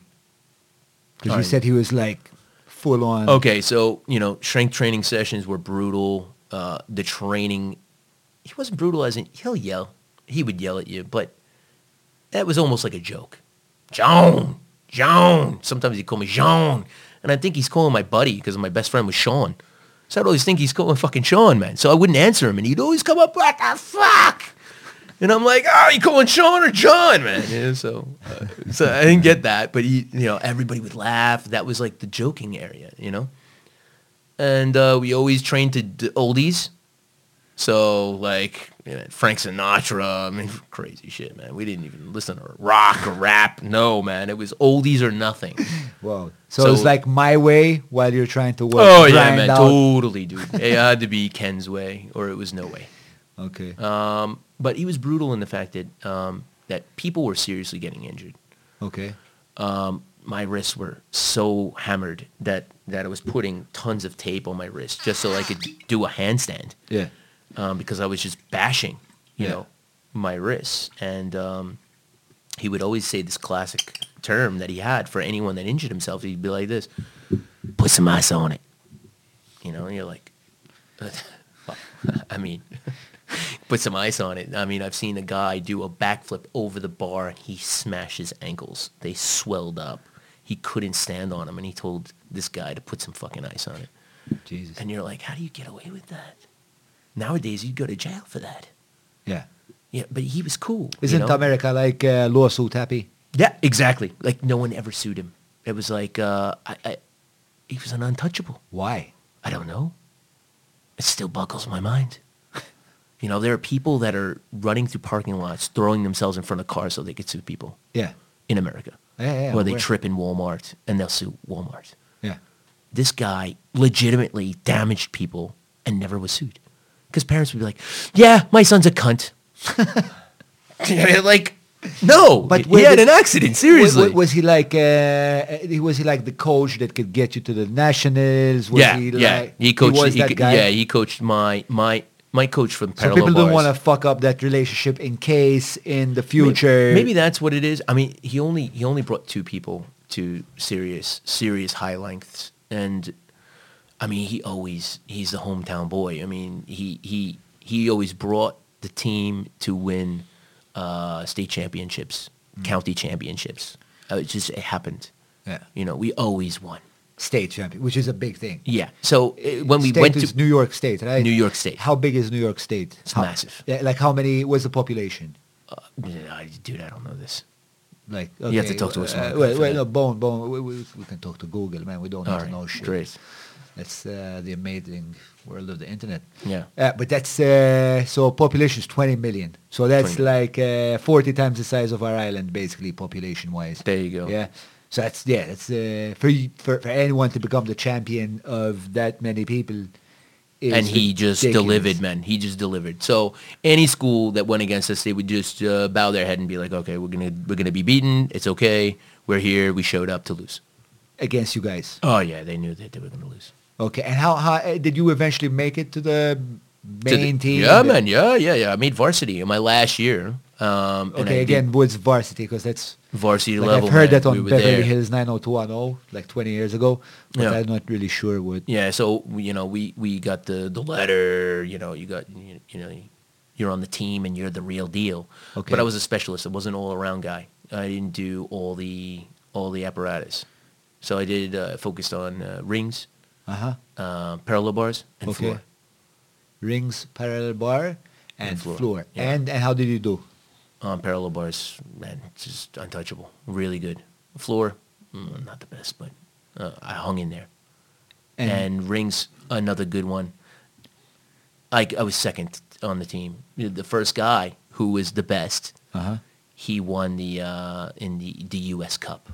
Because you said he was like full on. Okay, so you know, strength training sessions were brutal. Uh, the training, he wasn't brutal as in he'll yell. He would yell at you, but that was almost like a joke. Joan, Joan. Sometimes he'd call me Joan, and I think he's calling my buddy because my best friend was Sean. So I'd always think he's calling fucking Sean, man. So I wouldn't answer him, and he'd always come up, "What the fuck?" And I'm like, "Oh, you calling Sean or John, man?" You know, so, uh, so I didn't get that, but he, you know, everybody would laugh. That was like the joking area, you know. And uh, we always trained to d- oldies, so like you know, Frank Sinatra. I mean, crazy shit, man. We didn't even listen to rock or rap. No, man, it was oldies or nothing. Wow. So, it's So- like my way while you're trying to work. oh yeah, man, out. totally, dude. It had to be Ken's way, or it was no way. Okay. Um, but he was brutal in the fact that um, that people were seriously getting injured. okay. Um, my wrists were so hammered that that I was putting tons of tape on my wrist just so I could do a handstand Yeah. um, because I was just bashing, you Yeah. know, my wrists. And um, he would always say this classic term that he had for anyone that injured himself. He'd be like this, put some ice on it. You know, and you're like, well, I mean, put some ice on it. I mean, I've seen a guy do a backflip over the bar and he smashed his ankles. They swelled up. He couldn't stand on them, and he told this guy to put some fucking ice on it. Jesus. And you're like, how do you get away with that? Nowadays, you'd go to jail for that. Yeah. Yeah, but he was cool. you Isn't know? America like uh, lawsuit happy? Yeah, exactly. Like no one ever sued him. It was like uh, I, I, he was an untouchable. Why? I don't know. It still buckles my mind. You know, there are people that are running through parking lots, throwing themselves in front of cars so they could sue people Yeah. in America. Yeah, yeah, or they aware. trip in Walmart and they'll sue Walmart. Yeah. This guy legitimately damaged people and never was sued. Because parents would be like, yeah, my son's a cunt. like, no, But he had did- an accident, seriously. was he like uh, he was he like the coach that could get you to the nationals? Was yeah, he yeah. he coached. was he guy? Yeah, he coached my my my coach from so parallel people don't want to fuck up that relationship in case in the future. Maybe, that's what it is. I mean, he only he only brought two people to serious serious high lengths, and I mean, he always he's the hometown boy. I mean, he he he always brought the team to win uh, state championships, Mm. county championships. Uh, it just it happened. Yeah. You know, we always won. State champion, which is a big thing. Yeah. So uh, when we state went to New York State, right? New York State. How big is New York State? It's How- massive. Yeah, like how many? What's the population? uh, dude, I don't know this. Like You have to talk to a uh, smart guy wait, wait, no, bone, bone. We, we, we can talk to Google, man. We don't need All to know shit. great. That's uh, the amazing world of the internet. Yeah. Uh, but that's uh, so population is 20 million. So that's 20 like uh, 40 times the size of our island, basically population wise. There you go. Yeah. So that's yeah. That's uh, for, for for anyone to become the champion of that many people. Is and he just delivered, man. He just delivered. So any school that went against us, they would just uh, bow their head and be like, "Okay, we're gonna we're gonna be beaten. It's okay. We're here. We showed up to lose." against you guys. Oh yeah, they knew that they were gonna lose. Okay. And how how uh, did you eventually make it to the To the- main team? Yeah, man. Yeah, yeah, yeah. I made varsity in my last year. Um, Okay. did Again, what's varsity? Because that's varsity like level. I've heard man. that on We Beverly there. Hills 90210 like 20 years ago, but Yeah. I'm not really sure what. Yeah, so you know, we we got the the letter. You know, you got you, you know, you're on the team and you're the real deal. Okay. But I was a specialist. I wasn't all around guy. I didn't do all the all the apparatus. So I did uh, focused on uh, rings, Uh huh. uh, parallel bars, and Okay. floor. Rings, parallel bar, and, floor. floor, yeah. And and how did you do? On parallel bars, man, just untouchable. Really good. Floor, mm, not the best, but uh, I hung in there. And- And, rings, another good one. I, I was second on the team. The first guy who was the best, Uh huh. he won the uh, in the the U.S. Cup.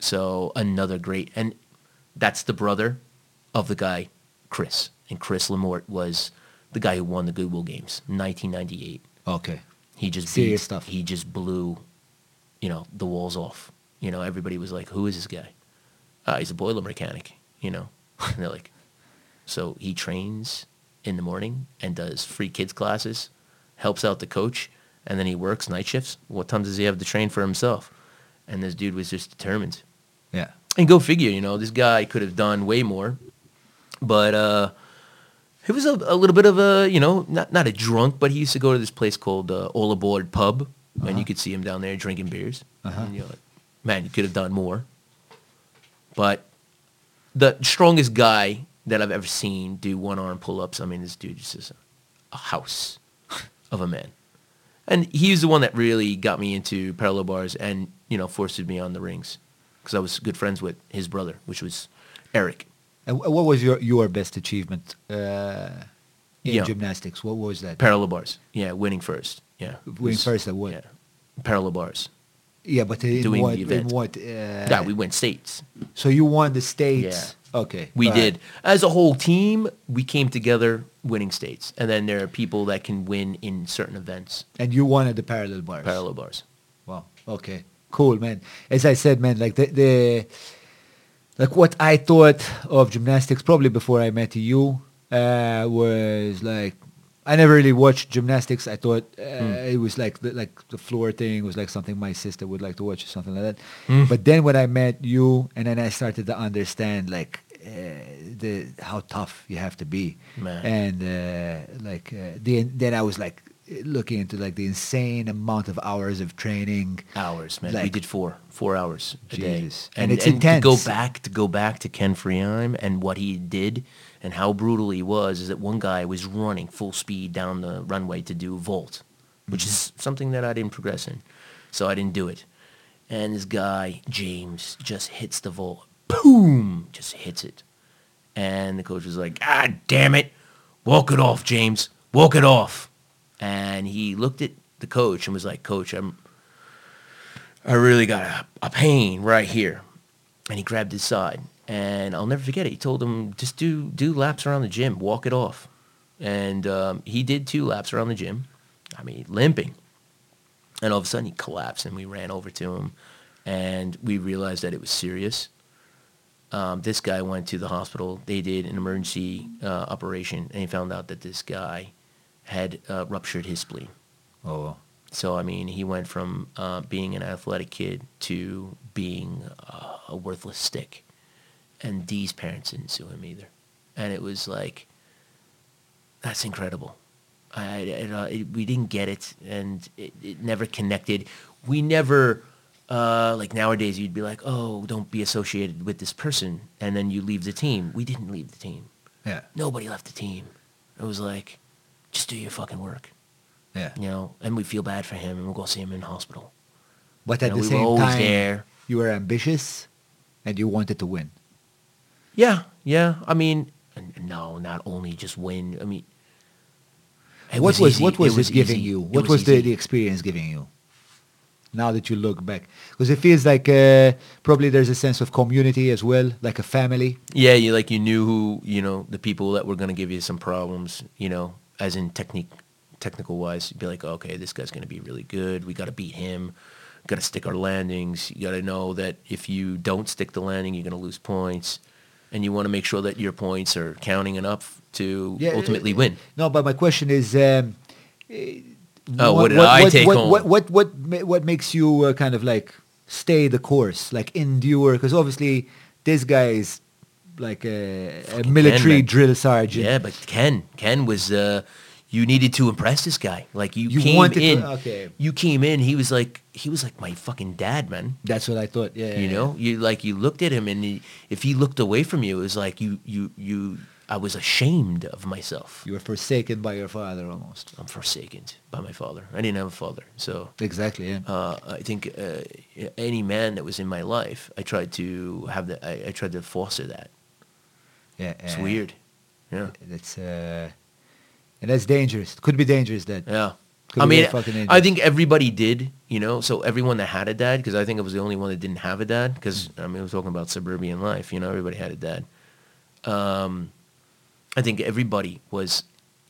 So another great, and that's the brother of the guy, Chris. And Chris Lamort was the guy who won the Goodwill Games, 1998. Okay. He just Serious beat- stuff. He just blew, you know, the walls off. You know, everybody was like, "Who is this guy?" Uh, he's a boiler mechanic. You know, and they're like, so he trains in the morning and does free kids classes, helps out the coach, and then he works night shifts. What time does he have to train for himself? And this dude was just determined. Yeah. And go figure, you know, this guy could have done way more, but uh, he was a, a little bit of a, you know, not not a drunk, but he used to go to this place called uh, All Aboard Pub, and Uh-huh. you could see him down there drinking beers. Uh-huh. And you're like, man, you could have done more. But the strongest guy that I've ever seen do one arm pull ups, I mean, this dude is just a, a house of a man. And he was the one that really got me into parallel bars and, you know, forced me on the rings because I was good friends with his brother, which was Eric. And what was your your best achievement uh, in Yeah. gymnastics? What was that? Parallel bars. Yeah, winning first. Yeah. Winning Was- first at what? Yeah. Parallel bars. yeah, but in Doing what? the in event. what? Uh, yeah, we went states. So you won the states. Yeah. Okay. We right. did. As a whole team, we came together winning states. And then there are people that can win in certain events, And you won at the parallel bars. parallel bars. Wow. Okay. Cool, man. As I said, man, like the, the like what I thought of gymnastics probably before I met you uh, was like I never really watched gymnastics. I thought uh, Hmm. it was like the, like the floor thing was like something my sister would like to watch or something like that. Hmm. But then when I met you, and then I started to understand like uh, the how tough you have to be, Man. and uh, like uh, the then I was like looking into like the insane amount of hours of training. Hours, man. we did four, four hours a day. Jesus. And it's intense. to go back to go back to Ken Freeheim and what he did and how brutal he was is that one guy was running full speed down the runway to do vault, which is something that I didn't progress in, so I didn't do it. And this guy James just hits the vault, boom, just hits it, And the coach was like, ah, damn it. Walk it off, James. Walk it off. And he looked at the coach and was like, coach, I'm, I really got a, a pain right here. And he grabbed his side. And I'll never forget it. He told him, just do, do laps around the gym. Walk it off. And um, he did two laps around the gym. I mean, limping. And all of a sudden he collapsed and we ran over to him and we realized that it was serious. Um, this guy went to the hospital. They did an emergency uh, operation and he found out that this guy had uh, ruptured his spleen. Oh, So, I mean, he went from uh, being an athletic kid to being uh, a worthless stick. And Dee's parents didn't sue him either. And it was like, that's incredible. I, it, uh, it, we didn't get it, and it, it never connected. We never, uh, like nowadays, you'd be like, oh, don't be associated with this person, and then you leave the team. We didn't leave the team. yeah, Nobody left the team. It was like, just do your fucking work, yeah. you know. And we feel bad for him, and we'll go see him in hospital. But You at know, the we were same always time, there. you were ambitious, and you wanted to win. Yeah, yeah. I mean, no, not only just win. I mean, it what was easy. what was it, giving easy. you? It What was, the, the experience giving you? Now that you look back, because it feels like uh, probably there's a sense of community as well, like a family. Yeah, you like you knew who you know the people that were going to give you some problems. You know, as in technique, technical wise, you'd be like, okay, this guy's going to be really good. We got to beat him. Got to stick our landings. You got to know that if you don't stick the landing, you're going to lose points, and you want to make sure that your points are counting enough to Yeah, ultimately win. No, but my question is, um, Oh, what did I take what, home? What what what what makes you uh, kind of like stay the course, like endure? Because obviously this guy is like a, a military Ken, drill sergeant. Yeah, but Ken, Ken was uh, you needed to impress this guy. Like you, You came wanted to- in, okay. you came in. He was like he was like my fucking dad, man. That's what I thought. Yeah, you yeah, know, you like you looked at him, and he, if he looked away from you, it was like you, you, you. I was ashamed of myself. you were forsaken by your father almost. I'm forsaken by my father. I didn't have a father, so Exactly. Yeah. uh, I think uh, any man that was in my life, I tried to have that. I, I tried to foster that. Yeah. It's uh, weird. Yeah. That's uh, and that's dangerous. Could be dangerous. That Yeah. Could I mean, I think everybody did, you know, so everyone that had a dad, because I think I was the only one that didn't have a dad, because, I mean, we're talking about suburban life, you know, everybody had a dad. Um, I think everybody was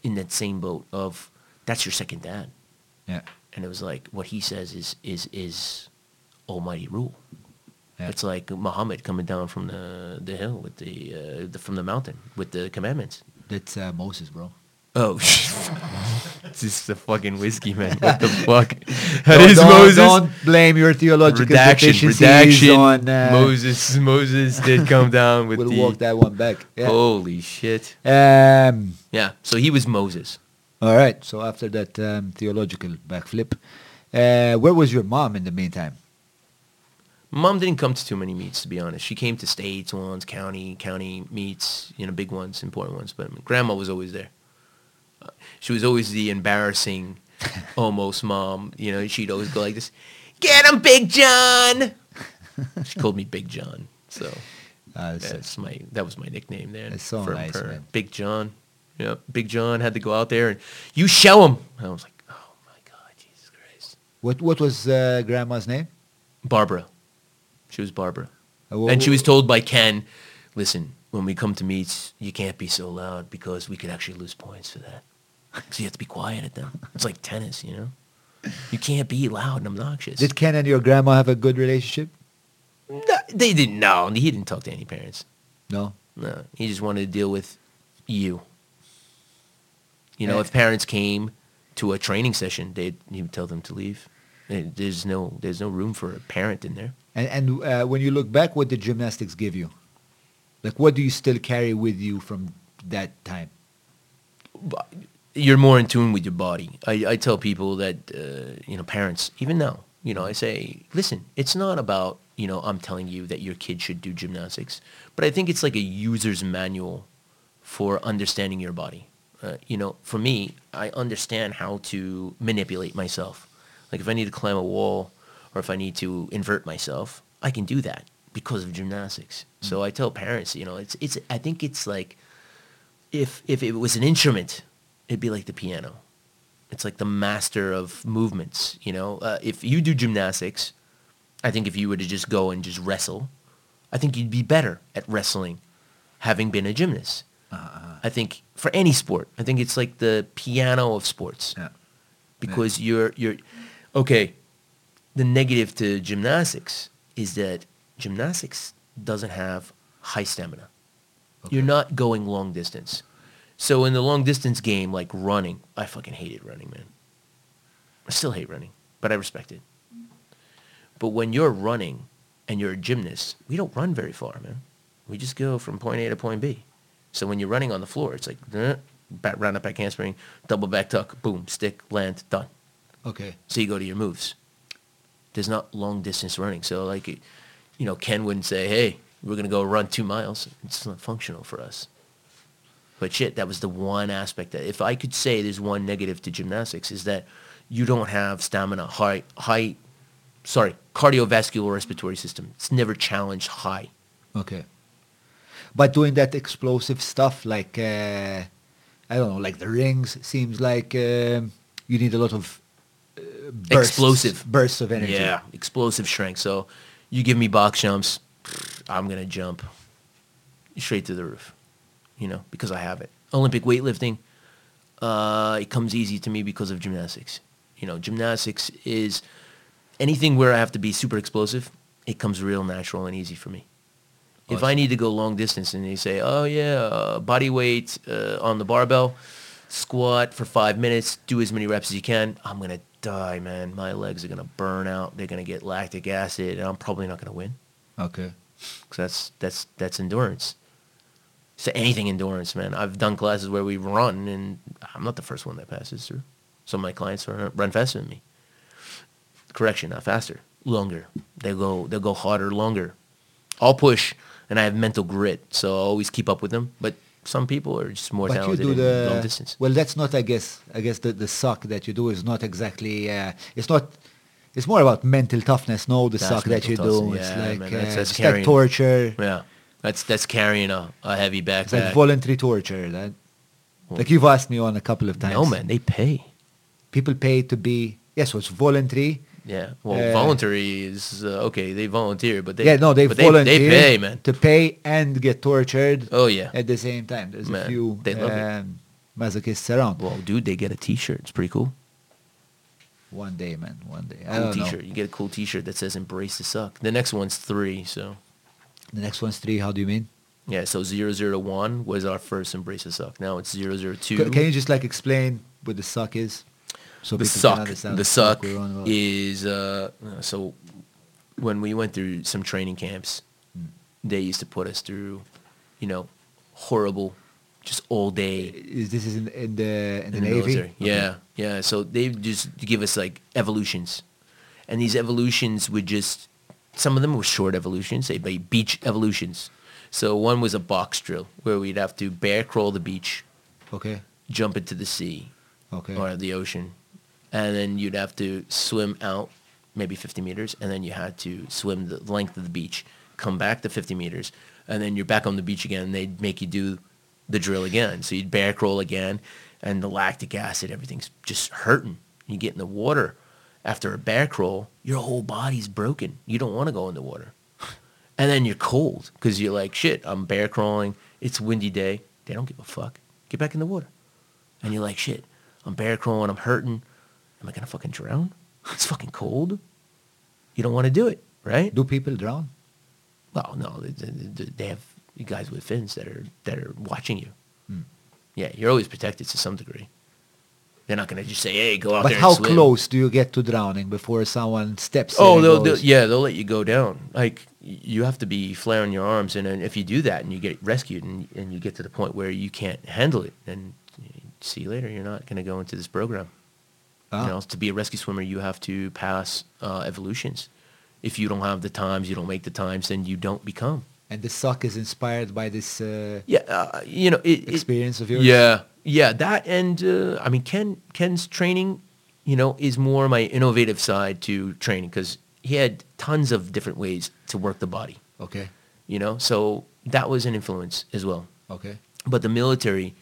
in that same boat of, that's your second dad. yeah. And it was like, what he says is, is, is almighty rule. Yeah. It's like Muhammad coming down from the, the hill with the, uh, the, from the mountain with the commandments. That's uh, Moses, bro. Oh, this is the fucking whiskey, man. What the fuck? That Don't- is don't, Moses. Don't blame your theological redaction, deficiencies redaction. on. Uh, Moses, Moses did come down with We'll the. walk that one back. Yeah. Holy shit! Um, Yeah, so he was Moses. all right. So after that um, theological backflip, uh, where was your mom in the meantime? Mom didn't come to too many meets, to be honest. She came to states ones, county, county meets, you know, big ones, important ones. But grandma was always there. Uh, She was always the embarrassing, almost mom. You know, she'd always go like this, "Get him, Big John." She called me Big John, so Uh, that's my that was my nickname there. That's so nice, her. man. Big John. Yeah, Big John had to go out there and you show him. I was like, oh my god, Jesus Christ. what what was uh, grandma's name? Barbara. She was Barbara. Uh, wha- and she was told by Ken, listen, when we come to meets, you can't be so loud because we could actually lose points for that. So you have to be quiet at them. It's like tennis, you know? You can't be loud and obnoxious. Did Ken and your grandma have a good relationship? No, they didn't know. He didn't talk to any parents. No. No, he just wanted to deal with you. You know, if parents came to a training session, they'd he would tell them to leave. There's no there's no room for a parent in there. And and uh, when you look back, what did gymnastics give you? Like, what do you still carry with you from that time? You're more in tune with your body. I, I tell people that uh, you know parents even now you know I say listen, it's not about you know I'm telling you that your kid should do gymnastics, but I think it's like a user's manual for understanding your body. Uh, you know, for me, I understand how to manipulate myself. Like if I need to climb a wall or if I need to invert myself, I can do that because of gymnastics. So I tell parents, you know, it's it's I think it's like if if it was an instrument, it'd be like the piano. It's like the master of movements, you know. Uh, if you do gymnastics, I think if you were to just go and just wrestle, I think you'd be better at wrestling having been a gymnast. I think for any sport, I think it's like the piano of sports Yeah. because you're you're okay. The negative to gymnastics is that gymnastics doesn't have high stamina. You're not going long distance. So in the long distance game, like running, I fucking hated running, man. I still hate running, but I respect it. But when you're running and you're a gymnast, we don't run very far, man. We just go from point A to point B. So when you're running on the floor, it's like eh, back, round up back handspring, double back tuck, boom, stick, land, done. Okay. So you go to your moves. There's not long distance running. So like, you know, Ken wouldn't say, hey, we're going to go run two miles. It's not functional for us. But shit, that was the one aspect that if I could say there's one negative to gymnastics is that you don't have stamina, high, high, sorry, cardiovascular respiratory system. It's never challenged high. Okay. But doing that explosive stuff, like uh, I don't know, like the rings, seems like um, you need a lot of bursts, Explosive. bursts of energy. Yeah, explosive strength. So you give me box jumps, I'm going to jump straight to the roof, you know, because I have it. Olympic weightlifting, uh, it comes easy to me because of gymnastics. You know, gymnastics is anything where I have to be super explosive, it comes real natural and easy for me. If I need to go long distance and they say, oh yeah, uh, body weight uh, on the barbell, squat for five minutes, do as many reps as you can, I'm going to die, man. My legs are going to burn out. They're going to get lactic acid and I'm probably not going to win. Okay. Cause that's, that's, that's endurance. So anything endurance, man. I've done classes where we run and I'm not the first one that passes through. Some of my clients run, run faster than me. Correction, not faster, longer. They go, they'll go harder, longer. I'll push and I have mental grit, so I'll always keep up with them. But some people are just more But you talented do the long distance. well. That's not, I guess. I guess the the suck that you do is not exactly. Uh, it's not. It's more about mental toughness. No, the That's suck that you toughness, do. It's like man, uh, that's- that's it's like torture. Yeah, that's that's carrying a, a heavy backpack. It's like voluntary torture. That, like you've asked me on a couple of times. no, man, they pay. People pay to be. Yes, so it's voluntary. Yeah, well, Uh, voluntary is uh, okay. They volunteer, but they yeah, no, they volunteer They, pay, man. to pay and get tortured Oh yeah. at the same time. There's a few they love it. um, masochists around. Well, dude, they get a T-shirt. It's pretty cool. One day, man. One day. I Cool don't know. T-shirt. You get a cool T-shirt that says "Embrace the Suck." The next one's three. So The next one's three. How do you mean? yeah, so 001 was our first "Embrace the Suck." Now it's 002. C- Can you just like explain what the suck is? So the suck the suck we're on about. is uh, so when we went through some training camps Hmm. they used to put us through you know horrible just all day Is this is in, in the in, in the, navy? military Okay. yeah yeah so they just give us like evolutions and these evolutions would just some of them were short evolutions they be beach evolutions so one was a box drill where we'd have to bear crawl the beach Okay. jump into the sea Okay. or the ocean, and then you'd have to swim out maybe 50 meters, and then you had to swim the length of the beach, come back to 50 meters, and then you're back on the beach again. And they'd make you do the drill again, so you'd bear crawl again, and the lactic acid, everything's just hurting. You get in the water after a bear crawl, your whole body's broken. You don't want to go in the water, and then you're cold because you're like, shit, I'm bear crawling. It's a windy day. They don't give a fuck. Get back in the water and you're like, shit, I'm bear crawling, I'm hurting. Am I gonna fucking drown? It's fucking cold. You don't want to do it, right? Do people drown? Well, no, they, they, have guys with fins that are that are watching you. Hmm. Yeah, you're always protected to some degree. They're not gonna just say, "Hey, go out But there." how and swim. close do you get to drowning before someone steps? Oh, and they'll, they'll yeah, they'll let you go down. Like you have to be flaring your arms, and then if you do that and you get rescued, and and you get to the point where you can't handle it, then see you later. You're not gonna go into this program. Ah. You know, to be a rescue swimmer, you have to pass uh, evolutions. If you don't have the times, you don't make the times, then you don't become. And the suck is inspired by this uh, Yeah, uh, you know, it, it- experience of yours? Yeah, yeah, that and uh, I mean, Ken Ken's training, you know, is more my innovative side to training because he had tons of different ways to work the body. Okay. You know, so that was an influence as well. Okay. But the military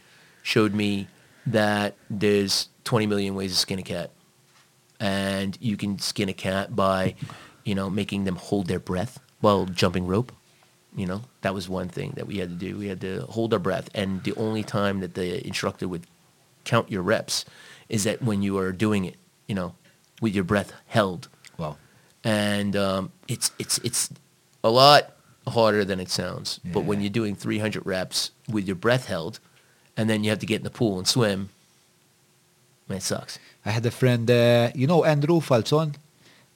showed me that there's 20 million ways to skin a cat. And you can skin a cat by, you know, making them hold their breath while jumping rope. You know, that was one thing that we had to do. We had to hold our breath. And the only time that the instructor would count your reps is that when you are doing it, you know, with your breath held. Wow. And um, it's, it's, it's a lot harder than it sounds. But when you're doing 300 reps with your breath held, and then you have to get in the pool and swim, it sucks. I had a friend, uh, you know, Andrew Falzon.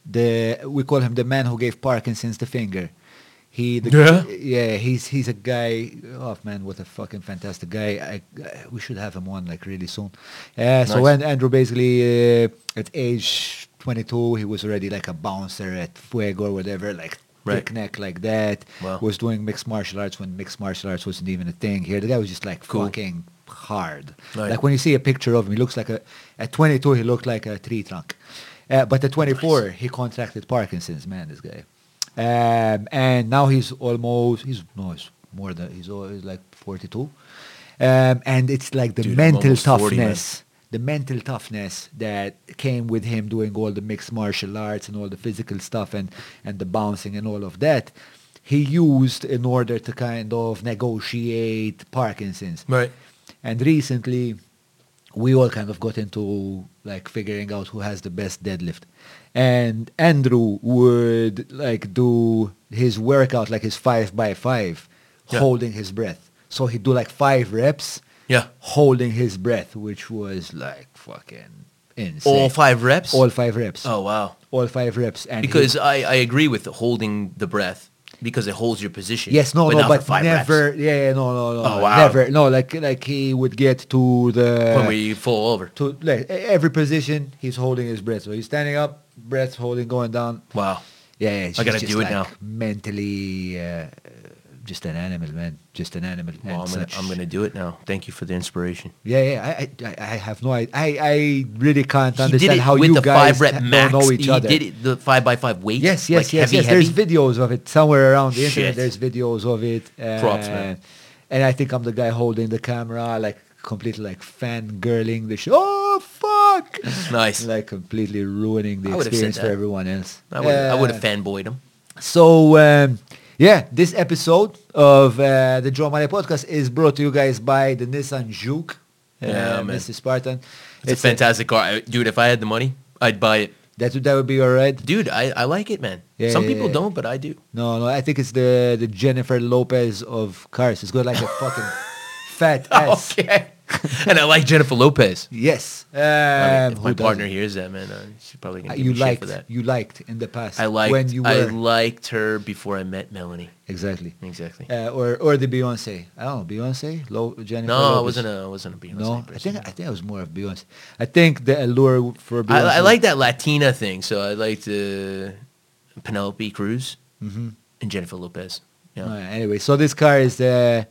The we call him the man who gave Parkinson's the finger. He, the, Yeah? yeah, he's he's a guy. Oh man, what a fucking fantastic guy! I, I, we should have him on like really soon. Uh, So Nice. when Andrew basically uh, at age 22, he was already like a bouncer at Fuego or whatever, like Right. thick neck like that. Wow. Was doing mixed martial arts when mixed martial arts wasn't even a thing here. The guy was just like Cool. fucking hard. Right. Like when you see a picture of him, he looks like a, at 22, he looked like a tree trunk. Uh, but at 24, he contracted Parkinson's, man, this guy. Um, and now he's almost, he's, no, he's more than, he's, al- he's like 42. Um, and it's like the Dude, mental almost 40, toughness, the mental toughness that came with him doing all the mixed martial arts and all the physical stuff and, and the bouncing and all of that. He used in order to kind of negotiate Parkinson's. Right. And recently, we all kind of got into like figuring out who has the best deadlift. And Andrew would like do his workout like his five by five, Yeah. holding his breath. So he'd do like five reps, Yeah. holding his breath, which was like fucking insane. All five reps? All five reps. Oh, wow. All five reps. And Because I, I agree with holding the breath because it holds your position. Yes, no, but no, but never. reps. Yeah, yeah, no, no, no, Oh, wow. never. No, like like he would get to the when we fall over. to like every position, he's holding his breath. So he's standing up, breath holding, going down. Wow. Yeah, yeah. I gotta do it now. Mentally, uh, just an animal, man. Just an animal. Well, I'm gonna. I'm gonna do it now. Thank you for the inspiration. Yeah, yeah. I, I, I have no idea. I, I really can't He understand how with you the guys five rep ha- max. don't know each he other. did it the five by five weight. Yes, yes, like yes, heavy, yes. Heavy. There's videos of it somewhere around the internet. There's videos of it. Uh, Props, man. And I think I'm the guy holding the camera, like completely like fangirling the show. Oh fuck! Nice. Like completely ruining the experience for everyone else. I would I would have Uh, fanboyed him. so um, yeah, this episode of uh, the Joe Male podcast is brought to you guys by the Nissan Juke. Uh, Yeah, man. Mr. Spartan. It's, a fantastic car, I- dude. If I had the money, I'd buy it, that would that would be all right. dude. I, I like it, man. Yeah, Some yeah, people yeah. don't, but I do. No, no, I think it's the the Jennifer Lopez of cars. It's got like a fucking fat ass. Okay. and I like Jennifer Lopez. Yes. Um, I mean, if my partner doesn't? hears that, man, uh, she's probably gonna Uh, give you me shit liked for that. you liked in the past. I liked when you were. I liked her before I met Melanie. exactly. Exactly. Uh, or or the Beyonce. I don't know Beyonce. Low Jennifer. no, I wasn't a I wasn't a Beyonce. No, I think I think I was more of Beyonce. I think the allure for Beyonce. I, I like that Latina thing, so I liked uh, Penelope Cruz hmm and Jennifer Lopez. Yeah. anyway, so this car is uh,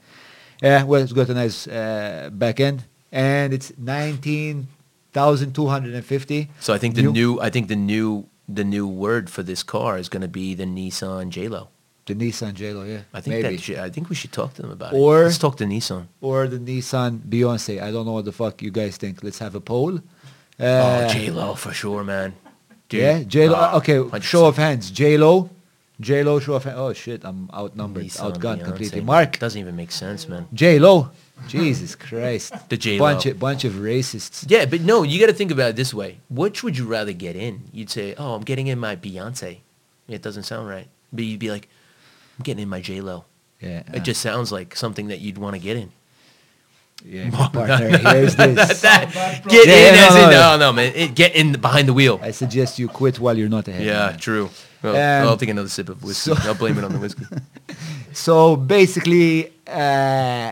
yeah, well, it's got a nice uh, back end, and it's nineteen thousand two hundred and fifty. So I think the new I think the new the new word for this car is going to be the Nissan J Lo. the Nissan J-Lo, yeah, I think maybe. that should, I think we should talk to them about Or- it. Let's talk to Nissan. or the Nissan Beyonce. I don't know what the fuck you guys think. Let's have a poll. Uh, oh, J Lo for sure, man. Dude. Yeah, J Lo. Ah, okay, 100%. show of hands. J Lo, J Lo. Show of hands. Oh shit, I'm outnumbered, Nissan, outgunned Beyonce, completely. Mark, doesn't even make sense, man. J Lo. Jesus Christ. The J-Lo. Bunch of bunch of racists. Yeah, but no, you got to think about it this way. Which would you rather get in? You'd say, "Oh, I'm getting in my Beyonce." It doesn't sound right, but you'd be like, "I'm getting in my J Lo." Yeah. It uh. just sounds like something that you'd want to get in. Yeah. My partner, here's this. That- bad get Yeah, in yeah, as no, in no. no, no, man. It, get in behind the wheel. I suggest you quit while you're not ahead. Yeah, man. true. Well, Um, I'll take another sip of whiskey. so- I'll blame it on the whiskey. So basically, uh,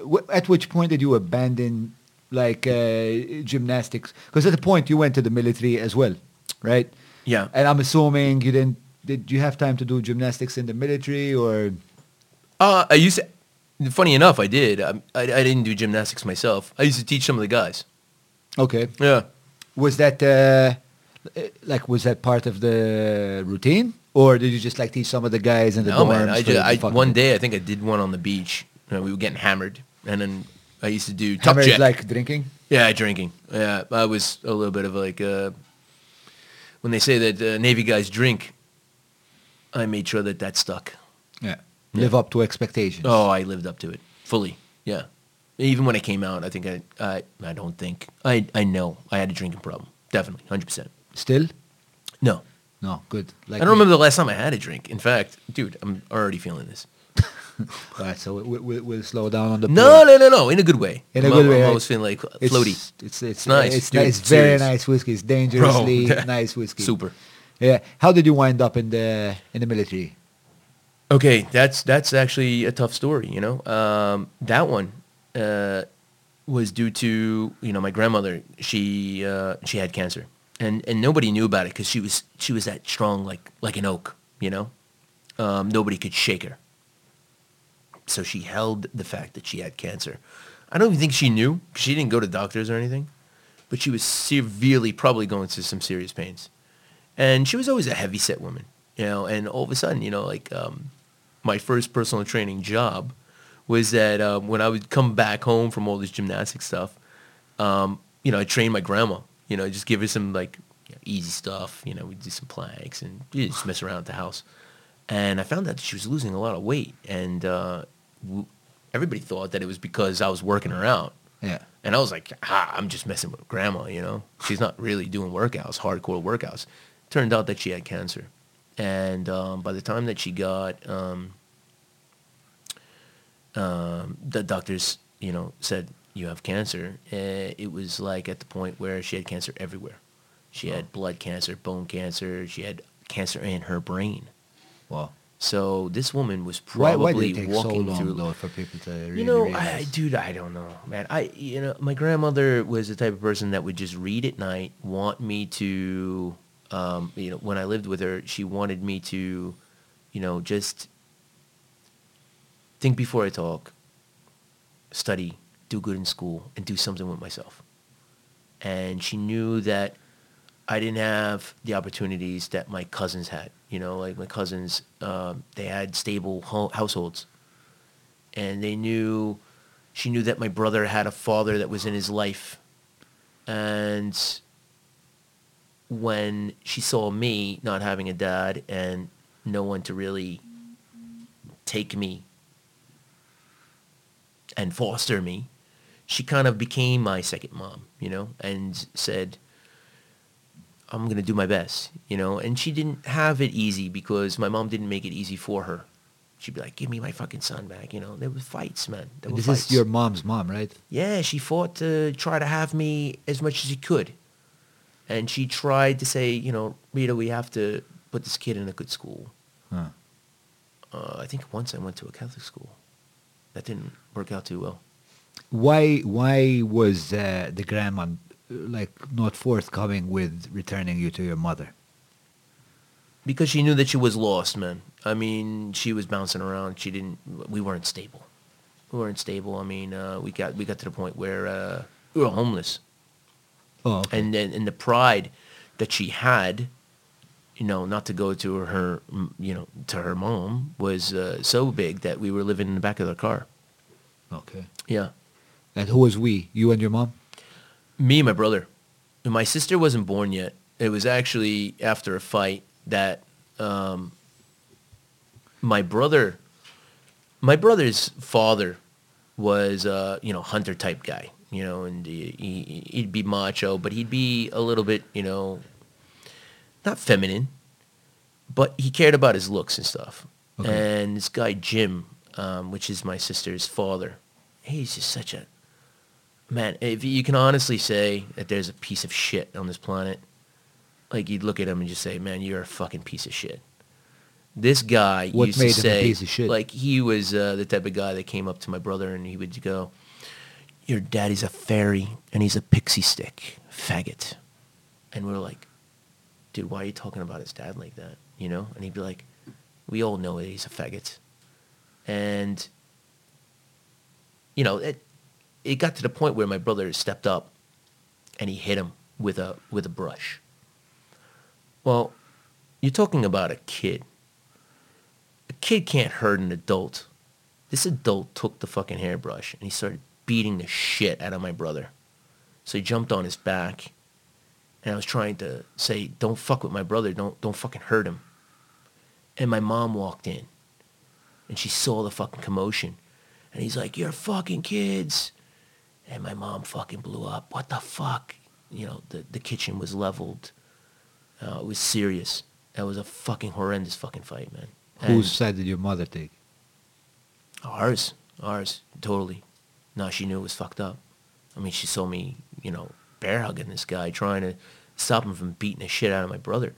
w- at which point did you abandon like uh, gymnastics? Because at the point you went to the military as well, right? Yeah. And I'm assuming you didn't. Did you have time to do gymnastics in the military or? Uh, I used to, funny enough, I did. I, I, I didn't do gymnastics myself. I used to teach some of the guys. Okay. Yeah. Was that uh, like was that part of the routine? Or did you just like teach some of the guys in the No, dorms? man. I just, I, one day, I think I did one on the beach. You know, we were getting hammered, and then I used to do tuck Hammer is jet. like drinking. yeah, drinking. Yeah, I was a little bit of like uh, when they say that uh, Navy guys drink. I made sure that that stuck. Live up to expectations. Oh, I lived up to it fully. Yeah, even when I came out, I think I, I, I don't think I, I know I had a drinking problem. Definitely, hundred percent. Still? No, No, good. Like I don't remember the last time I had a drink. In fact, dude, I'm already feeling this. All right, so we, we, we'll slow down on the. No, no, no, no, in a good way. In a I'm, good I'm way, right? always feeling like It's, floaty. It's it's nice, It's, dude, it's very nice whiskey. It's dangerously Bro. nice whiskey. Super. Yeah. How did you wind up in the in the military? Okay, that's that's actually a tough story. You know, um, that one uh, was due to you know my grandmother. She uh, she had cancer, and and nobody knew about it because she was she was that strong like like an oak. You know, um, nobody could shake her. So she held the fact that she had cancer. I don't even think she knew she didn't go to doctors or anything, but she was severely probably going through some serious pains, and she was always a heavy set woman. You know, and all of a sudden, you know, like um, my first personal training job was that um, when I would come back home from all this gymnastic stuff, um, you know, I trained my grandma. You know, just give her some like you know, easy stuff. You know, we do some planks and just mess around at the house. And I found out that she was losing a lot of weight, and uh, w- everybody thought that it was because I was working her out. Yeah. And I was like, ah, I'm just messing with grandma, you know? She's not really doing workouts, hardcore workouts. Turned out that she had cancer. And um, by the time that she got, um, um, the doctors, you know, said, you have cancer. Uh, it was like at the point where she had cancer everywhere. She had blood cancer, bone cancer. She had cancer in her brain. Wow. So this woman was probably why did it take so walking long through though for people to really you know, I, dude, I don't know, man. I, you know, my grandmother was the type of person that would just read at night, want me to, um, you know, when I lived with her, she wanted me to, you know, just think before I talk, study, do good in school, and do something with myself. And she knew that I didn't have the opportunities that my cousins had. You know, like my cousins, um, they had stable ho- households and they knew she knew that my brother had a father that was in his life and when she saw me not having a dad and no one to really take me and foster me she kind of became my second mom you know and said i'm going to do my best you know and she didn't have it easy because my mom didn't make it easy for her she'd be like give me my fucking son back you know there were fights man there were this fights. is your mom's mom, right? Yeah, she fought to try to have me as much as she could. And she tried to say, you know, Rita, we have to put this kid in a good school. Huh. Uh, I think once I went to a Catholic school. That didn't work out too well. Why why was uh, the grandma like not forthcoming with returning you to your mother? Because she knew that she was lost, man. I mean, she was bouncing around. She didn't, we weren't stable. We weren't stable. I mean, uh, we got we got to the point where uh, we were homeless. Oh, okay. and then and the pride that she had, you know, not to go to her, you know, to her mom was uh, so big that we were living in the back of the car. okay. Yeah, And who was we? You and your mom? me and my brother. And my sister wasn't born yet. It was actually after a fight that um, my brother, my brother's father, was uh, you know hunter type guy. You know, and he, he'd be macho, but he'd be a little bit, you know, not feminine, but he cared about his looks and stuff. Okay. And this guy Jim, um, which is my sister's father, he's just such a man. If you can honestly say that there's a piece of shit on this planet, like you'd look at him and just say, "Man, you're a fucking piece of shit." This guy What used to say, piece of shit? like he was uh, the type of guy that came up to my brother and he would go, "Your daddy's a fairy and he's a pixie stick, faggot," and we're like, "Dude, why are you talking about his dad like that?" You know? And he'd be like, "We all know that he's a faggot," and you know it. It got to the point where my brother stepped up and he hit him with a with a brush. Well, you're talking about a kid. A kid can't hurt an adult. This adult took the fucking hairbrush and he started beating the shit out of my brother. So he jumped on his back, and I was trying to say, "Don't fuck with my brother. Don't don't fucking hurt him." And my mom walked in, and she saw the fucking commotion, and he's like, "You're fucking kids," and my mom fucking blew up. What the fuck? You know, the the kitchen was leveled. Uh, it was serious. That was a fucking horrendous fucking fight, man. And- Whose side did your mother take? Ours, ours, totally. No, she knew it was fucked up. I mean, she saw me, you know, bear hugging this guy, trying to stop him from beating the shit out of my brother.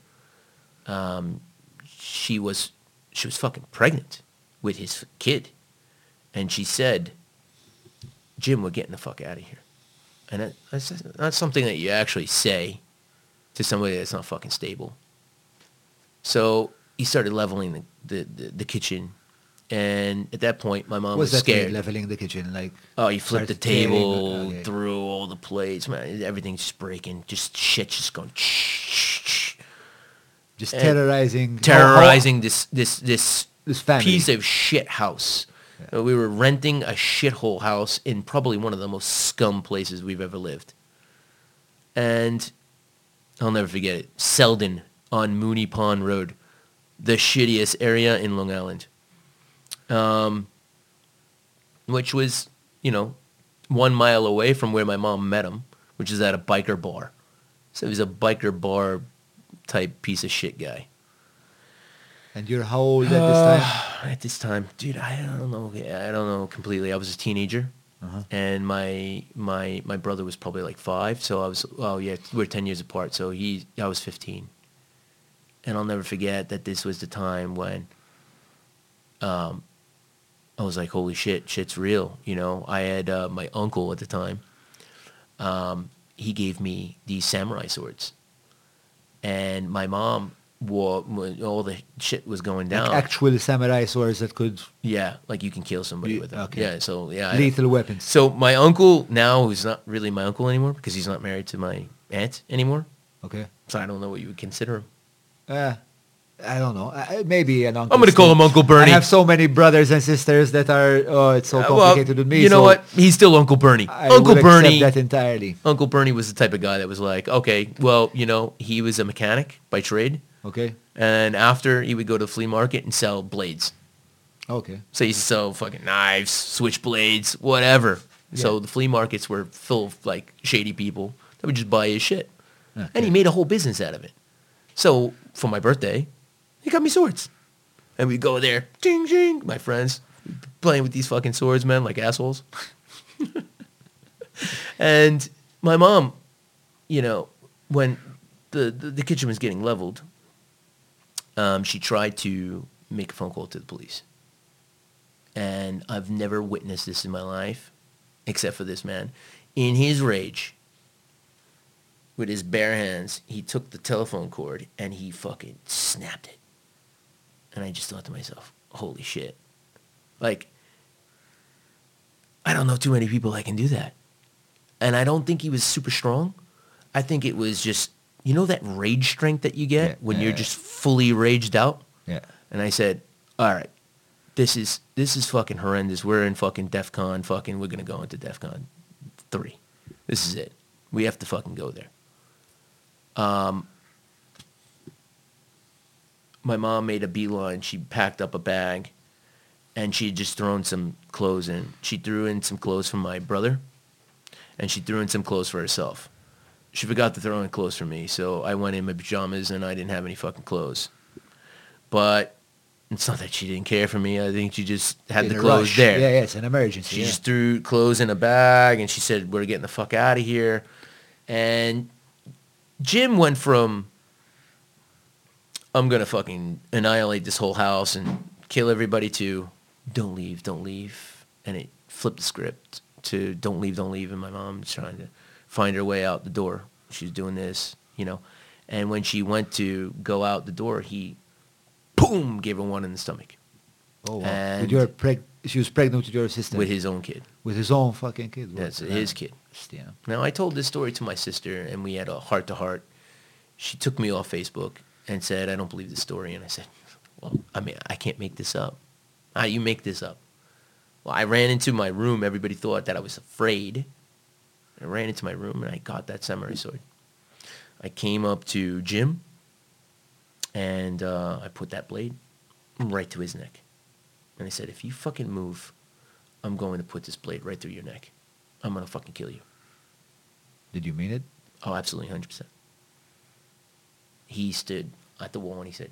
Um, she was, she was fucking pregnant with his kid, and she said, "Jim, we're getting the fuck out of here." And that, that's not something that you actually say to somebody that's not fucking stable. So he started leveling the, the, the, the kitchen. And at that point, my mom Was was, scared. leveling the kitchen? Like Oh, you flipped the tearing- table, okay. threw all the plates, man. Everything's just breaking. Just shit, just going. just and terrorizing, terrorizing this this this This family. piece of shit house. Uh, We were renting a shithole house in probably one of the most scum places we've ever lived. And I'll never forget it. Selden on Mooney Pond Road, the shittiest area in Long Island. Um, which was, you know, one mile away from where my mom met him, which is at a biker bar. So he's a biker bar type piece of shit guy. And you're how old at this time? At this time, dude, I don't know. I don't know completely. I was a teenager, Uh-huh. and my my my brother was probably like five. So I was. Oh yeah, we're ten years apart. So he, I was fifteen, and I'll never forget that this was the time when. Um, I was like, holy shit, shit's real. You know, I had uh, my uncle at the time. Um, he gave me these samurai swords, and my mom wore all the shit was going down. Like actual samurai swords that could Yeah, like you can kill somebody with them. okay. Yeah, so yeah. I- lethal weapons. So my uncle now, who's not really my uncle anymore because he's not married to my aunt anymore. Okay. So I don't know what you would consider him. Uh, I don't know. Uh, maybe an uncle. I'm gonna call him Uncle Bernie. I have so many brothers and sisters that are. Oh, it's so Uh, well, complicated with me. You know so what? He's still Uncle Bernie. I Uncle would Bernie. that entirely. Uncle Bernie was the type of guy that was like, okay, well, you know, he was a mechanic by trade, Okay. and after he would go to the flea market and sell blades. Okay. So he used to sell fucking knives, switchblades, whatever. So the flea markets were full of like shady people that would just buy his shit. And he made a whole business out of it. So for my birthday, he got me swords. And we'd go there, ding, ding, my friends, playing with these fucking swords, man, like assholes. and my mom, you know, when the, the, the kitchen was getting leveled, um, she tried to make a phone call to the police. And I've never witnessed this in my life, except for this man. In his rage, with his bare hands, he took the telephone cord and he fucking snapped it. And I just thought to myself, holy shit. Like, I don't know too many people that can do that. And I don't think he was super strong. I think it was just, you know that rage strength that you get Yeah, when yeah, you're yeah. just fully raged out? Yeah. And I said, all right, this is this is fucking horrendous. We're in fucking DEF CON. Fucking, we're gonna go into DEF CON three. This is it. We have to fucking go there. Um, my mom made a beeline. She packed up a bag, and she had just thrown some clothes in. She threw in some clothes for my brother, and she threw in some clothes for herself. She forgot to throw in clothes for me, so I went in my pajamas and I didn't have any fucking clothes. But it's not that she didn't care for me. I think she just had In the clothes rush. there. Yeah, yeah, it's an emergency. She yeah. just threw clothes in a bag and she said, we're getting the fuck out of here. And Jim went from, I'm going to fucking annihilate this whole house and kill everybody to, don't leave, don't leave. And it flipped the script to don't leave, don't leave. And my mom's trying to find her way out the door. She's doing this, you know. And when she went to go out the door, he, boom, gave her one in the stomach Oh, wow. and- with your preg- she was pregnant with your sister. with his own kid. with his own fucking kid. That's his kid. Yeah. Now I told this story to my sister, and we had a heart to heart. She took me off Facebook, and said, I don't believe the story. And I said, well, I mean, I can't make this up. How do you make this up? Well, I ran into my room. Everybody thought that I was afraid. I ran into my room and I got that samurai sword. I came up to Jim and uh, I put that blade right to his neck. And I said, if you fucking move, I'm going to put this blade right through your neck. I'm going to fucking kill you. Did you mean it? Oh, absolutely, 100%. He stood at the wall and he said,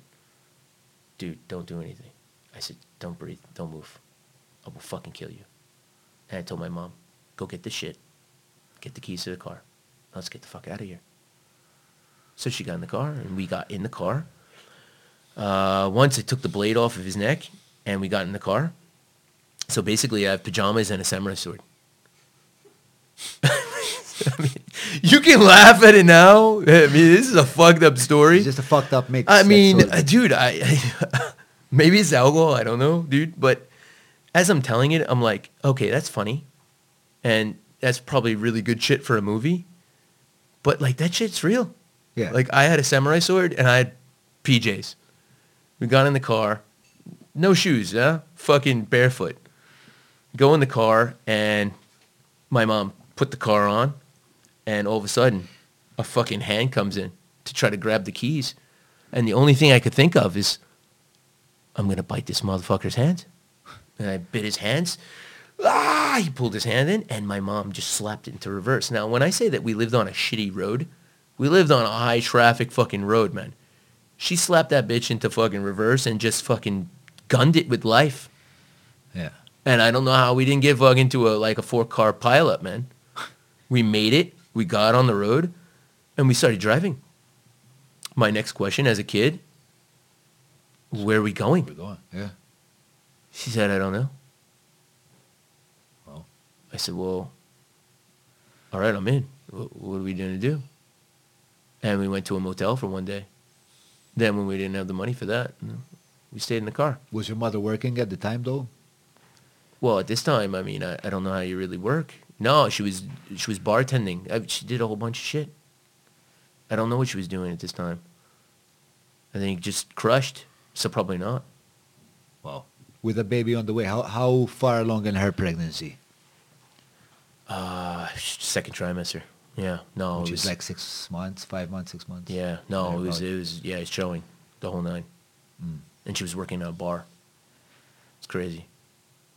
dude, don't do anything. I said, don't breathe, don't move. I will fucking kill you. And I told my mom, go get the shit, get the keys to the car. Let's get the fuck out of here. So she got in the car and we got in the car. Uh, once I took the blade off of his neck and we got in the car. So basically I have pajamas and a samurai sword. I mean, you can laugh at it now. I mean, this is a fucked up story. It's just a fucked up mix. I mean, uh, dude, I, I maybe it's alcohol. I don't know, dude. But as I'm telling it, I'm like, okay, that's funny, and that's probably really good shit for a movie. But like that shit's real. yeah. Like I had a samurai sword and I had PJs. We got in the car, no shoes, yeah, fucking barefoot. Go in the car and my mom put the car on, and all of a sudden, a fucking hand comes in to try to grab the keys, and the only thing I could think of is, I'm gonna bite this motherfucker's hand, and I bit his hands. Ah! He pulled his hand in, and my mom just slapped it into reverse. Now, when I say that we lived on a shitty road, we lived on a high traffic fucking road, man. She slapped that bitch into fucking reverse and just fucking gunned it with life. yeah. And I don't know how we didn't get fucking into a like a four car pileup, man. We made it. We got on the road, and we started driving. My next question as a kid: Where are we going? We're going? going. Yeah. She said, "I don't know." Well. I said, "Well, all right, I'm in. What, what are we gonna do?" And we went to a motel for one day. Then, when we didn't have the money for that, we stayed in the car. Was your mother working at the time though? Well, at this time, I mean, I, I don't know how you really work. No, she was she was bartending. I, she did a whole bunch of shit. I don't know what she was doing at this time. I think just crushed. So probably not. Wow. With a baby on the way, how how far along in her pregnancy? Uh, second trimester. Yeah. No, Which it was like six months, five months, six months. Yeah. No, it was it was yeah, it's showing the whole nine. Mm. And she was working at a bar. It's crazy.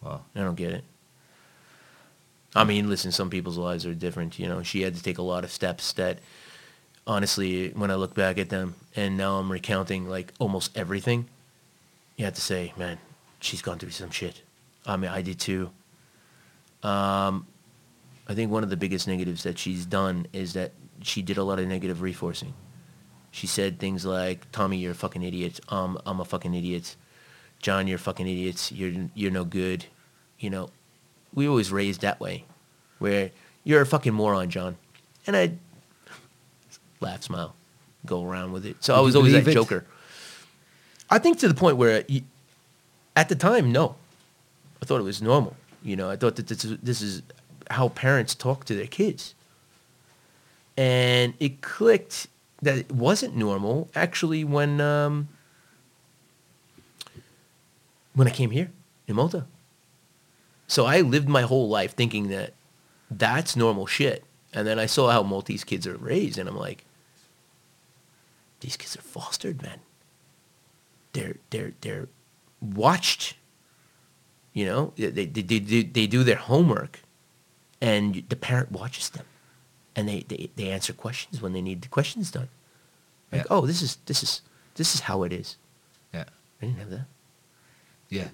Wow. I don't get it. I mean, listen, some people's lives are different. You know, she had to take a lot of steps that, honestly, when I look back at them and now I'm recounting like almost everything, you have to say, man, she's gone through some shit. I mean, I did too. Um, I think one of the biggest negatives that she's done is that she did a lot of negative reinforcing. She said things like, Tommy, you're a fucking idiot. Um, I'm a fucking idiot. John, you're fucking idiots. You're you're no good. You know, we always raised that way, where you're a fucking moron, John. And I laugh, smile, go around with it. So Did I was always that it? joker. I think to the point where, you, at the time, no, I thought it was normal. You know, I thought that this is, this is how parents talk to their kids. And it clicked that it wasn't normal actually when um, when I came here in Malta. So I lived my whole life thinking that that's normal shit. And then I saw how Maltese kids are raised and I'm like, these kids are fostered, man. They're they're they're watched. You know, they they, they, they, they do their homework and the parent watches them and they, they, they answer questions when they need the questions done. Like, Yeah. oh, this is this is this is how it is. Yeah. I didn't have that. Yeah.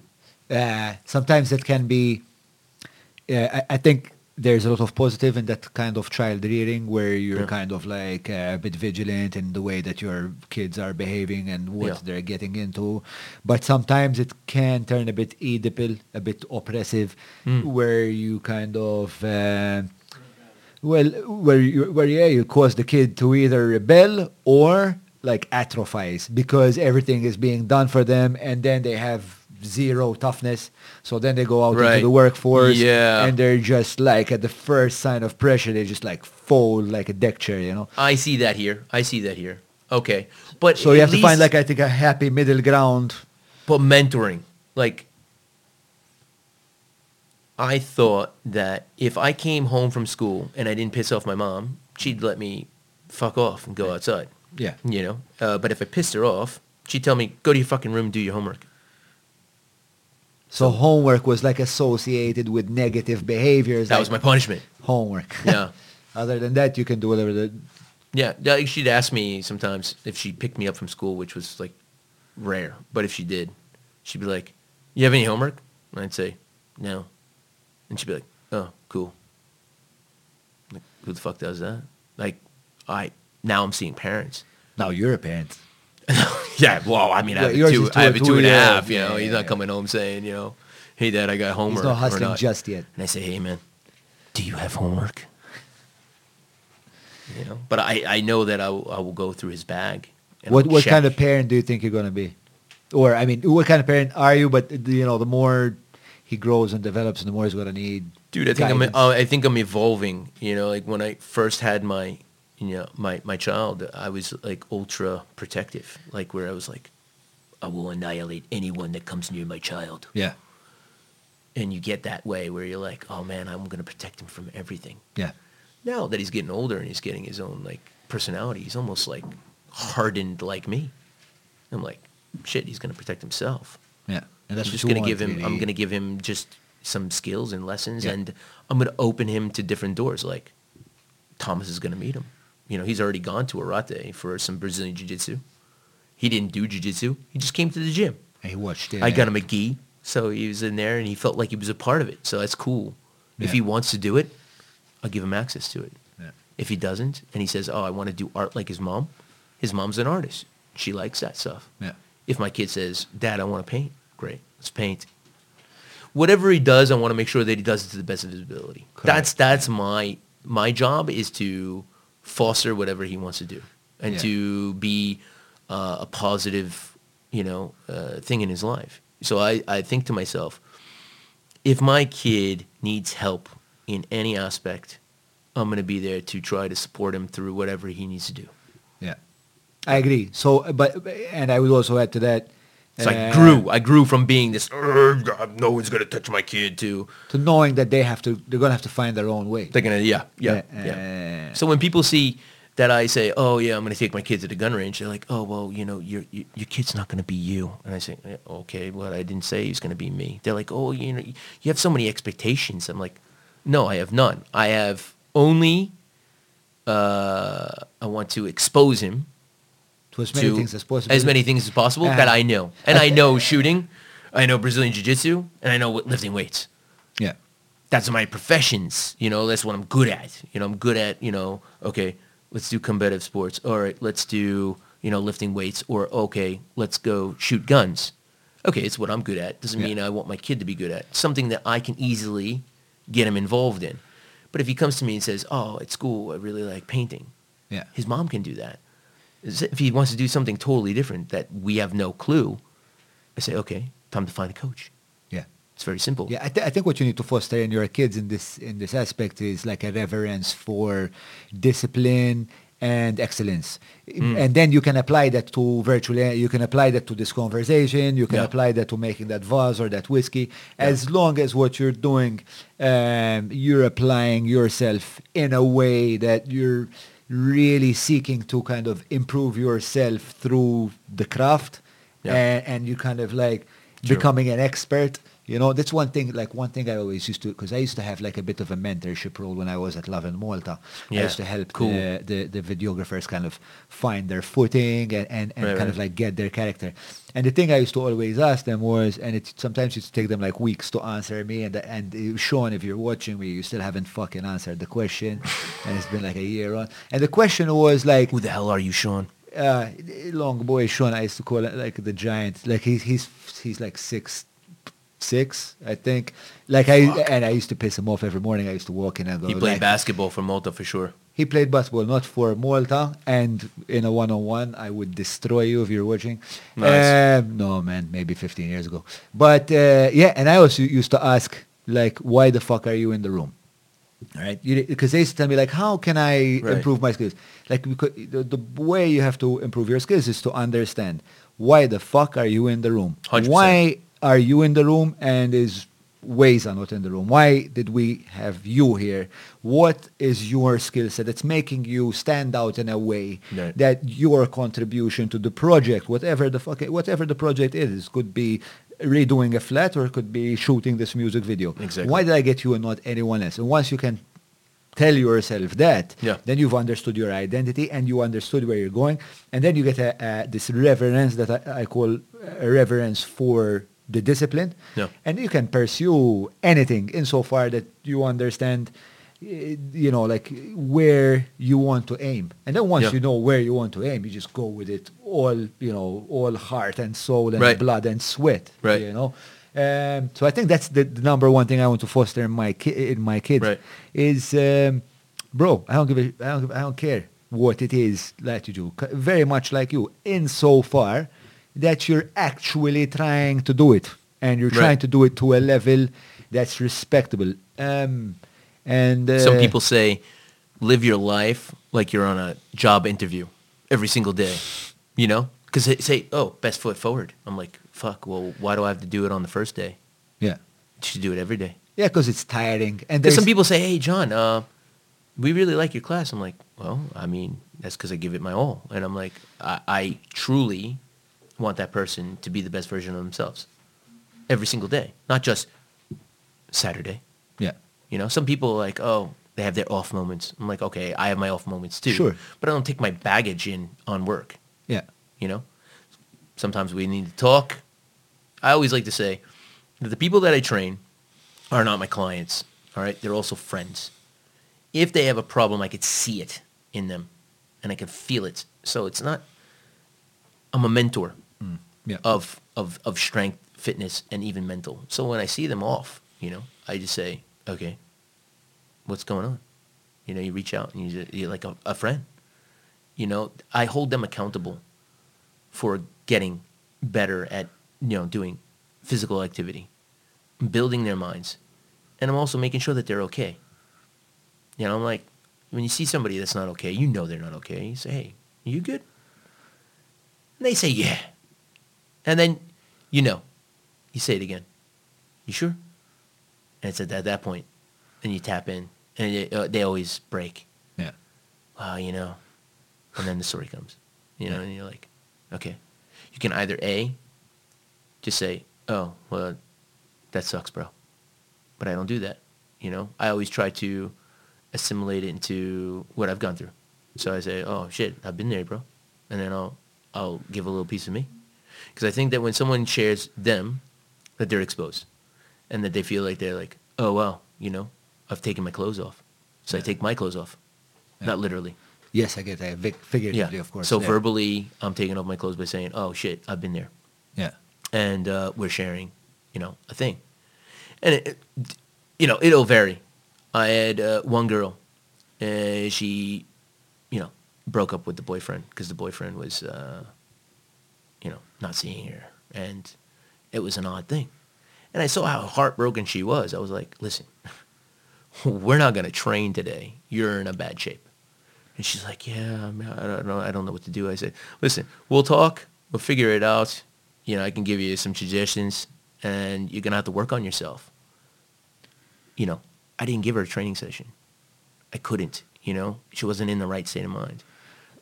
Uh, sometimes it can be. Yeah, I, I think there's a lot of positive in that kind of child rearing where you're Yeah. kind of like uh, a bit vigilant in the way that your kids are behaving and what Yeah. they're getting into. But sometimes it can turn a bit Oedipal, a bit oppressive, Mm. where you kind of. Uh, well, where you, where yeah, you cause the kid to either rebel or like atrophize because everything is being done for them, and then they have zero toughness. So then they go out into the workforce, Yeah. and they're just like at the first sign of pressure, they just like fold like a deck chair, you know. I see that here. I see that here. Okay, but So you have to find like I think a happy middle ground. but mentoring, like, I thought that if I came home from school and I didn't piss off my mom, she'd let me fuck off and go outside. Yeah. You know, uh, but if I pissed her off, she'd tell me, "Go to your fucking room, and do your homework." So homework was like associated with negative behaviors. That like was my punishment. homework. Yeah. Other than that, you can do whatever. The, Yeah, she'd ask me sometimes if she picked me up from school, which was like rare. But if she did, she'd be like, "You have any homework?" And I'd say, "No," and she'd be like, "Oh, cool." Like, who the fuck does that? Like, I now I'm seeing parents. now you're a parent. yeah, well, I mean, I have a two, I have a two and a half. You know, he's not coming home saying, you know, "Hey, Dad, I got homework." He's not or hustling just yet. And I say, "Hey, man, do you have homework?" You know, but I, I know that I will, I will go through his bag. and What I'll what check. kind of parent do you think you're gonna be? Or I mean, what kind of parent are you? But you know, the more he grows and develops, the more he's gonna need. dude? I think guidance. I'm uh, I think I'm evolving. You know, like when I first had my you know my my child, I was like ultra protective, like where I was like, I will annihilate anyone that comes near my child. Yeah, And you get that way where you're like, oh man, I'm gonna protect him from everything. yeah, Now that he's getting older and he's getting his own like personality, he's almost like hardened like me. I'm like, shit, he's gonna protect himself. yeah. And that's I'm just gonna give him. I'm gonna give him just some skills and lessons, Yeah. and I'm gonna open him to different doors. Like Thomas is gonna meet him. You know, he's already gone to Arate for some Brazilian jiu-jitsu. He didn't do jiu-jitsu. He just came to the gym. And he watched it. I got him a gi, so he was in there, and he felt like he was a part of it. So that's cool. If he wants to do it, I'll give him access to it. Yeah. If he doesn't, and he says, "Oh, I want to do art like his mom," his mom's an artist. She likes that stuff. Yeah. If my kid says, "Dad, I want to paint," great, let's paint. Whatever he does, I want to make sure that he does it to the best of his ability. That's that's my my job is to foster whatever he wants to do and Yeah. to be uh, a positive, you know, uh, thing in his life. So I, I think to myself, if my kid needs help in any aspect, I'm going to be there to try to support him through whatever he needs to do. Yeah, I agree. So, but and I would also add to that. So I uh, grew. I grew from being this, no one's going to touch my kid to to knowing that they have to. They're gonna have to find their own way. they're going to, yeah, yeah, Yeah, yeah. uh, So when people see that I say, oh, yeah, I'm going to take my kid to the gun range, they're like, oh, well, you know, your, your, your kid's not going to be you. And I say, okay, well, I didn't say he's going to be me. They're like, oh, you know, you have so many expectations. I'm like, no, I have none. I have only, uh, I want to expose him to as many things as possible. as many things as possible Uh, that I know. And I know shooting, I know Brazilian Jiu-Jitsu, and I know lifting weights. Yeah. That's my professions. You know, that's what I'm good at. You know, I'm good at, you know, okay, let's do competitive sports. All right, let's do, you know, lifting weights. Or, okay, let's go shoot guns. Okay, it's what I'm good at. Doesn't Yeah. mean I want my kid to be good at. Something that I can easily get him involved in. But if he comes to me and says, oh, at school, I really like painting. Yeah. His mom can do that. If he wants to do something totally different that we have no clue, I say, okay, time to find a coach. Yeah. It's very simple. Yeah, I, th- I think what you need to foster in your kids in this in this aspect is like a reverence for discipline and excellence, Mm. and then you can apply that to virtually. You can apply that to this conversation. You can Yeah. apply that to making that vase or that whiskey, as long as what you're doing, um, you're applying yourself in a way that you're really seeking to kind of improve yourself through the craft, Yeah. and, and you kind of like True. becoming an expert. You know, that's one thing, like one thing I always used to, because I used to have like a bit of a mentorship role when I was at Lovin Malta. I used to help cool. the, the, the videographers kind of find their footing and, and, and Right, kind of like get their character. And the thing I used to always ask them was, and it sometimes used to take them like weeks to answer me. And, and Sean, if you're watching me, you still haven't fucking answered the question. and it's been like a year on. And the question was like, Who the hell are you, Sean? uh, long boy Sean, I used to call it like the giant. Like he's he's he's like six six, I think. Like I and I used to piss him off every morning. I used to walk in and go. He played like- basketball for Malta for sure. He played basketball, not for Malta, and in a one-on-one, I would destroy you if you're watching. Nice. Um, no, man, maybe 15 years ago. But uh, yeah, and I also used to ask, like, why the fuck are you in the room? All right, because they used to tell me like, how can I Right. improve my skills? Like, because the, the way you have to improve your skills is to understand why the fuck are you in the room? 100%. Why are you in the room and is ways are not in the room? Why did we have you here? What is your skill set that's making you stand out in a way Right. that your contribution to the project, whatever the fuck, whatever the project is, could be redoing a flat or it could be shooting this music video. Exactly. Why did I get you and not anyone else? And once you can tell yourself that, Yeah. then you've understood your identity and you understood where you're going, and then you get a, a, this reverence that I, I call a reverence for the discipline, Yeah. and you can pursue anything insofar that you understand, eh, you know, like where you want to aim, and then once Yeah. you know where you want to aim, you just go with it all, you know, all heart and soul and Right. blood and sweat, Right. you know. Um, so I think that's the, the number one thing I want to foster in my ki- in my kids Right. is, um, bro, I don't give a, I don't, give- I don't care what it is that you do. Very much like you, insofar that you're actually trying to do it, and you're Right. trying to do it to a level that's respectable. Um, and uh, Some people say, live your life like you're on a job interview every single day. You know, because they say, oh, best foot forward. I'm like, fuck. Well, why do I have to do it on the first day? yeah, You should do it every day. yeah, because it's tiring, and there's some people say, hey, John, uh, we really like your class. I'm like, well, I mean, that's because I give it my all. And I'm like, I, I truly want that person to be the best version of themselves every single day, not just Saturday. yeah, You know, some people are like, oh, they have their off moments. I'm like, okay, I have my off moments too. Sure. But I don't take my baggage in on work. yeah, You know, sometimes we need to talk. I always like to say that the people that I train are not my clients. All right, they're also friends. If they have a problem, I could see it in them, and I can feel it. So it's not. I'm a mentor yeah, of of of strength, fitness, and even mental. So when I see them off, you know, I just say, okay, what's going on? You know, you reach out and you you're like a, a friend. You know, I hold them accountable for getting better at you know doing physical activity, building their minds, and I'm also making sure that they're okay. You know, I'm like, when you see somebody that's not okay, you know they're not okay. You say, hey, you good? And they say, yeah. And then, you know, you say it again. You sure? And it's at that, that point, and you tap in, and it, uh, they always break. yeah, Wow, you know. And then the story comes, you know, and you're like, okay. You can either A, just say, oh, well, that sucks, bro. But I don't do that, you know. I always try to assimilate it into what I've gone through. So I say, oh, shit, I've been there, bro. And then I'll, I'll give a little piece of me. Because I think that when someone shares them, that they're exposed. And that they feel like they're like, oh, well, you know, I've taken my clothes off. So I take my clothes off. Not literally. yes, I get that. Figuratively, Yeah. of course. So yeah. verbally, I'm taking off my clothes by saying, "Oh shit, I've been there," yeah, and uh, we're sharing, you know, a thing. And it, it- you know, it'll vary. I had uh, one girl, uh, she, you know, broke up with the boyfriend because the boyfriend was, uh, not seeing her, and it was an odd thing. And I saw how heartbroken she was. I was like, "Listen, we're not gonna train today. You're in a bad shape." And she's like, "Yeah, I, mean, I don't know. I don't know what to do." I said, "Listen, we'll talk. We'll figure it out. You know, I can give you some suggestions, and you're gonna have to work on yourself." You know, I didn't give her a training session. I couldn't. You know, she wasn't in the right state of mind.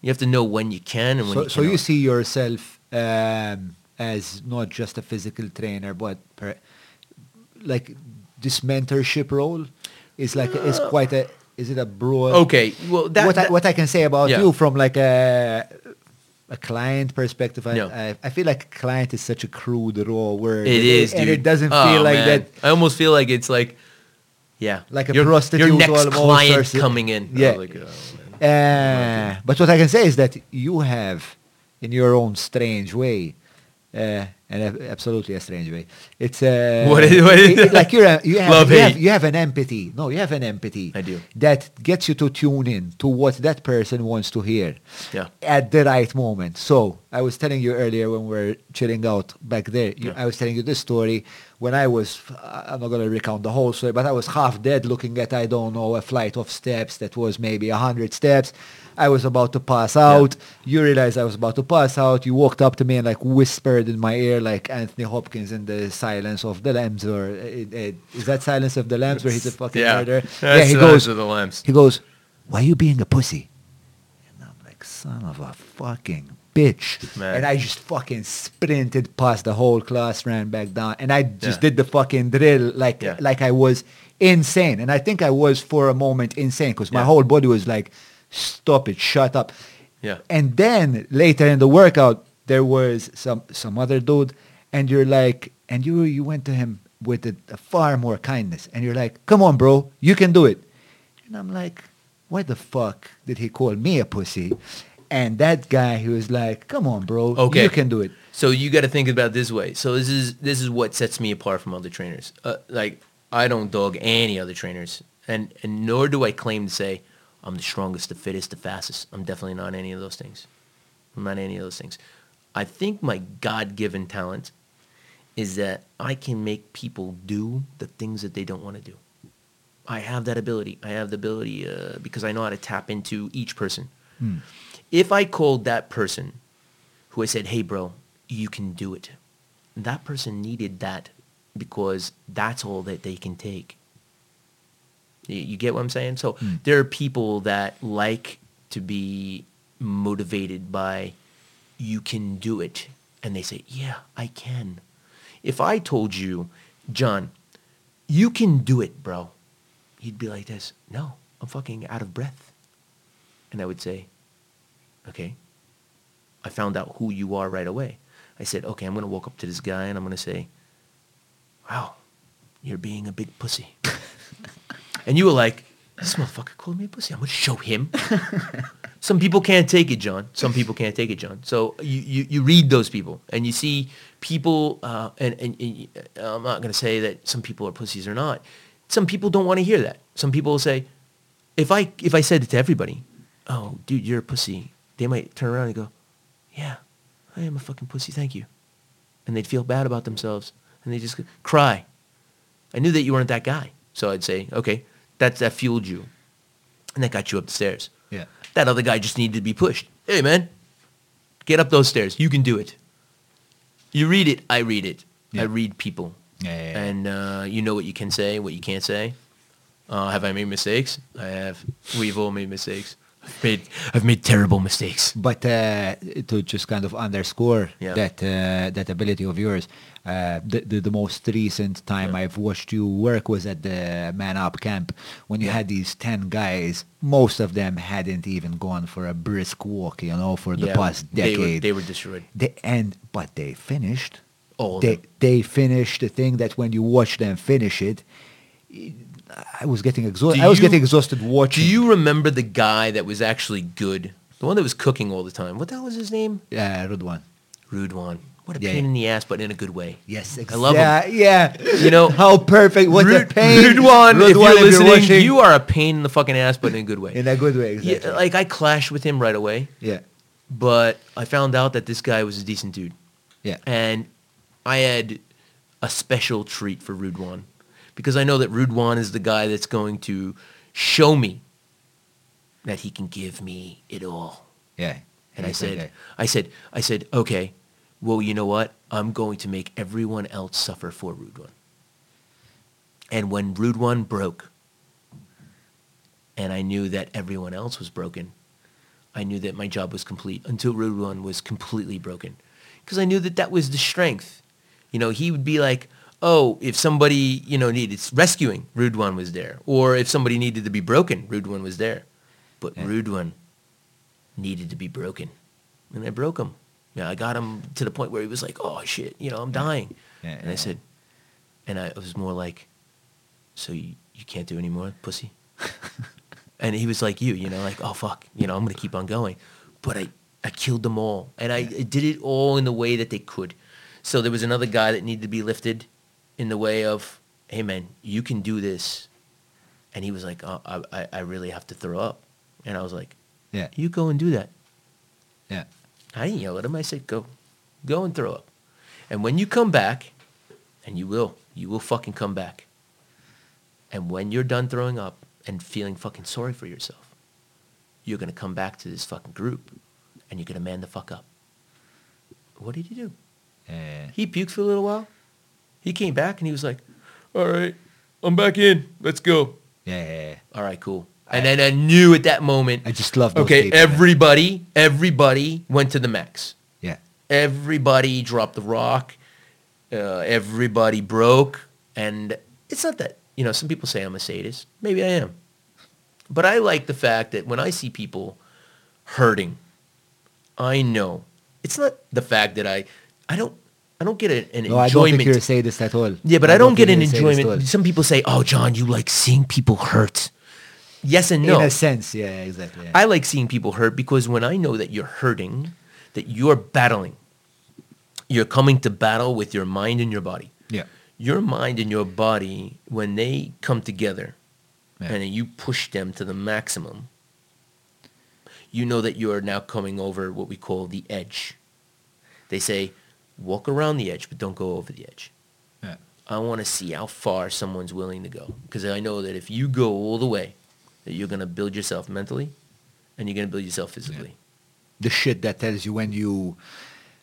You have to know when you can and when So, you so you see yourself um, as not just a physical trainer, but per, like this mentorship role is like is quite a is it a broad? Okay, well, that, what I, what I can say about Yeah. you from like a a client perspective, I. I, I feel like client is such a crude raw word. It is, and dude. it doesn't Oh, feel like man. that. I almost feel like it's like, yeah, Like a your, prostitute Your next client or so- coming in. Yeah. like, oh. Uh, but what I can say is that you have, in your own strange way, uh, and absolutely a strange way, it's uh, What is- what is it- like you're a, you have you have, you have an empathy. No, you have an empathy. I do. That gets you to tune in to what that person wants to hear. Yeah. At the right moment. So I was telling you earlier when we were chilling out back there. You, Yeah. I was telling you this story when I was, I'm not going to recount the whole story, but I was half dead looking at, I don't know, a flight of steps that was maybe a hundred steps. I was about to pass out. You realized I was about to pass out. You walked up to me and like whispered in my ear like Anthony Hopkins in the Silence of the Lambs or uh, uh, is that Silence of the Lambs where he's a fucking yeah, murderer? That's he the goes, of the lambs. he goes, why are you being a pussy? And I'm like, son of a fucking bitch. Man. And I just fucking sprinted past the whole class, ran back down, and I just Yeah. did the fucking drill like Yeah. like I was insane. And I think I was for a moment insane because my Yeah. whole body was like, stop it, shut up. Yeah. And then later in the workout, there was some some other dude, and you're like, and you you went to him with a, a far more kindness, and you're like, come on, bro, you can do it. And I'm like, why the fuck did he call me a pussy? And that guy, he was like, come on, bro, Okay. you can do it. So you got to think about this way. So this is this is what sets me apart from other trainers. Uh, like I don't dog any other trainers, and and nor do I claim to say I'm the strongest, the fittest, the fastest. I'm definitely not any of those things. I'm not any of those things. I think my God-given talent is that I can make people do the things that they don't want to do. I have that ability. I have the ability uh, because I know how to tap into each person. If I called that person who I said, hey, bro, you can do it. That person needed that because that's all that they can take. You, get what I'm saying? So hmm. there are people that like to be motivated by, you can do it. And they say, yeah, I can. If I told you, John, you can do it, bro, you'd be like this, no, I'm fucking out of breath. And I would say, okay, I found out who you are right away. I said, okay, I'm going to walk up to this guy and I'm going to say, wow, you're being a big pussy. and you were like, this motherfucker called me a pussy. I'm going to show him. Some people can't take it, John. Some people can't take it, John. So you, you, you read those people and you see people, uh, and, and, and I'm not going to say that some people are pussies or not. Some people don't want to hear that. Some people will say, if I, if I said it to everybody, oh, dude, you're a pussy, they might turn around and go, yeah, I am a fucking pussy, thank you. And they'd feel bad about themselves and they just cry. I knew that you weren't that guy. So I'd say, okay, that, that fueled you. And that got you up the stairs. Yeah. That other guy just needed to be pushed. Hey, man, get up those stairs. You can do it. You read it, I read it. Yeah. I read people. Yeah, yeah, yeah. And uh, you know what you can say, what you can't say. Uh, have I made mistakes? I have. We've all made mistakes. I've made, I've made terrible mistakes. But uh, to just kind of underscore Yeah. that uh, that ability of yours, uh, the, the the most recent time Yeah. I've watched you work was at the Man Up camp when you had these ten guys. Most of them hadn't even gone for a brisk walk, you know, for the Yeah, past they decade. were, they were destroyed. They- and but they finished. All they they finished the thing that when you watch them finish it, I was getting exhausted. I was getting exhausted watching. Do you remember the guy that was actually good? The one that was cooking all the time. What the hell was his name? Uh, Rudwan. Rude one. What a Yeah, pain yeah. in the ass, but in a good way. Yes, I love him. yeah, Yeah, You know, how perfect. What Rude, a pain. Rude one, if you're listening, watching, you are a pain in the fucking ass, but in a good way. in a good way. Exactly. Yeah, like I clashed with him right away, yeah, but I found out that this guy was a decent dude. yeah, and I had a special treat for Rude One because I know that Rude One is the guy that's going to show me that he can give me it all. yeah. And I said. I said, I said, okay, well, you know what? I'm going to make everyone else suffer for Rude One. And when Rude One broke, and I knew that everyone else was broken, I knew that my job was complete until Rude One was completely broken. Because I knew that that was the strength. You know, he would be like, oh, if somebody, you know, needed rescuing, Rude One was there. Or if somebody needed to be broken, Rude One was there. But Yeah. Rude One needed to be broken. And I broke him. Yeah, I got him to the point where he was like, oh, shit, you know, I'm dying. Yeah, and yeah. I said, and I was more like, so you, you can't do any more, pussy? and he was like you, you know, like, oh, fuck, you know, I'm going to keep on going. But I, I killed them all. And I, I did it all in the way that they could. So there was another guy that needed to be lifted in the way of, hey, man, you can do this. And he was like, oh, I, I- I really have to throw up. And I was like, Yeah, you go and do that. yeah, I didn't yell at him. I said, go. Go and throw up. And when you come back, and you will, you will fucking come back. And when you're done throwing up and feeling fucking sorry for yourself, you're gonna come back to this fucking group and you're gonna man the fuck up. What did he do? Yeah. He puked for a little while. He came back and he was like, all right, I'm back in. Let's go. Yeah, yeah, yeah. All right, cool. And then I knew at that moment, I just love okay, people, man. everybody, everybody went to the max. Yeah. Everybody dropped the rock. Uh, everybody broke. And it's not that, you know, some people say I'm a sadist. Maybe I am. But I like the fact that when I see people hurting, I know it's not the fact that I, I don't, I don't get a, an No, I don't enjoyment. think you're a sadist at all. Yeah, but I, don't, get an you're a sadist at enjoyment. Some people say, "Oh, John, you like seeing people hurt." Yes and no. In a sense, yeah, exactly. yeah. I like seeing people hurt because when I know that you're hurting, that you're battling, you're coming to battle with your mind and your body. yeah. Your mind and your body, when they come together Yeah. and you push them to the maximum, you know that you are now coming over what we call the edge. They say, walk around the edge, but don't go over the edge. Yeah. I want to see how far someone's willing to go because I know that if you go all the way, that you're going to build yourself mentally and you're going to build yourself physically. the shit that tells you when you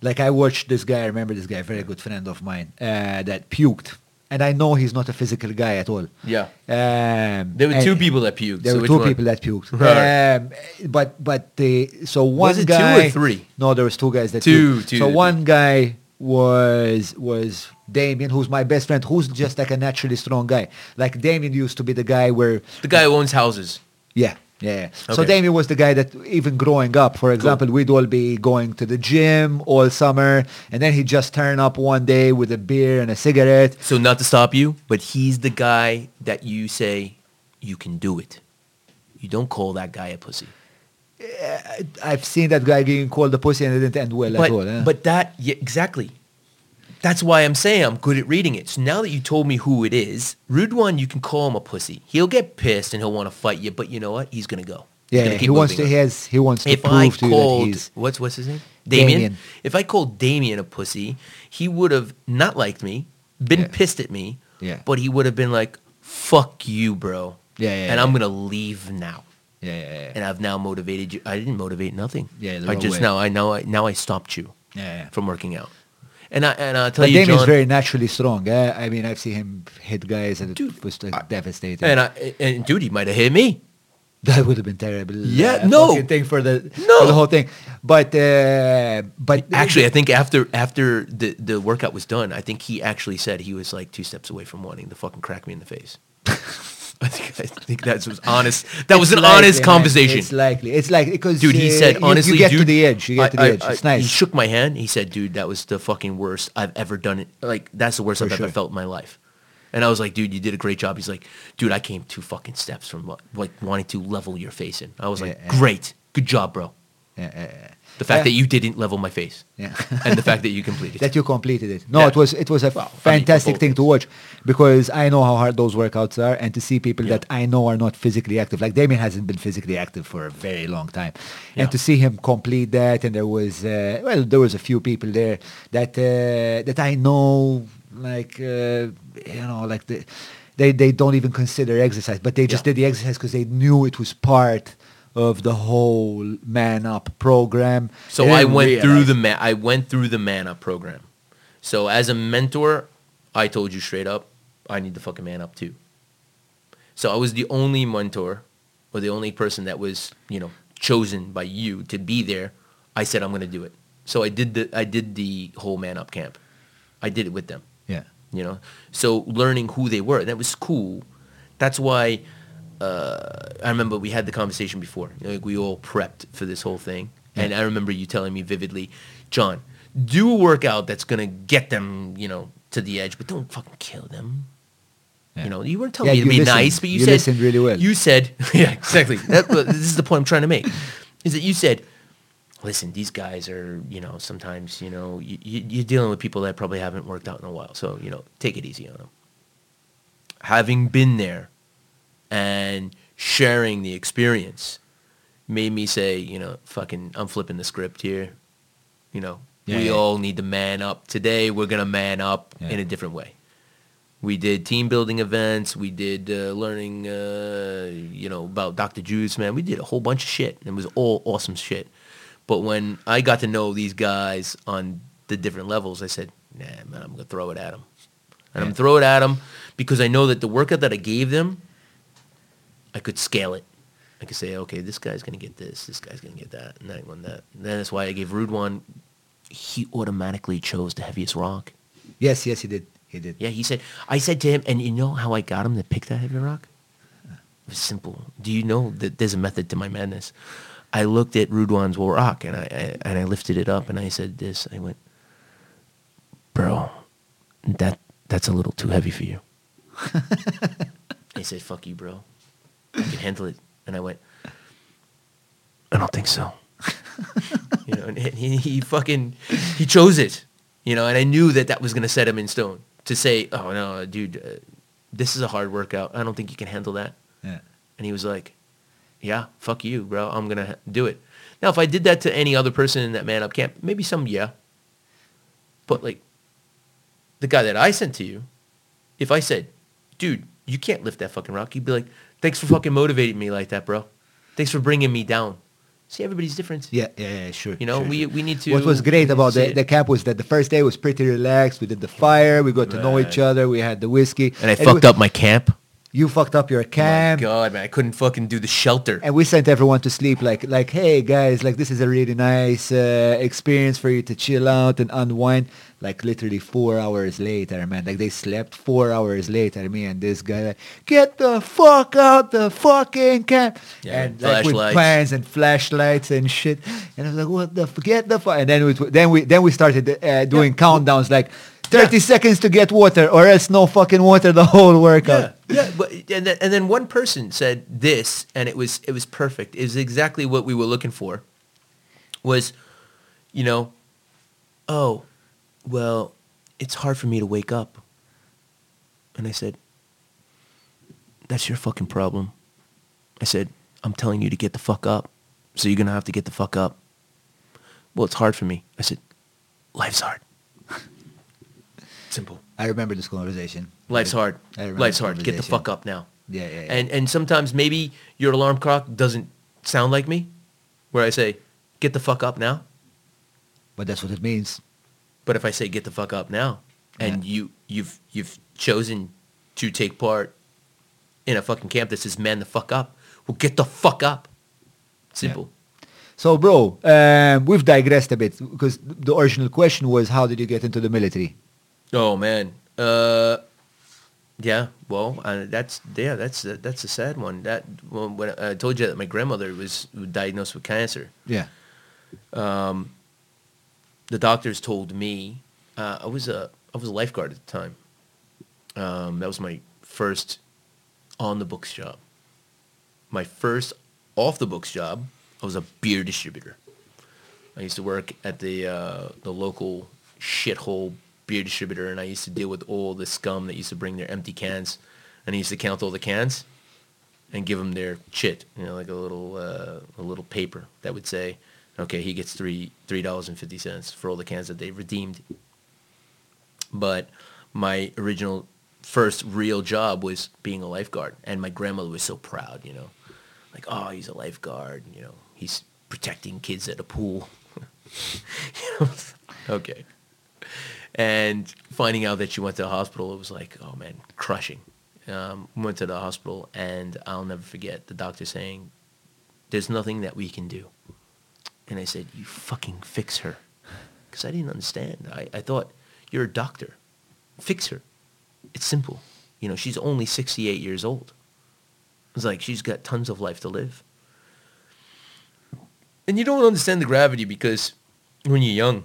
like I watched this guy, I remember this guy, very good friend of mine, uh, that puked. And I know he's not a physical guy at all. Yeah. Um, There were two people that puked. There so were two one? people that puked. Right. Um, but but the so one Was it two or guy three? No, there was two guys that Two, puked. two So one guy was was Damien, who's my best friend, who's just like a naturally strong guy. Like Damien used to be the guy where The guy who owns houses. yeah, yeah. yeah. So Damien was the guy that even growing up, for example, we'd all be going to the gym all summer, and then he'd just turn up one day with a beer and a cigarette. So not to stop you, but he's the guy that you say you can do it. You don't call that guy a pussy. I've seen that guy getting called a pussy, and it didn't end well but, at all. eh? but that yeah, exactly. That's why I'm saying I'm good at reading it. So now that you told me who it is, Rude One, you can call him a pussy. He'll get pissed and he'll want to fight you, but you know what? He's gonna go. He's yeah, he wants to. He has. He wants to if prove I to you that called he's. what's what's his name? Damien. Damien. If I called Damien a pussy, he would have not liked me, been Yeah. pissed at me, Yeah. but he would have been like, "Fuck you, bro." Yeah, yeah, And yeah. I'm gonna leave now. Yeah, yeah, yeah. And I've now motivated you. I didn't motivate nothing. Yeah, I just way. now I know I now I stopped you yeah, yeah. from working out. And I and I tell But you, Damien's John, very naturally strong. Eh? I mean, I've seen him hit guys, and it Dude, was like, devastating. and I and dude, he might have hit me. that would have been terrible. Yeah, uh, no. thing for the No. for the whole thing. But uh, but Actually, I think after after the the workout was done, I think he actually said he was like two steps away from wanting to fucking crack me in the face. I think I think that was honest. That was an likely, honest man. conversation. It's likely. It's like because Dude, he uh, said you- honestly, you get dude, to the edge. You get to the I- edge. It's nice. He shook my hand. He said, "Dude, that was the fucking worst I've ever done it. Like that's the worst For I've sure. ever felt in my life." And I was like, "Dude, you did a great job." He's like, "Dude, I came two fucking steps from like wanting to level your face in." I was like, Yeah. "Great, good job, bro." Yeah. The fact Yeah. that you didn't level my face, Yeah. and the fact that you completed. It. That you completed it. No, Yeah. it was it was a Well, I mean, fantastic thing to watch because I know how hard those workouts are, and to see people Yeah. that I know are not physically active, like Damien hasn't been physically active for a very long time, and to see him complete that, and there was uh, well, there was a few people there that uh, that I know, like uh, you know, like the. They, they don't even consider exercise, but they just Yeah. did the exercise because they knew it was part of the whole man up program. So I went through the man. I went through the man up program. So as a mentor, I told you straight up, I need to fucking man up too. So I was the only mentor or the only person that was, you know, chosen by you to be there. I said I'm going to do it. So I did the I did the whole man up camp. I did it with them Yeah. you know so learning who they were that was cool that's why uh, i remember we had the conversation before like we all prepped for this whole thing and i remember you telling me vividly john do a workout that's going to get them you know to the edge but don't fucking kill them Yeah. you know you weren't telling Yeah, me to be listened. nice but you, You said listened really well. you said yeah exactly that, this is the point i'm trying to make is that you said listen, these guys are, you know, sometimes, you know, you, you're dealing with people that probably haven't worked out in a while. So, you know, take it easy on them. Having been there and sharing the experience made me say, you know, fucking, I'm flipping the script here. You know, Yeah, we yeah. all need to man up. Today, we're going to man up Yeah. in a different way. We did team building events. We did uh, learning, uh, you know, about Dr. Juice, man. We did a whole bunch of shit. and It was all awesome shit. But when I got to know these guys on the different levels, I said, nah, man, I'm going to throw it at them. And I'm going to throw it at them because I know that the workout that I gave them, I could scale it. I could say, okay, this guy's going to get this, this guy's going to get that, and that one, that. And that's why I gave Rude one. He automatically chose the heaviest rock. Yes, yes, he did. He did. Yeah, he said, I said to him, and you know how I got him to pick that heavy rock? It was simple. Do you know that there's a method to my madness? I looked at Rudwan's rock and I, I and I lifted it up and I said this. I went, bro, that that's a little too heavy for you. he said, fuck you, bro. I can handle it. And I went, I don't think so. you know, and he, he fucking, he chose it. You know, and I knew that that was going to set him in stone to say, oh no, dude, uh, this is a hard workout. I don't think you can handle that. Yeah. And he was like, yeah, fuck you, bro. I'm going to do it. Now, if I did that to any other person in that man up camp, maybe some, yeah. But like the guy that I sent to you, if I said, dude, you can't lift that fucking rock, you'd be like, thanks for fucking motivating me like that, bro. Thanks for bringing me down. See, everybody's different. Yeah, yeah, yeah, sure. You know, sure, we, sure. we need to. What was great about the, it. the camp was that the first day was pretty relaxed. We did the fire. We got to know each other. We had the whiskey. and I we- fucked up my camp. You fucked up your Oh my camp. God, man, I couldn't fucking do the shelter. and we sent everyone to sleep like like hey guys like this is a really nice uh, experience for you to chill out and unwind like literally four hours later man like they slept four hours later me and this guy like get the fuck out the fucking camp Yeah, and like with pans and flashlights and shit and I was like what the f- get the fuck and then we then we then we started uh, doing countdowns like 30 seconds to get water or else no fucking water the whole workout Yeah, yeah. But and then, and then one person said this, and it was it was perfect. It was exactly what we were looking for. Was, you know, oh, well, it's hard for me to wake up. And I said, that's your fucking problem. I said, I'm telling you to get the fuck up, so you're gonna have to get the fuck up. Well, it's hard for me. I said, life's hard. Simple. I remember this conversation Life's hard. Life's hard. Get the fuck up now. yeah yeah, yeah. And and sometimes maybe your alarm clock doesn't sound like me, where I say, "Get the fuck up now." But that's what it means. But if I say, "Get the fuck up now," and you you've you've chosen to take part in a fucking camp that says "Man the fuck up," well, get the fuck up. Simple. So, bro, um, we've digressed a bit because the original question was, how did you get into the military? Oh man. Uh, yeah. Well, uh, that's yeah. That's uh, that's a sad one. That when I told you that my grandmother was diagnosed with cancer. Yeah. The doctors told me uh, I was a I was a lifeguard at the time. Um, that was my first on the books job. My first off the books job, I was a beer distributor. I used to work at the uh, the local shithole beer distributor, and I used to deal with all the scum that used to bring their empty cans, and I used to count all the cans and give them their chit, you know, like a little uh, a little paper that would say, okay, he gets three three dollars and fifty cents for all the cans that they redeemed. But my original first real job was being a lifeguard, and my grandmother was so proud, you know, like oh, he's a lifeguard, you know, he's protecting kids at a pool. Okay. And finding out that she went to the hospital, it was like, oh man, crushing. Um, went to the hospital, and I'll never forget the doctor saying, "There's nothing that we can do." And I said, "You fucking fix her," because I didn't understand. I, I thought you're a doctor, fix her. It's simple. You know, she's only 68 years old. It's like she's got tons of life to live. And you don't understand the gravity because when you're young,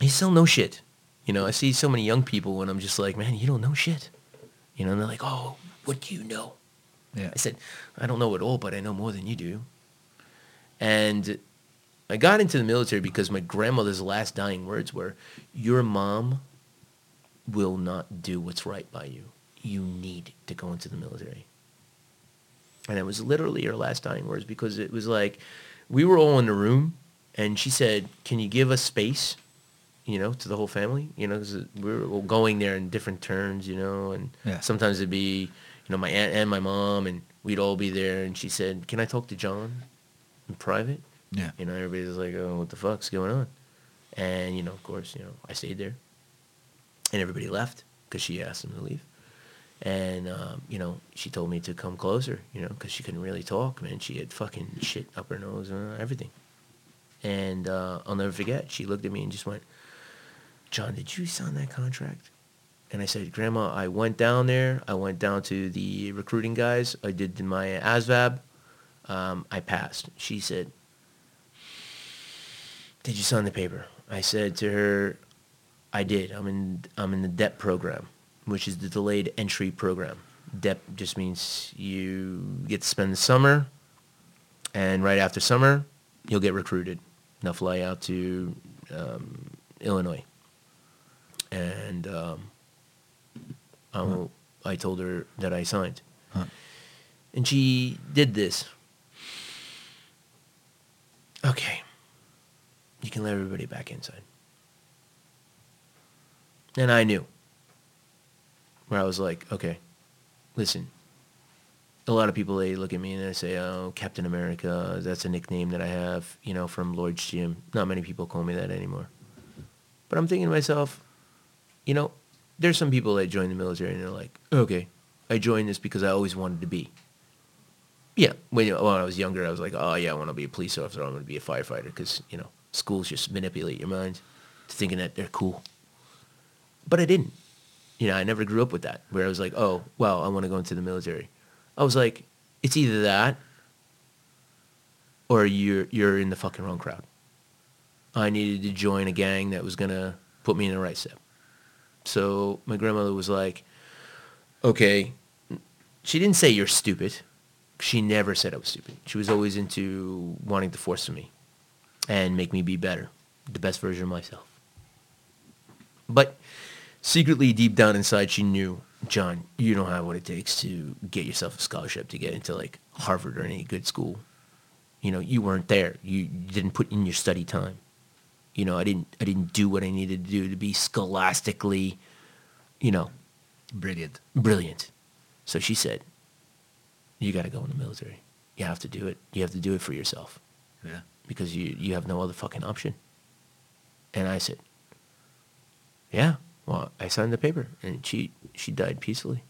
you still know shit. You know, I see so many young people and I'm just like, man, you don't know shit. You know, and they're like, oh, what do you know? Yeah. I said, I don't know it all, but I know more than you do. And I got into the military because my grandmother's last dying words were, your mom will not do what's right by you. You need to go into the military. And it was literally her last dying words because it was like, we were all in the room and she said, can you give us space you know, to the whole family, you know, 'cause we were going there in different turns, you know, and Yeah. sometimes it'd be, you know, my aunt and my mom, and we'd all be there, and she said, "Can I talk to John in private?" Yeah. You know, everybody's like, "Oh, what the fuck's going on?" And you know, of course, you know, I stayed there, and everybody left because she asked them to leave. And um, you know, she told me to come closer, you know, because she couldn't really talk, man. She had fucking shit up her nose and everything. And uh, I'll never forget. She looked at me and just went, "John, did you sign that contract?" And I said, "Grandma, I went down there. I went down to the recruiting guys. I did my ASVAB. Um, I passed." She said, "Did you sign the paper?" I said to her, "I did. I'm in. I'm in the DEP program, which is the delayed entry program. DEP just means you get to spend the summer, and right after summer, you'll get recruited. And they'll fly out to um, Illinois." And um, I, I told her that I signed, Huh. and she did this. Okay, you can let everybody back inside. And I knew. Where I was like, okay, listen. A lot of people they look at me and they say, "Oh, Captain America." That's a nickname that I have, you know, from Lloyd's Gym. Not many people call me that anymore. But I'm thinking to myself, you know, there's some people that join the military and they're like, okay, I joined this because I always wanted to be. Yeah, when, when I was younger, I was like, oh yeah, I want to be a police officer. I want to be a firefighter because you know schools just manipulate your mind to thinking that they're cool. But I didn't. You know, I never grew up with that where I was like, oh, well, I want to go into the military. I was like, it's either that or you're you're in the fucking wrong crowd. I needed to join a gang that was gonna put me in the right step. So my grandmother was like, okay. She didn't say you're stupid. She never said I was stupid. She was always into wanting to force me and make me be better, the best version of myself. But secretly, deep down inside, she knew, John, you don't have what it takes to get yourself a scholarship to get into like Harvard or any good school. You know, you weren't there. You didn't put in your study time. You know, I didn't. I didn't do what I needed to do to be scholastically, you know, Brilliant. brilliant. So she said, "You got to go in the military. You have to do it. You have to do it for yourself Yeah. Because you you have no other fucking option." And I said, "Yeah." Well, I signed the paper, and she she died peacefully.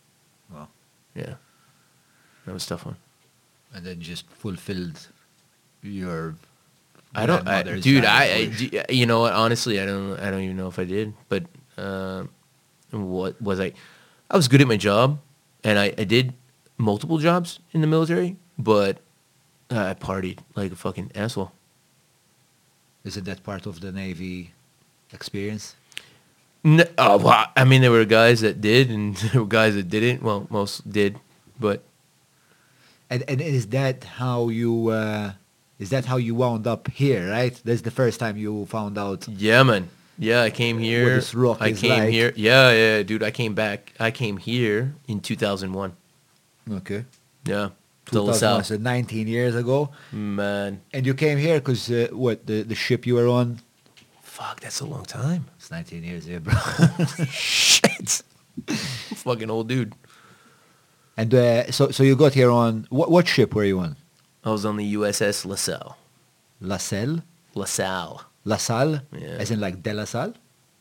Wow. Yeah, that was a tough one. And then just fulfilled your. I don't, I, dude. I, I, do- you know what? Honestly, I don't, I don't even know if I did. But uh, what was I? I was good at my job, and I, I did multiple jobs in the military. But I partied like a fucking asshole. Isn't that part of the Navy experience? N- oh, well, I mean, there were guys that did, and there were guys that didn't. Well, most did, but And and is that how you uh, is that how you wound up here? Right. That's the first time you found out. Yeah, man. Yeah, I came here. this rock I came like. here. Yeah, yeah, dude. I came back. I came here in 2001. Okay. Yeah, to 2001, LaSalle. so 19 years ago, Man, and you came here because uh, what the the ship you were on? fuck, that's a long time. It's 19 years, here, bro. Shit. Fucking old dude. and uh, so so you got here on what what ship were you on? I was on the USS LaSalle. La Salle, LaSalle. La Salle, Yeah. as in like De La Salle.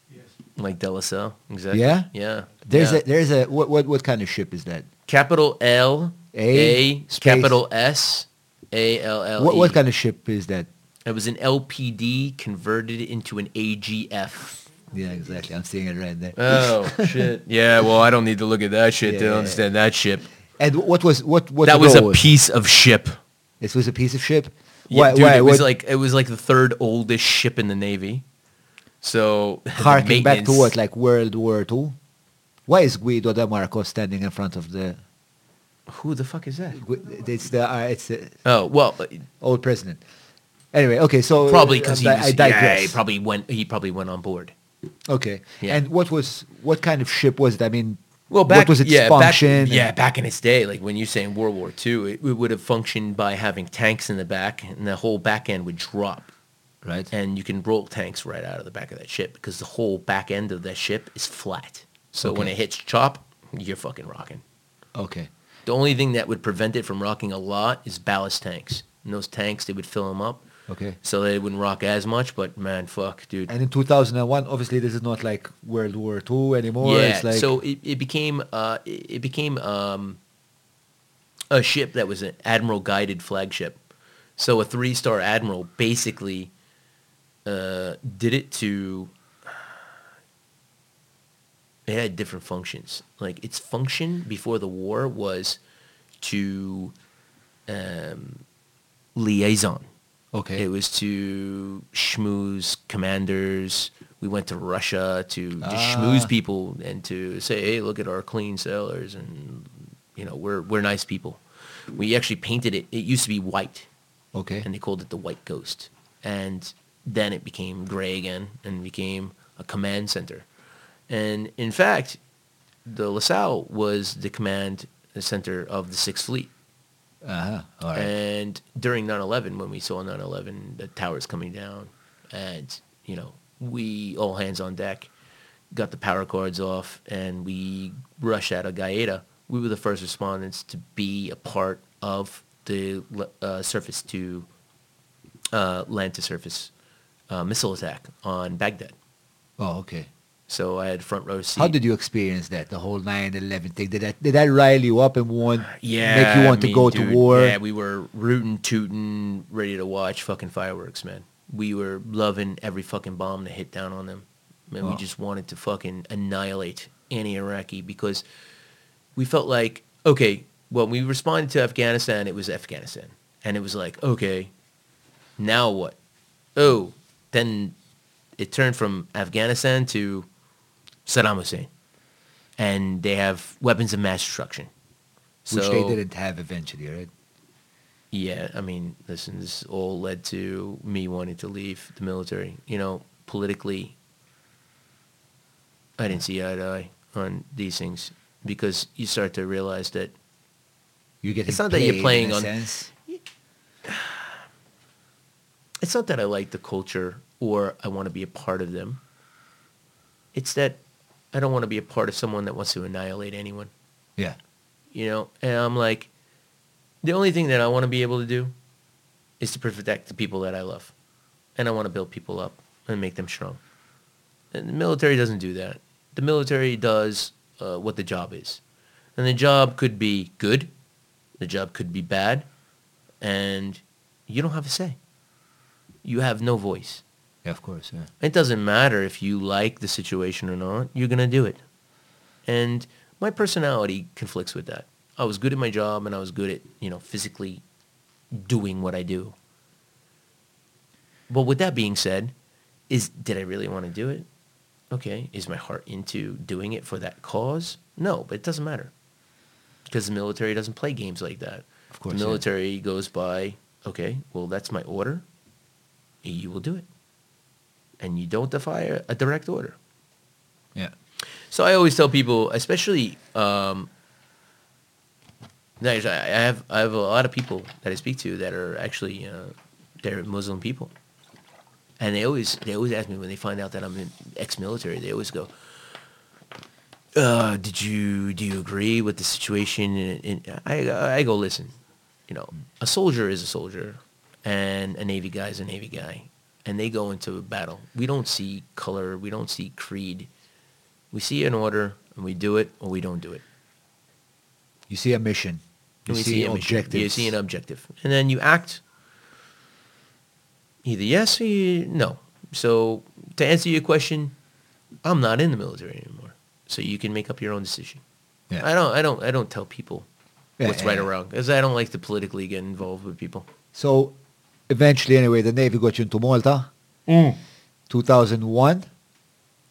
Yes. Like De La Salle. Exactly. Yeah? Yeah. There's yeah. a there's a what what what kind of ship is that? capital L A, A, capital S A L L. What what kind of ship is that? It was an LPD converted into an AGF. Yeah, exactly. I'm seeing it right there. Oh shit. Yeah, well, I don't need to look at that shit to Yeah. understand that ship. and what was what what that was a piece of ship. This was a piece of ship. Yeah, dude, it was what- like it was like the third oldest ship in the navy. So harking back to what, like World War Two? Why is Guido de Marco standing in front of the? Who the fuck is that? It's the uh, it's the Oh well, old president. Anyway, okay, so probably because he I, was, yeah, digress. he probably went. He probably went on board. okay, Yeah. and what was what kind of ship was it? I mean, Well, back what was its yeah, function? Back, yeah, back in its day, like when you're saying World War II, it, it would have functioned by having tanks in the back, and the whole back end would drop. Right. And you can roll tanks right out of the back of that ship because the whole back end of that ship is flat. So when it hits chop, you're fucking rocking. Okay. The only thing that would prevent it from rocking a lot is ballast tanks. And those tanks, they would fill them up. Okay. So they wouldn't rock as much, but man, fuck, dude. And in 2001, obviously, this is not like World War II anymore. yeah, It's like, so it, it became uh, it it became um, a ship that was an admiral guided flagship. So a three star admiral basically uh, did it to. It had different functions. Like its function before the war was to um, liaison. okay. It was to schmooze commanders. We went to Russia to just Ah. schmooze people and to say, hey, look at our clean sailors and you know we're we're nice people. We actually painted it. It used to be white, okay. and they called it the White Ghost. And then it became gray again and became a command center. And in fact, the LaSalle was the command center of the Sixth Fleet. Uh-huh. All right. And during 9/11, when we saw 9/11, the towers coming down, and you know, we all hands on deck, got the power cords off, and we rushed out of Gaeta. We were the first respondents to be a part of the uh, surface to uh, land to surface uh, missile attack on Baghdad. oh, okay. So I had front row seat. How did you experience that, the whole 9-11 thing? Did that, did that rile you up and want, yeah, make you want I to go dude, to war? Yeah, we were rooting, tooting, ready to watch fucking fireworks, man. We were loving every fucking bomb that hit down on them. Man, we just wanted to fucking annihilate any Iraqi because we felt like, okay, when we responded to Afghanistan, it was Afghanistan. And it was like, okay, now what? Oh, then it turned from Afghanistan to Saddam Hussein. And they have weapons of mass destruction. Which they didn't have eventually, right? yeah, I mean, listen, this all led to me wanting to leave the military. You know, politically, I didn't see eye to eye on these things because you start to realize that You get It's not that you're playing on- sense. it's not that I like the culture or I want to be a part of them. It's that I don't want to be a part of someone that wants to annihilate anyone. Yeah. you know and i'm like the only thing that i want to be able to do is to protect the people that i love. And i want to build people up and make them strong. And the military doesn't do that. The military does uh, what the job is. And the job could be good the job could be bad and you don't have a say. You have no voice Yeah, of course, yeah. it doesn't matter if you like the situation or not. You're going to do it. And my personality conflicts with that. I was good at my job and I was good at, you know, physically doing what I do. But with that being said, is did I really want to do it? Okay. Is my heart into doing it for that cause? No, but it doesn't matter. Because the military doesn't play games like that. Of course, The yeah. military goes by, okay, well, that's my order. You will do it. And you don't defy a, a direct order. Yeah. So I always tell people, especially, um, I I have I have a lot of people that I speak to that are actually uh, they're Muslim people, and they always they always ask me when they find out that I'm in ex-military. They always go, uh, "Did you do you agree with the situation?" And, and I I go, listen, you know, a soldier is a soldier, and a Navy guy is a Navy guy, and they go into a battle. We don't see color, we don't see creed. We see an order, and we do it or we don't do it. You see a mission. You see, a mission. objectives. You see an objective, and then you act either yes or you, no. So to answer your question, I'm not in the military anymore, so you can make up your own decision. Yeah. I don't. I don't. I don't tell people Yeah, what's right yeah. or wrong because I don't like to politically get involved with people. So eventually, anyway, the Navy got you into Malta, Mm. 2001.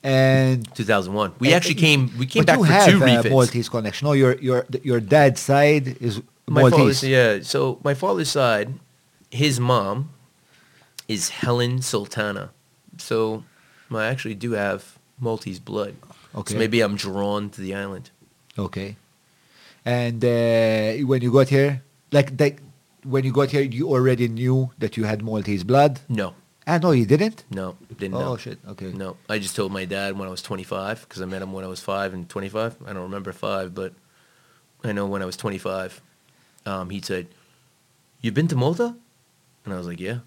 And 2001. We and actually came. We came but back you for have, two uh, refits. Maltese connection. No, your your your dad's side is My Maltese. father's, yeah. So my father's side, his mom is Helen Sultana. So I actually do have Maltese blood. Okay. So maybe I'm drawn to the island. Okay. And uh, when you got here, like like when you got here, you already knew that you had Maltese blood. No. Ah, no, you didn't? No, didn't Oh, know. shit. Okay. No, I just told my dad when I was 25 because I met him when I was five and 25. I don't remember five, but I know when I was 25, um, he said, "You've been to Malta?" And I was like, "Yeah."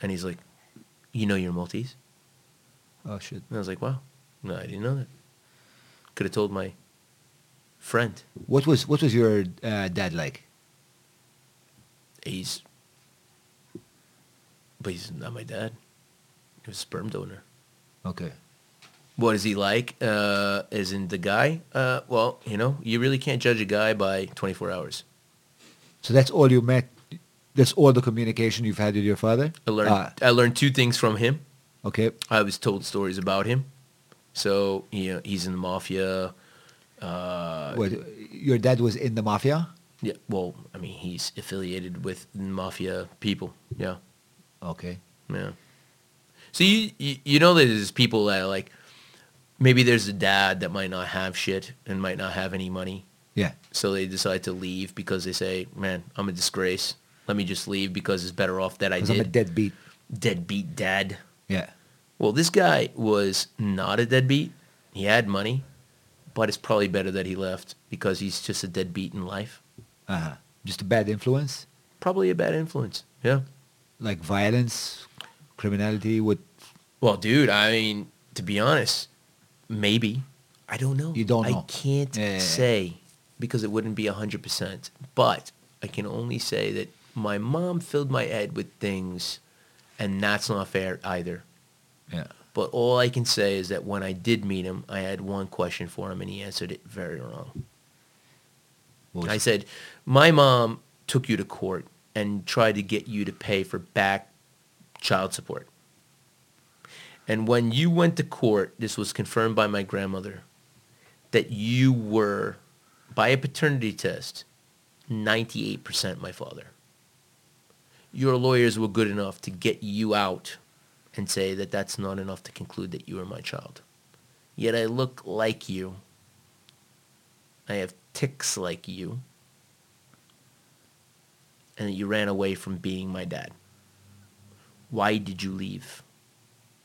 And he's like, "You know you're Maltese?" Oh, shit. And I was like, "Wow, no, I didn't know that." Could have told my friend. What was what was your uh, dad like? He's, but he's not my dad. He was a sperm donor. Okay. What is he like? Uh, as in the guy? Uh, well, you know, you really can't judge a guy by 24 hours. So that's all you met. That's all the communication you've had with your father. I learned Ah, I learned two things from him. okay. I was told stories about him. So you know, he's in the mafia. Uh, what? Your dad was in the mafia. Yeah, well, I mean, he's affiliated with mafia people. Yeah, Okay. yeah. So you, you you know that there's people that like maybe there's a dad that might not have shit and might not have any money. Yeah. So they decide to leave because they say, "Man, I'm a disgrace. Let me just leave because it's better off that I 'Cause I'm a did." deadbeat. Deadbeat dad. Yeah. Well, this guy was not a deadbeat. He had money, but it's probably better that he left because he's just a deadbeat in life. Uh-huh. Just a bad influence, Probably a bad influence. Yeah. like violence, criminality. What? Well, dude, I mean, to be honest, maybe. I don't know. You don't know. I can't Yeah, yeah, yeah. say because it wouldn't be 100%. But I can only say that my mom filled my head with things, and that's not fair either. Yeah. But all I can say is that when I did meet him, I had one question for him, and he answered it very wrong. I said, my mom took you to court and tried to get you to pay for back child support. And when you went to court, this was confirmed by my grandmother, that you were, by a paternity test, 98% my father. Your lawyers were good enough to get you out and say that that's not enough to conclude that you are my child. Yet I look like you. I have ticks like you. And that you ran away from being my dad. Why did you leave?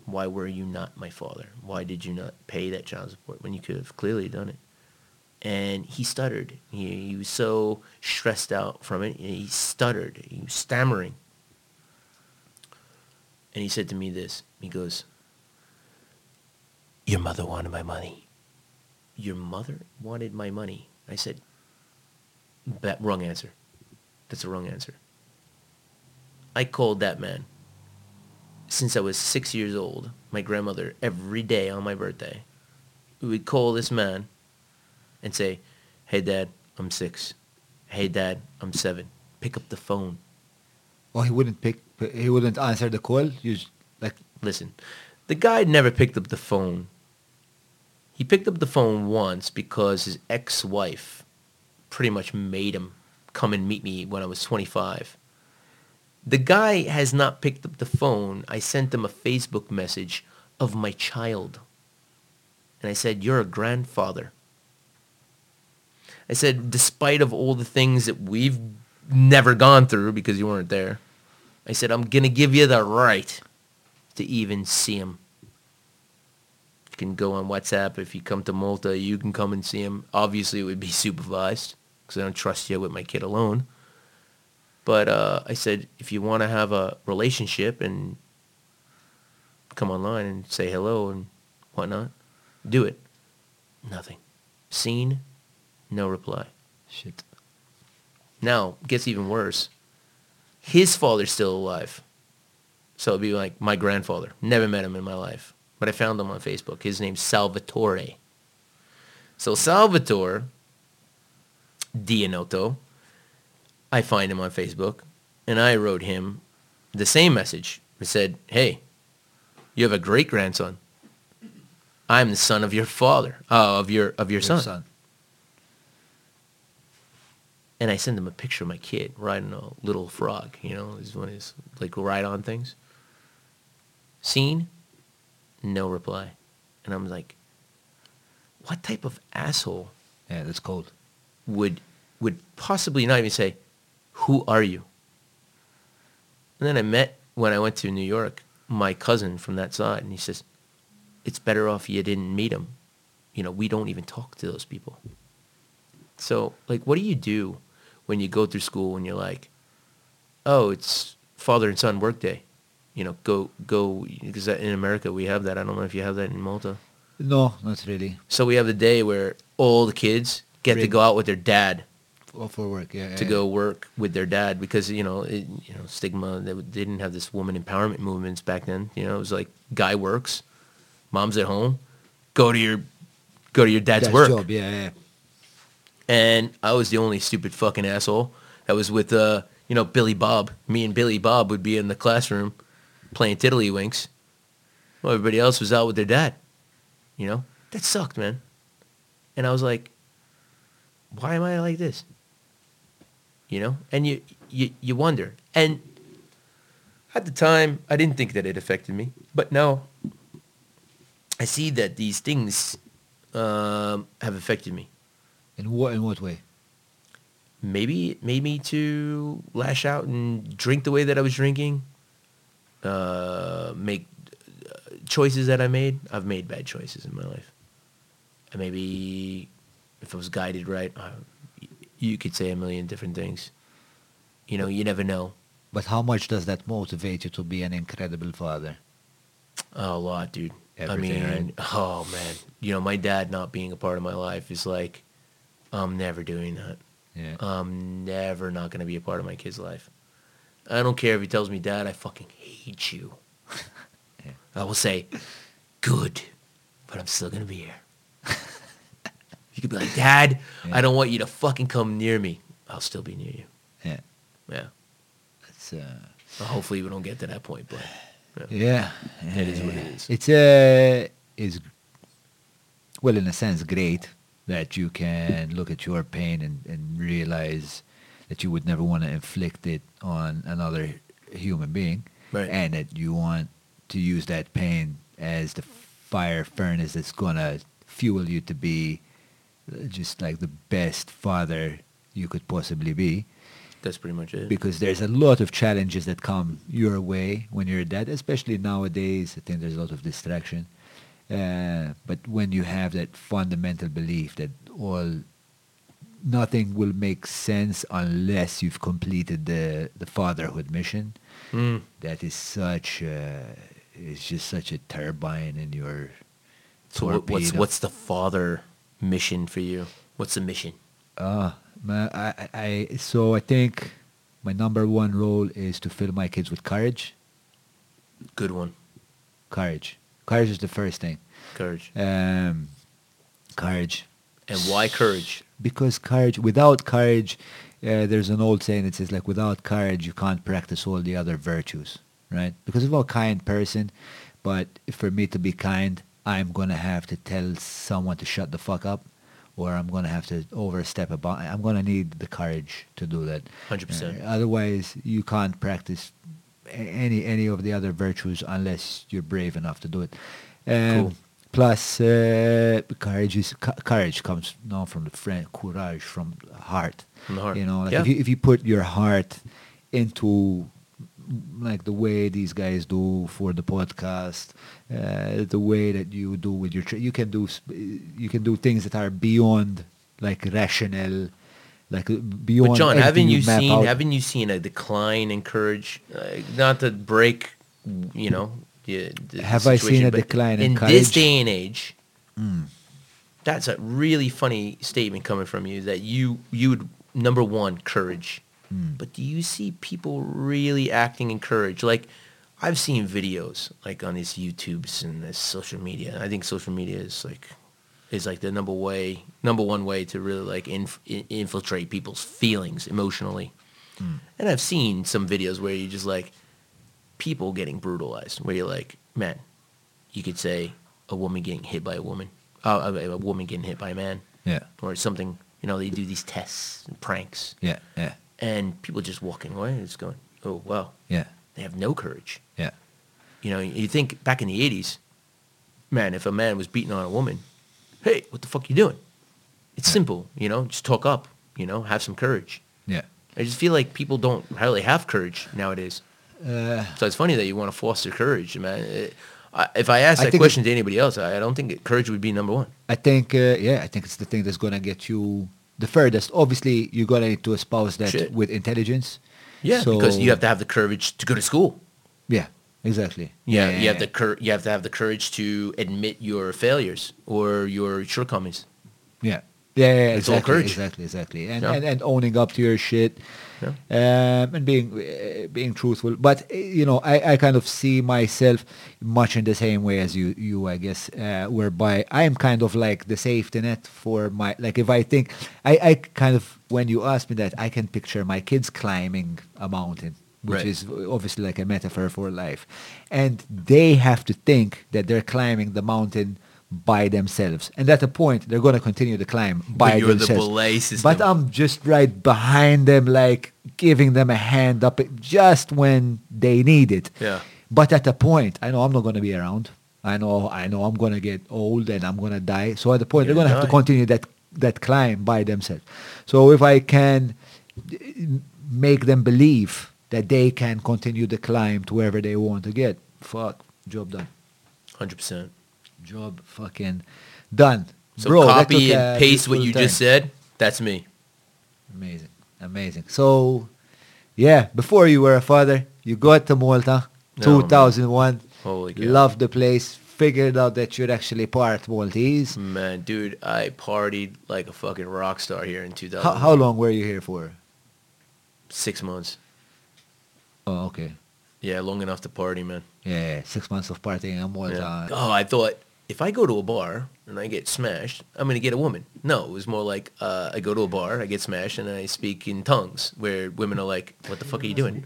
Why were you not my father? Why did you not pay that child support when you could have clearly done it? And he stuttered. He, he was so stressed out from it. He stuttered. He was stammering. And he said to me this. He goes, Your mother wanted my money. Your mother wanted my money. I said, that wrong answer. That's the wrong answer. I called that man since I was six years old. My grandmother every day on my birthday. We would call this man and say, "Hey, Dad, I'm six. Hey, Dad, I'm seven. Pick up the phone. Oh, he wouldn't pick. He wouldn't answer the call. You just, like Listen, the guy never picked up the phone. He picked up the phone once because his ex-wife pretty much made him come and meet me when I was 25. The guy has not picked up the phone. I sent him a Facebook message of my child. And I said, you're a grandfather. I said, despite of all the things that we've never gone through because you weren't there, I said, I'm going to give you the right to even see him. You can go on WhatsApp. If you come to Malta, you can come and see him. Obviously, it would be supervised because I don't trust you with my kid alone. But uh, I said, if you want to have a relationship and come online and say hello and whatnot, do it. Nothing. Seen, no reply. shit. Now, it gets even worse. His father's still alive. So it'd be like my grandfather. Never met him in my life. But I found him on Facebook. His name's Salvatore. So Salvatore Dianotto, I find him on Facebook, and I wrote him the same message. I said, hey, you have a great grandson. I'm the son of your father, uh, of your of your, son. and I send him a picture of my kid riding a little frog. You know, he's one of his like ride on things. Seen, no reply, and I'm like, what type of asshole Yeah, that's cold. would would possibly not even say, "Who are you?" And then I met when I went to New York my cousin from that side, and he says, "It's better off you didn't meet him. You know, we don't even talk to those people." So, like, what do you do when you go through school and you're like, "Oh, it's father and son work day," you know, go go because in America we have that. I don't know if you have that in Malta. No, not really. So we have the day where all the kids get to go out with their dad Well, for work, yeah. to yeah. go work with their dad because you know it, you know stigma they, didn't have this woman empowerment movements back then you know it was like guy works mom's at home go to your go to your dad's, That's work job, yeah, yeah. and I was the only stupid fucking asshole that was with uh you know Billy Bob me and Billy Bob would be in the classroom playing tiddlywinks well everybody else was out with their dad you know that sucked man and I was like why am I like this you know? And you you you wonder. And at the time i didn't think that it affected me. But now i see that these things um, have affected me. In what in what way? maybe it made me to lash out and drink the way that i was drinking uh, make uh, choices that i made. I've made bad choices in my life. And maybe if i was guided right y- you could say a million different things you know you never know But how much does that motivate you to be an incredible father? Oh, a lot, dude. Everything, I mean, right? oh man, you know, my dad not being a part of my life is like, I'm never doing that. Yeah. I'm never not gonna be a part of my kid's life. I don't care if he tells me, Dad, I fucking hate you. Yeah. I will say, good, but I'm still gonna be here. you could be like, Dad, Yeah. I don't want you to fucking come near me. I'll still be near you. yeah. Yeah. That's uh Well, hopefully we don't get to that point, but yeah. It is what it is. It's uh is well in a sense great that you can look at your pain and, and realize that you would never want to inflict it on another human being Right. and that you want to use that pain as the fire furnace that's gonna fuel you to be just like the best father you could possibly be that's pretty much it. because there's a lot of challenges that come your way when you're a dad, especially nowadays. I think there's a lot of distraction. Uh, but when you have that fundamental belief that all nothing will make sense unless you've completed the the fatherhood mission, Mm. that is such a, it's just such a turbine in your So what's what's the father mission for you? What's the mission? Uh, I, I, I- so I think my number one role is to fill my kids with courage. Good one. Courage. Courage is the first thing. Courage. Um, courage. And why courage? Because courage, without courage, uh, there's an old saying that says like, without courage, you can't practice all the other virtues, right? Because I'm a kind person, but for me to be kind, I'm going to have to tell someone to shut the fuck up or I'm going to have to overstep a bound. I'm going to need the courage to do that. 100%. Uh, otherwise, you can't practice any any of the other virtues unless you're brave enough to do it. Um, Cool. Plus, uh, courage is co- courage comes now from the French courage from heart. From the heart. You know, like Yeah. if you if you put your heart into like the way these guys do for the podcast, uh, the way that you do with your, tra- you can do you can do things that are beyond like rational, like beyond. But John, haven't you seen out. haven't you seen a decline in courage? Uh, not to break, you know. The, the Have I seen a decline in courage? in this day and age? Mm. That's a really funny statement coming from you. That you you would number one courage, Mm. but do you see people really acting in courage? Like I've seen videos like on these YouTubes and this social media. I think social media is like is like the number way number one way to really like inf- infiltrate people's feelings emotionally. Mm. And I've seen some videos where you just like people getting brutalized, where you're like, man, you could say a woman getting hit by a woman, uh, a, a woman getting hit by a man, Yeah, or something. You know, they do these tests and pranks, yeah, yeah, and people just walking away and just going, oh wow, yeah, they have no courage. yeah, You know, you think back in the '80s, man, if a man was beating on a woman, hey, what the fuck you doing? It's simple, you know, just talk up, you know, have some courage. yeah. I just feel like people don't really have courage nowadays. Uh, So it's funny that you want to foster courage, man. It, I, if I ask I that question to anybody else, I, I don't think it, courage would be number one. I think, uh, yeah, I think it's the thing that's gonna get you the furthest. Obviously, you're gonna need to espouse that Shit. with intelligence. Yeah, So- because you have to have the courage to go to school. Yeah, exactly. Yeah, you have the cur- you have to have the courage to admit your failures or your shortcomings. Yeah. Yeah, yeah, It's all exactly, courage. exactly, exactly, and, Yeah. and and owning up to your shit, Yeah. um, and being uh, being truthful. But uh, you know, I, I kind of see myself much in the same way as you, you I guess, uh, whereby I am kind of like the safety net for my like if I think I, I kind of when you ask me that I can picture my kids climbing a mountain. Which Right. is obviously like a metaphor for life. And they have to think that they're climbing the mountain by themselves. And at a point, they're going to continue the climb by the themselves. belay. But I'm just right behind them, like giving them a hand up just when they need it. Yeah. But at a point, I know I'm not going to be around. I know, I know I'm going to get old and I'm going to die. So at the point, You're they're going to have to continue that, that climb by themselves. So if I can uh, make them believe that they can continue the climb to wherever they want to get, fuck, job done. Hundred percent. Job fucking done. So Bro, copy and a paste what you turn. just said. That's me. Amazing, amazing. So, yeah, before you were a father, you got to Malta, No, man. 2001. Holy cow. Loved the place. Figured out that you're actually part Maltese. Man, dude, I partied like a fucking rock star here in 2000. How, how long were you here for? Six months. Oh, okay. Yeah, long enough to party, man. Yeah, six months of partying in Malta. Yeah. Oh, I thought if I go to a bar and I get smashed, I'm gonna get a woman. No, it was more like uh, I go to a bar, I get smashed, and I speak in tongues, where women are like, "What the fuck are you doing?"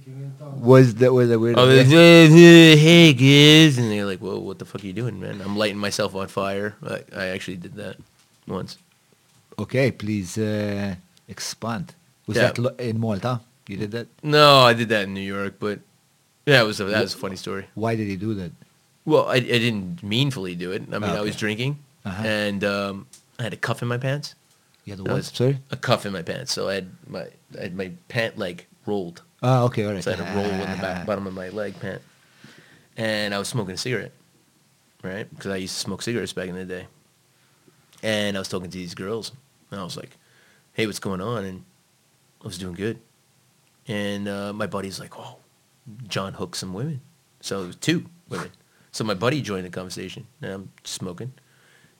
Was that was that weird? Oh, yeah. hey kids, and they're like, "Whoa, what the fuck are you doing, man?" I'm lighting myself on fire. I, I actually did that once. Okay, please uh, expand. Was Yeah. that in Malta? You did that? No, I did that in New York, but yeah, it was a, that was a funny story. Why did you do that? Well, I, I didn't meanfully do it. I mean, I was drinking, Uh-huh. and um, I had a cuff in my pants. You had a That what? was- Sorry? A cuff in my pants, so I had my I had my pant leg rolled, Ah, okay, all right. so I had a roll in the back, bottom of my leg pant, and I was smoking a cigarette, right? Because I used to smoke cigarettes back in the day, and I was talking to these girls, and I was like, "Hey, what's going on?" And I was doing good, and uh, my buddy's like, "Oh, John hooked some women," so it was two women. So my buddy joined the conversation, and I'm smoking,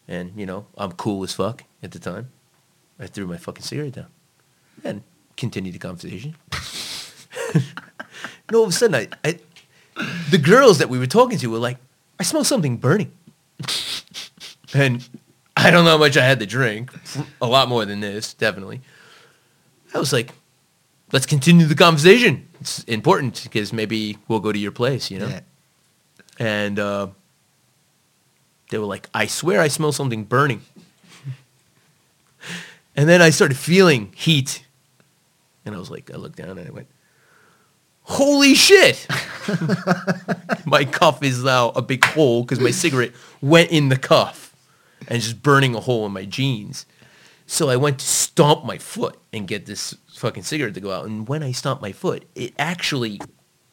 and you know I'm cool as fuck at the time. I threw my fucking cigarette down, and continued the conversation. and all of a sudden, I, I, the girls that we were talking to were like, "I smell something burning," and I don't know how much I had to drink. A lot more than this, definitely. I was like, "Let's continue the conversation. It's important because maybe we'll go to your place, you know." Yeah. And uh, they were like, "I swear I smell something burning." and then I started feeling heat, and I was like, I looked down and I went, "Holy shit!" my cuff is now a big hole because my cigarette went in the cuff and just burning a hole in my jeans. So I went to stomp my foot and get this fucking cigarette to go out. And when I stomped my foot, it actually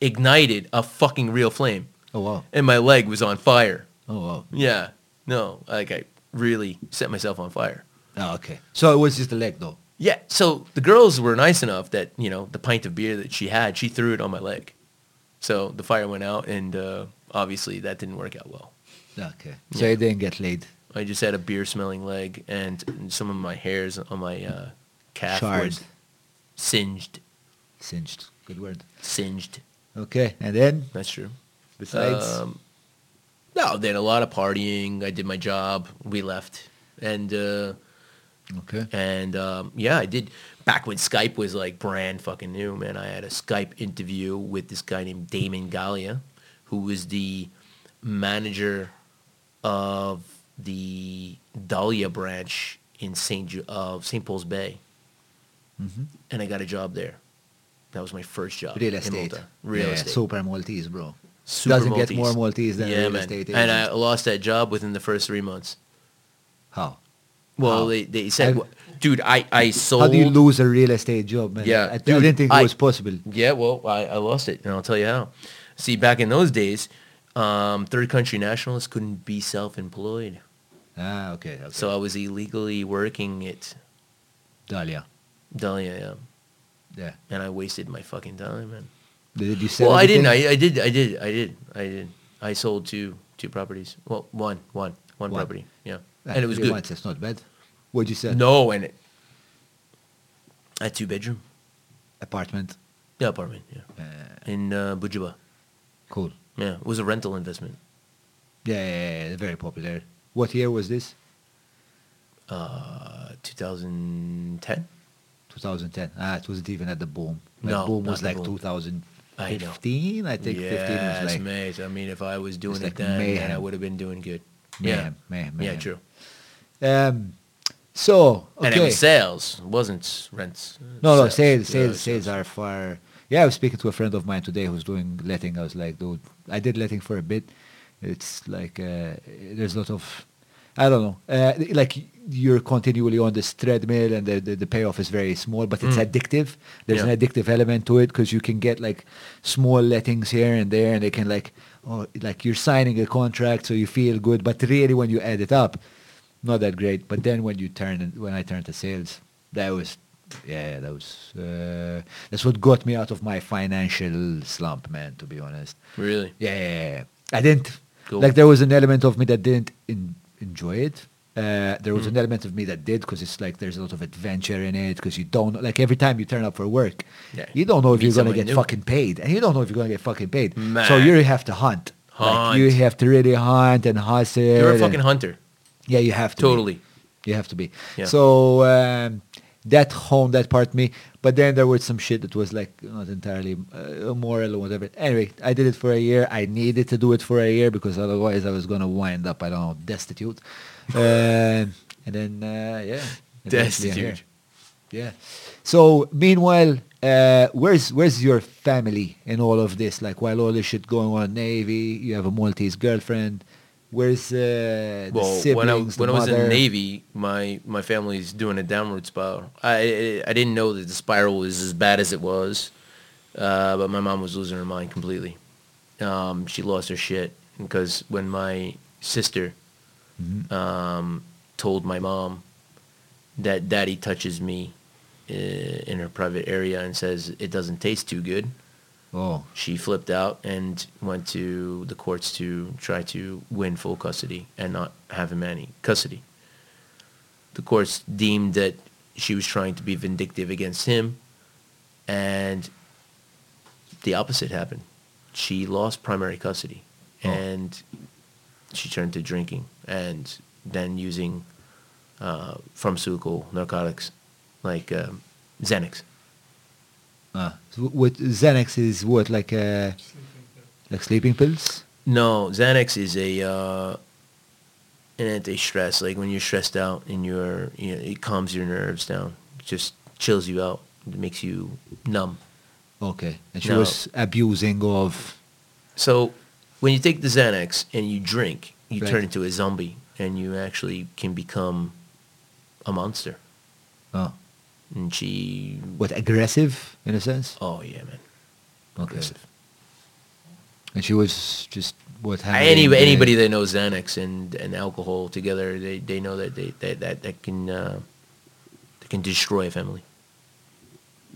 ignited a fucking real flame Oh, wow. and my leg was on fire. Oh, wow. Yeah, no, like I really set myself on fire. Oh, okay. So it was just the leg, though. Yeah, so the girls were nice enough that you know the pint of beer that she had, she threw it on my leg. So the fire went out, and uh, obviously that didn't work out well. Okay. So Yeah. you didn't get laid. I just had a beer smelling leg, and, some of my hairs on my uh, calf Charred. was singed. Singed. Good word. Singed. Okay. And then, That's true. Besides, Um, no, then a lot of partying. I did my job. We left, and. Uh, okay. And um, yeah, I did. Back when Skype was like brand fucking new, man, I had a Skype interview with this guy named Damon Gallia, who was the manager of the Dhalia branch in St. Ju- of St. Paul's Bay, hmm and I got a job there. That was my first job. Real estate. Real yeah, estate. Super Maltese, bro. Super Doesn't get more Maltese than yeah, real man. estate And I lost that job within the first three months. How? Well, How? they, they said, Have- dude, I, I sold. How do you lose a real estate job, man? Yeah, I, I dude, didn't think I- it was possible. Yeah, well, I, I lost it, and I'll tell you how. See, back in those days, um, third country nationalists couldn't be self-employed, Ah, okay. okay. so I was illegally working at Dhalia. Dhalia, yeah, Yeah. and I wasted my fucking time, man. Did you sell Well, I didn't. I, I did. I did. I did. I did. I sold two two properties. Well, one, one, one One. property. Yeah, Ah, and it was good. That's not bad. What'd you sell? No, and it, had two bedroom. Apartment. Yeah, apartment. Yeah, Uh, in uh, Bugibba. cool. Yeah, it was a rental investment. Yeah, yeah, yeah, very popular. What year was this? Uh, 2010. 2010. Ah, it wasn't even at the boom. Like No, boom not was the like boom. 2015. I, think 15 was yes, like. I mean, if I was doing like it then, then I would have been doing good. yeah, man. yeah, true. Um, so And it was sales, it wasn't rents. No, no, sales, Yeah, sales, sales are far. Yeah, I was speaking to a friend of mine today who's doing letting. I was like, dude, I did letting for a bit. It's like uh, there's a lot of, I don't know, uh, like you're continually on this treadmill and the, the, the payoff is very small, but it's Mm. addictive. There's Yeah. an addictive element to it because you can get like small lettings here and there, and they can like, oh, like you're signing a contract, so you feel good, but really when you add it up, not that great. But then when you turn, when I turned to sales, that was, yeah, that was, uh, that's what got me out of my financial slump, man. To be honest, Really? yeah, yeah, yeah. I didn't Cool. like. There was an element of me that didn't en- enjoy it. Uh, there was Mm. an element of me that did because it's like there's a lot of adventure in it because you don't like every time you turn up for work, Yeah. you don't know if Meet you're gonna get new. fucking paid, and you don't know if you're gonna get fucking paid. So Man. you have to hunt. Like you have to really hunt and hustle. You're a fucking hunter. yeah, you have to. be. Totally. You have to be. Yeah. So um, that honed that part me. But then there was some shit that was like not entirely uh, immoral or whatever. Anyway, I did it for a year. I needed to do it for a year because otherwise I was going to wind up, I don't know, destitute. Uh, and then, uh, yeah. eventually I'm here. Destitute. Yeah. So meanwhile, uh, where's where's your family in all of this? Like while all this shit going on, Navy, you have a Maltese girlfriend. Where's uh, the Well, siblings, when I when I was in the Navy, my my family's doing a downward spiral. I I, didn't know that the spiral was as bad as it was, uh, but my mom was losing her mind completely. Um, she lost her shit because when my sister Mhm. um, told my mom that daddy touches me uh, in her private area and says it doesn't taste too good, Oh, she flipped out and went to the courts to try to win full custody and not have him any custody. The courts deemed that she was trying to be vindictive against him, and the opposite happened. She lost primary custody, Oh. and she turned to drinking and then using uh, pharmaceutical narcotics like um, Xanax. Ah, so what Xanax is what like uh, like sleeping pills? No, Xanax is a uh, an anti-stress. Like when you're stressed out and you're, you know, it calms your nerves down, it just chills you out, it makes you numb. Okay, and she No. was abusing of. So when you take the Xanax and you drink, you Right. turn into a zombie, and you actually can become a monster. Oh, And she, what aggressive in a sense? oh yeah, man, Okay, aggressive. and she was just what Any, anybody that knows Xanax and, and alcohol together, they, they know that they that, that, that can uh, that can destroy a family.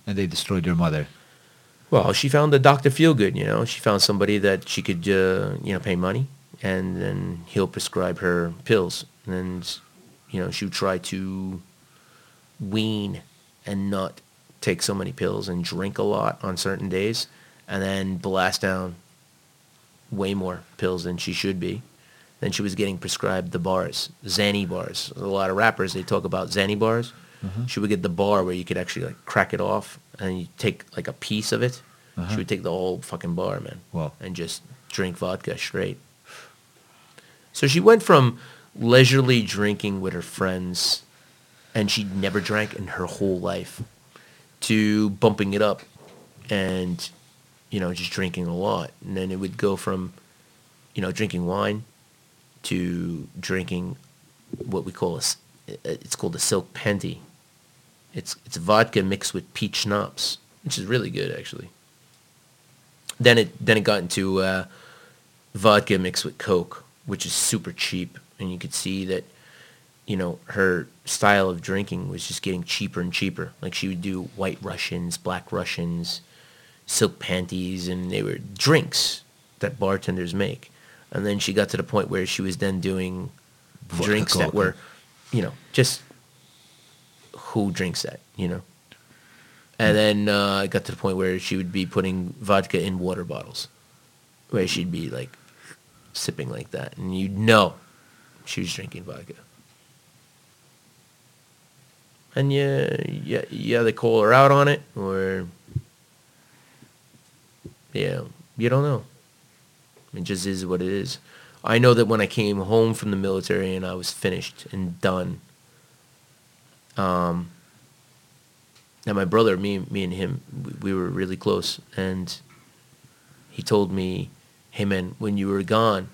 and they destroyed your mother. Well, she found a Dr. Feelgood, you know. She found somebody that she could, uh, you know, pay money, and then he'll prescribe her pills. And, you know, she would try to wean and not take so many pills and drink a lot on certain days, and then blast down way more pills than she should be. Then she was getting prescribed the bars, Xanny bars. A lot of rappers, they talk about Xanny bars. Uh-huh. She would get the bar where you could actually like crack it off and you take like a piece of it. Uh-huh. She would take the whole fucking bar, man. Wow. And just drink vodka straight. So she went from leisurely drinking with her friends and she'd never drank in her whole life to bumping it up and you know just drinking a lot and then it would go from you know drinking wine to drinking what we call a it's called a Silk Panty. It's it's vodka mixed with peach schnapps, which is really good actually. Then it then it got into uh, vodka mixed with Coke, which is super cheap, and you could see that, you know, her style of drinking was just getting cheaper and cheaper. Like she would do White Russians, Black Russians, silk panties, and they were drinks that bartenders make. And then she got to the point where she was then doing Vodka drinks that were, you know, just who drinks that, you know? And then uh, it got to the point where she would be putting vodka in water bottles, where she'd be like sipping like that, and you'd know she was drinking vodka. And yeah, yeah, yeah, they call her out on it, or yeah, you don't know. It just is what it is. I know that when I came home from the military and I was finished and done, um, and my brother, me, me and him, we, we were really close, and he told me, "Hey man, when you were gone,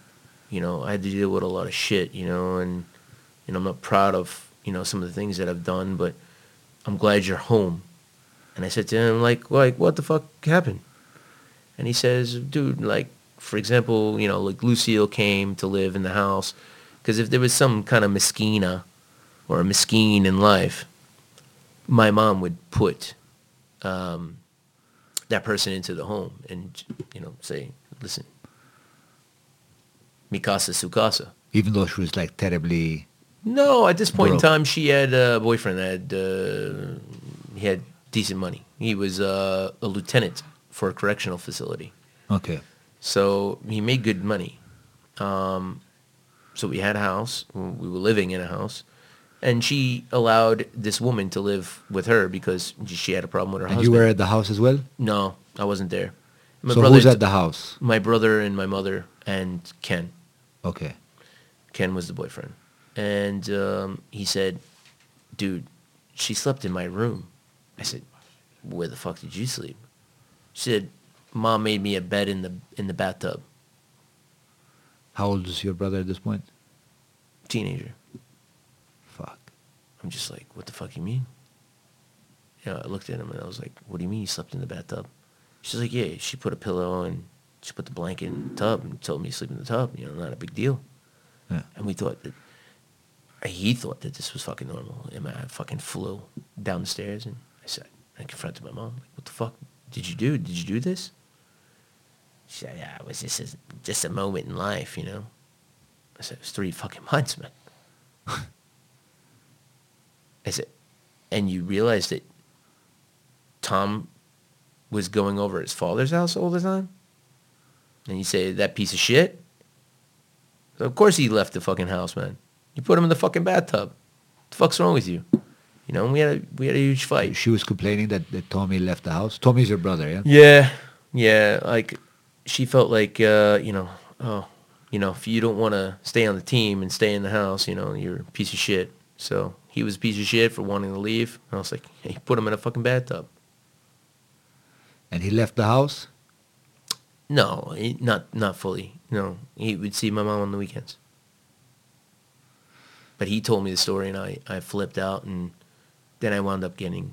you know, I had to deal with a lot of shit, you know, and you know, I'm not proud of you know some of the things that I've done, but I'm glad you're home." And I said to him, like, like, what the fuck happened? And he says, dude, like, for example, you know, like Lucille came to live in the house because if there was some kind of miskina or a miskeen in life, my mom would put um, that person into the home and, you know, say, listen, mikasa sukasa. Even though she was like terribly. No, at this point in time, she had a boyfriend that had, uh, he had decent money. He was uh, a lieutenant for a correctional facility. Okay. So he made good money. Um, so we had a house. We were living in a house. And she allowed this woman to live with her because she had a problem with her And husband. you were at the house as well? No, I wasn't there. My so brother- who's at the house? My brother and my mother and Ken. Okay. Ken was the boyfriend. And um, he said, dude, she slept in my room. I said, where the fuck did you sleep? She said, mom made me a bed in the in the bathtub. How old is your brother at this point? Teenager. Fuck. I'm just like, what the fuck you mean? You know, I looked at him and I was like, what do you mean you slept in the bathtub? She's like, yeah, she put a pillow and she put the blanket in the tub and told me to sleep in the tub. You know, not a big deal. Yeah. And we thought that, he thought that this was fucking normal. And I fucking flew down the stairs and I said, I confronted my mom. Like, what the fuck did you do? Did you do this? She said, yeah, it was just a, just a moment in life, you know? I said, it was three fucking months, man. I said, and you realize that Tom was going over his father's house all the time? And you say, that piece of shit? So of course he left the fucking house, man. You put him in the fucking bathtub. What the fuck's wrong with you? You know, we had a, we had a huge fight. She was complaining that, that Tommy left the house. Tommy's your brother, yeah? Yeah, yeah. Like she felt like uh, you know, oh, you know, if you don't want to stay on the team and stay in the house, you know, you're a piece of shit. So he was a piece of shit for wanting to leave. And I was like, hey, put him in a fucking bathtub. And he left the house? No, he, not not fully. No, he would see my mom on the weekends. But he told me the story, and I, I flipped out, and then I wound up getting,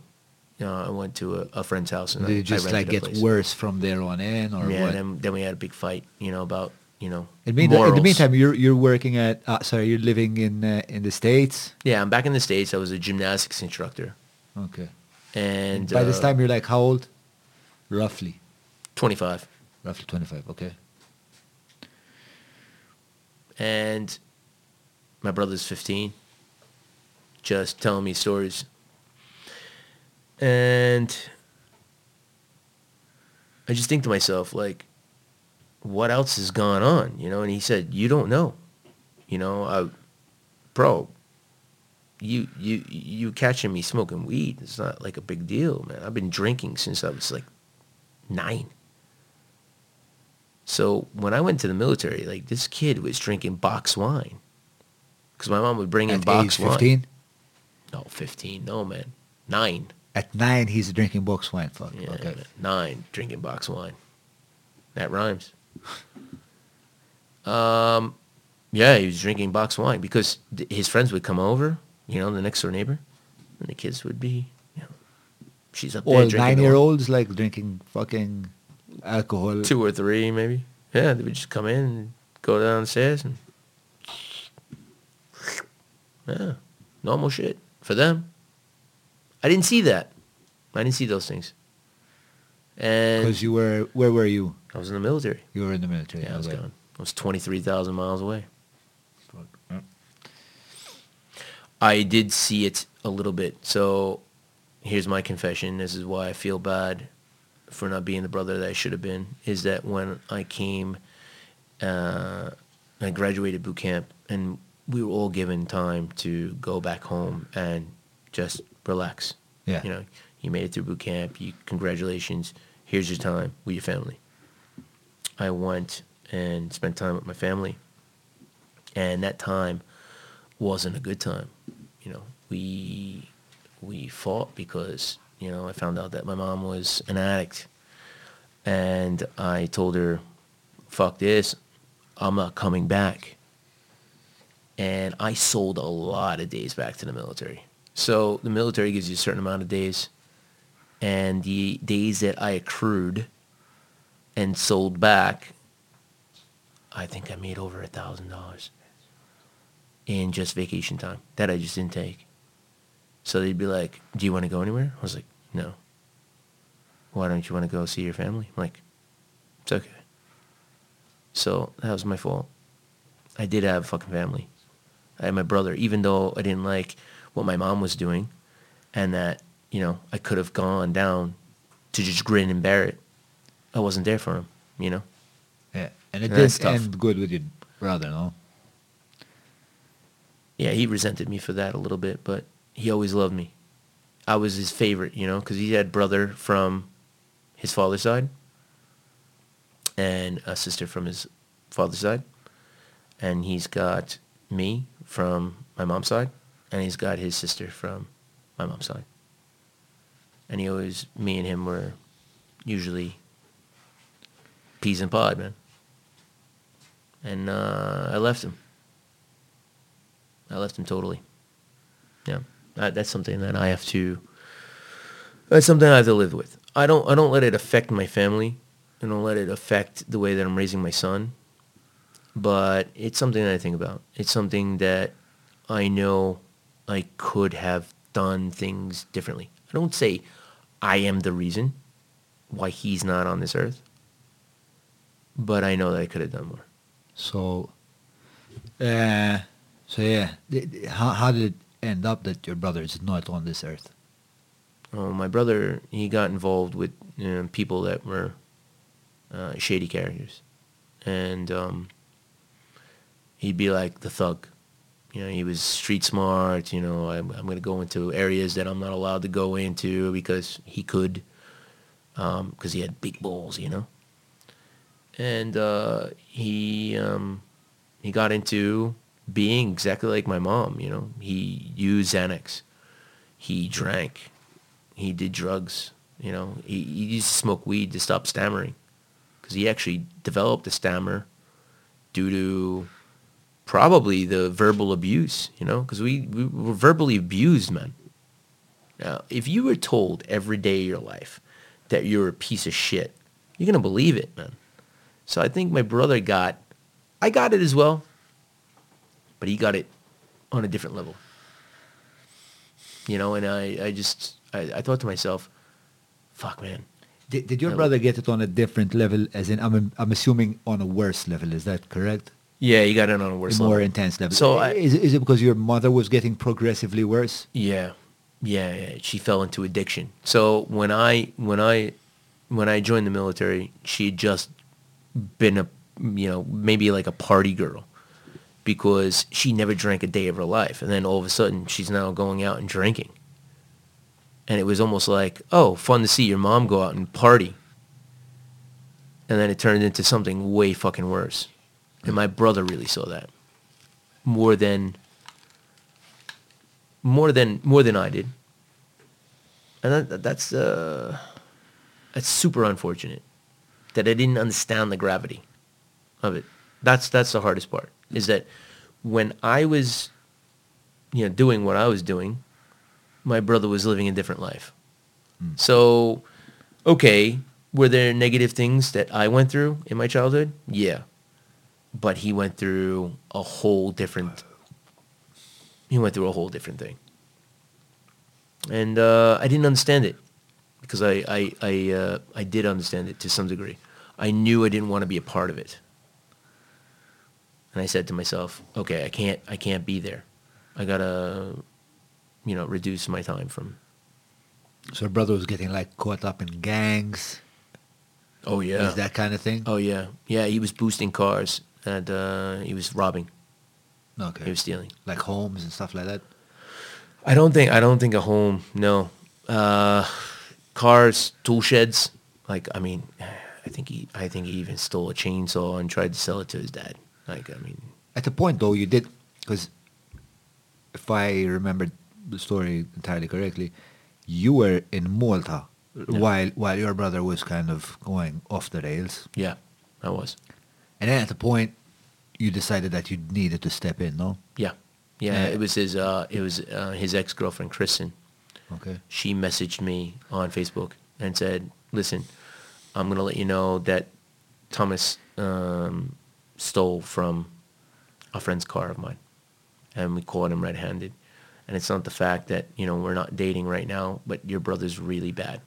you know, I went to a, a friend's house, and Did I, it just I like rented a get place. worse from there on in or yeah, what? then then we had a big fight, you know, about you know. in, mean, in the meantime, you're you're working at uh, sorry, you're living in uh, in the states. Yeah, I'm back in the states. I was a gymnastics instructor, Okay. and By this uh, time, you're like how old? Roughly, 25, roughly 25. Okay. and my brother's 15, just telling me stories, and I just think to myself like, what else has gone on, you know? And he said, you don't know, you know, I, bro. You you you catching me smoking weed? It's not like a big deal, man. I've been drinking since I was like nine. So when I went to the military, like this kid was drinking box wine because my mom would bring in box age wine. 15, No, fifteen. No, man, nine. at nine, he's drinking box wine. Fuck. Yeah, okay. man, nine drinking box wine. That rhymes. Um, yeah, he was drinking box wine because th- his friends would come over you know, the next door neighbor, and the kids would be, you know, she's up there All nine-year-olds like drinking fucking alcohol. two or three maybe. Yeah, they would just come in and go downstairs and yeah, normal shit for them. I didn't see that. I didn't see those things. And Because you were, where were you? I was in the military. You were in the military. Yeah, I was okay. gone. I was twenty three thousand miles away. I did see it a little bit. So here's my confession. This is why I feel bad for not being the brother that I should have been. Is that when I came, uh, I graduated boot camp, and we were all given time to go back home and just relax. Yeah. You know, you made it through boot camp. You congratulations. Here's your time with your family. I went and spent time with my family, and that time wasn't a good time. You know, we we fought because you know I found out that my mom was an addict, and I told her, "Fuck this, I'm not coming back." And I sold a lot of days back to the military. So the military gives you a certain amount of days, and the days that I accrued and sold back, I think I made over a thousand dollars in just vacation time that I just didn't take. So they'd be like, "Do you want to go anywhere?" I was like, "No." Why don't you want to go see your family? I'm like, it's okay. So that was my fault. I did have a fucking family. I had my brother, even though I didn't like what my mom was doing, and that you know I could have gone down to just grin and bear it. I wasn't there for him, you know. Yeah. And it That's didn't tough. end good with your brother, no? Yeah, he resented me for that a little bit, but he always loved me. I was his favorite, you know, because he had brother from his father's side and a sister from his father's side, and he's got me from my mom's side, and he's got his sister from my mom's side. And he always, me and him were usually peas and pod, man. And uh, I left him. I left him totally. Yeah, that, that's something that I have to. That's something I have to live with. I don't. I don't let it affect my family. I don't let it affect the way that I'm raising my son. But it's something that I think about. It's something that I know I could have done things differently. I don't say I am the reason why he's not on this earth. But I know that I could have done more. So, uh, so yeah, how, how did it end up that your brother is not on this earth? Uh, my brother, he got involved with you know, people that were uh, shady characters, and um, he'd be like the thug. You know, he was street smart. You know, I'm, I'm going to go into areas that I'm not allowed to go into because he could, because he had big balls. You know, and uh, he um, he got into being exactly like my mom. You know, he used Xanax. He drank he did drugs. You know, he, he used to smoke weed to stop stammering because he actually developed a stammer due to probably the verbal abuse. You know, because we, we were verbally abused, man. Now, if you were told every day of your life that you're a piece of shit, you're gonna believe it, man. So I think my brother got, I got it as well, but he got it on a different level you know, and I, I just, I, I thought to myself, fuck, man. Did, did your brother get it on a different level? As in, I'm I'm assuming on a worse level. Is that correct? Yeah, you got it on a worse a more level. intense level. So I- is, it- is it because your mother was getting progressively worse? Yeah, yeah, yeah. She fell into addiction. So when I, when I, when I joined the military, she had just been a, you know, maybe like a party girl because she never drank a day of her life. And then all of a sudden she's now going out and drinking. And it was almost like, oh, fun to see your mom go out and party. And then it turned into something way fucking worse. And my brother really saw that more than more than more than I did. And that, that's uh, that's super unfortunate that I didn't understand the gravity of it. That's that's the hardest part. Is that when I was you know, doing what I was doing, my brother was living a different life. So, okay, were there negative things that I went through in my childhood? Yeah. But he went through a whole different he went through a whole different thing. And uh, I didn't understand it because I I I, uh, I did understand it to some degree. I knew I didn't want to be a part of it. And I said to myself, okay, I can't I can't be there. I got to you know, reduce my time from So brother was getting like caught up in gangs. Oh yeah. Is that kind of thing? Oh yeah, yeah. He was boosting cars and uh, he was robbing. okay. He was stealing. like homes and stuff like that. I don't think. I don't think a home. No. Uh, cars, tool sheds. Like I mean, I think he. I think he even stole a chainsaw and tried to sell it to his dad. Like I mean, At the point though, you did because if I remember the story entirely correctly, you were in Malta Yeah. while while your brother was kind of going off the rails, yeah, I was. And then at the point you decided that you needed to step in. No, Yeah, yeah. It was his. Uh, it was uh, his ex girlfriend, Kristen. okay, she messaged me on Facebook and said, "Listen, I'm gonna let you know that Thomas um, stole from a friend's car of mine, and we caught him red-handed. And it's not the fact that you know we're not dating right now, but your brother's really bad.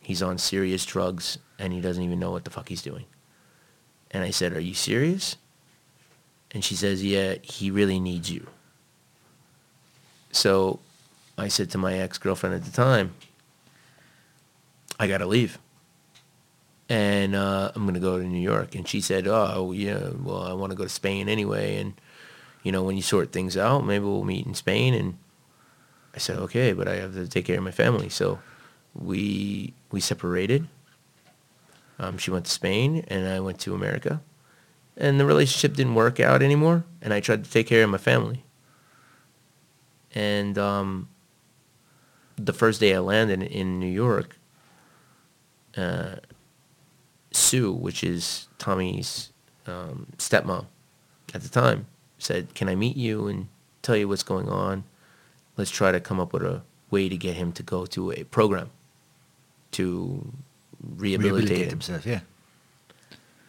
He's on serious drugs, and he doesn't even know what the fuck he's doing." And I said, "Are you serious?" And she says, "Yeah, he really needs you." So I said to my ex-girlfriend at the time, I got to leave. And uh, I'm going to go to New York. And she said, oh, yeah, well, I want to go to Spain anyway. And, you know, when you sort things out, maybe we'll meet in Spain. And I said, okay, but I have to take care of my family. So we, we separated. Um, she went to Spain and I went to America. And the relationship didn't work out anymore. And I tried to take care of my family. And um, the first day I landed in New York, uh, Sue, which is Tommy's um, stepmom at the time, said, "Can I meet you and tell you what's going on? Let's try to come up with a way to get him to go to a program to rehabilitate, rehabilitate him." himself. Yeah,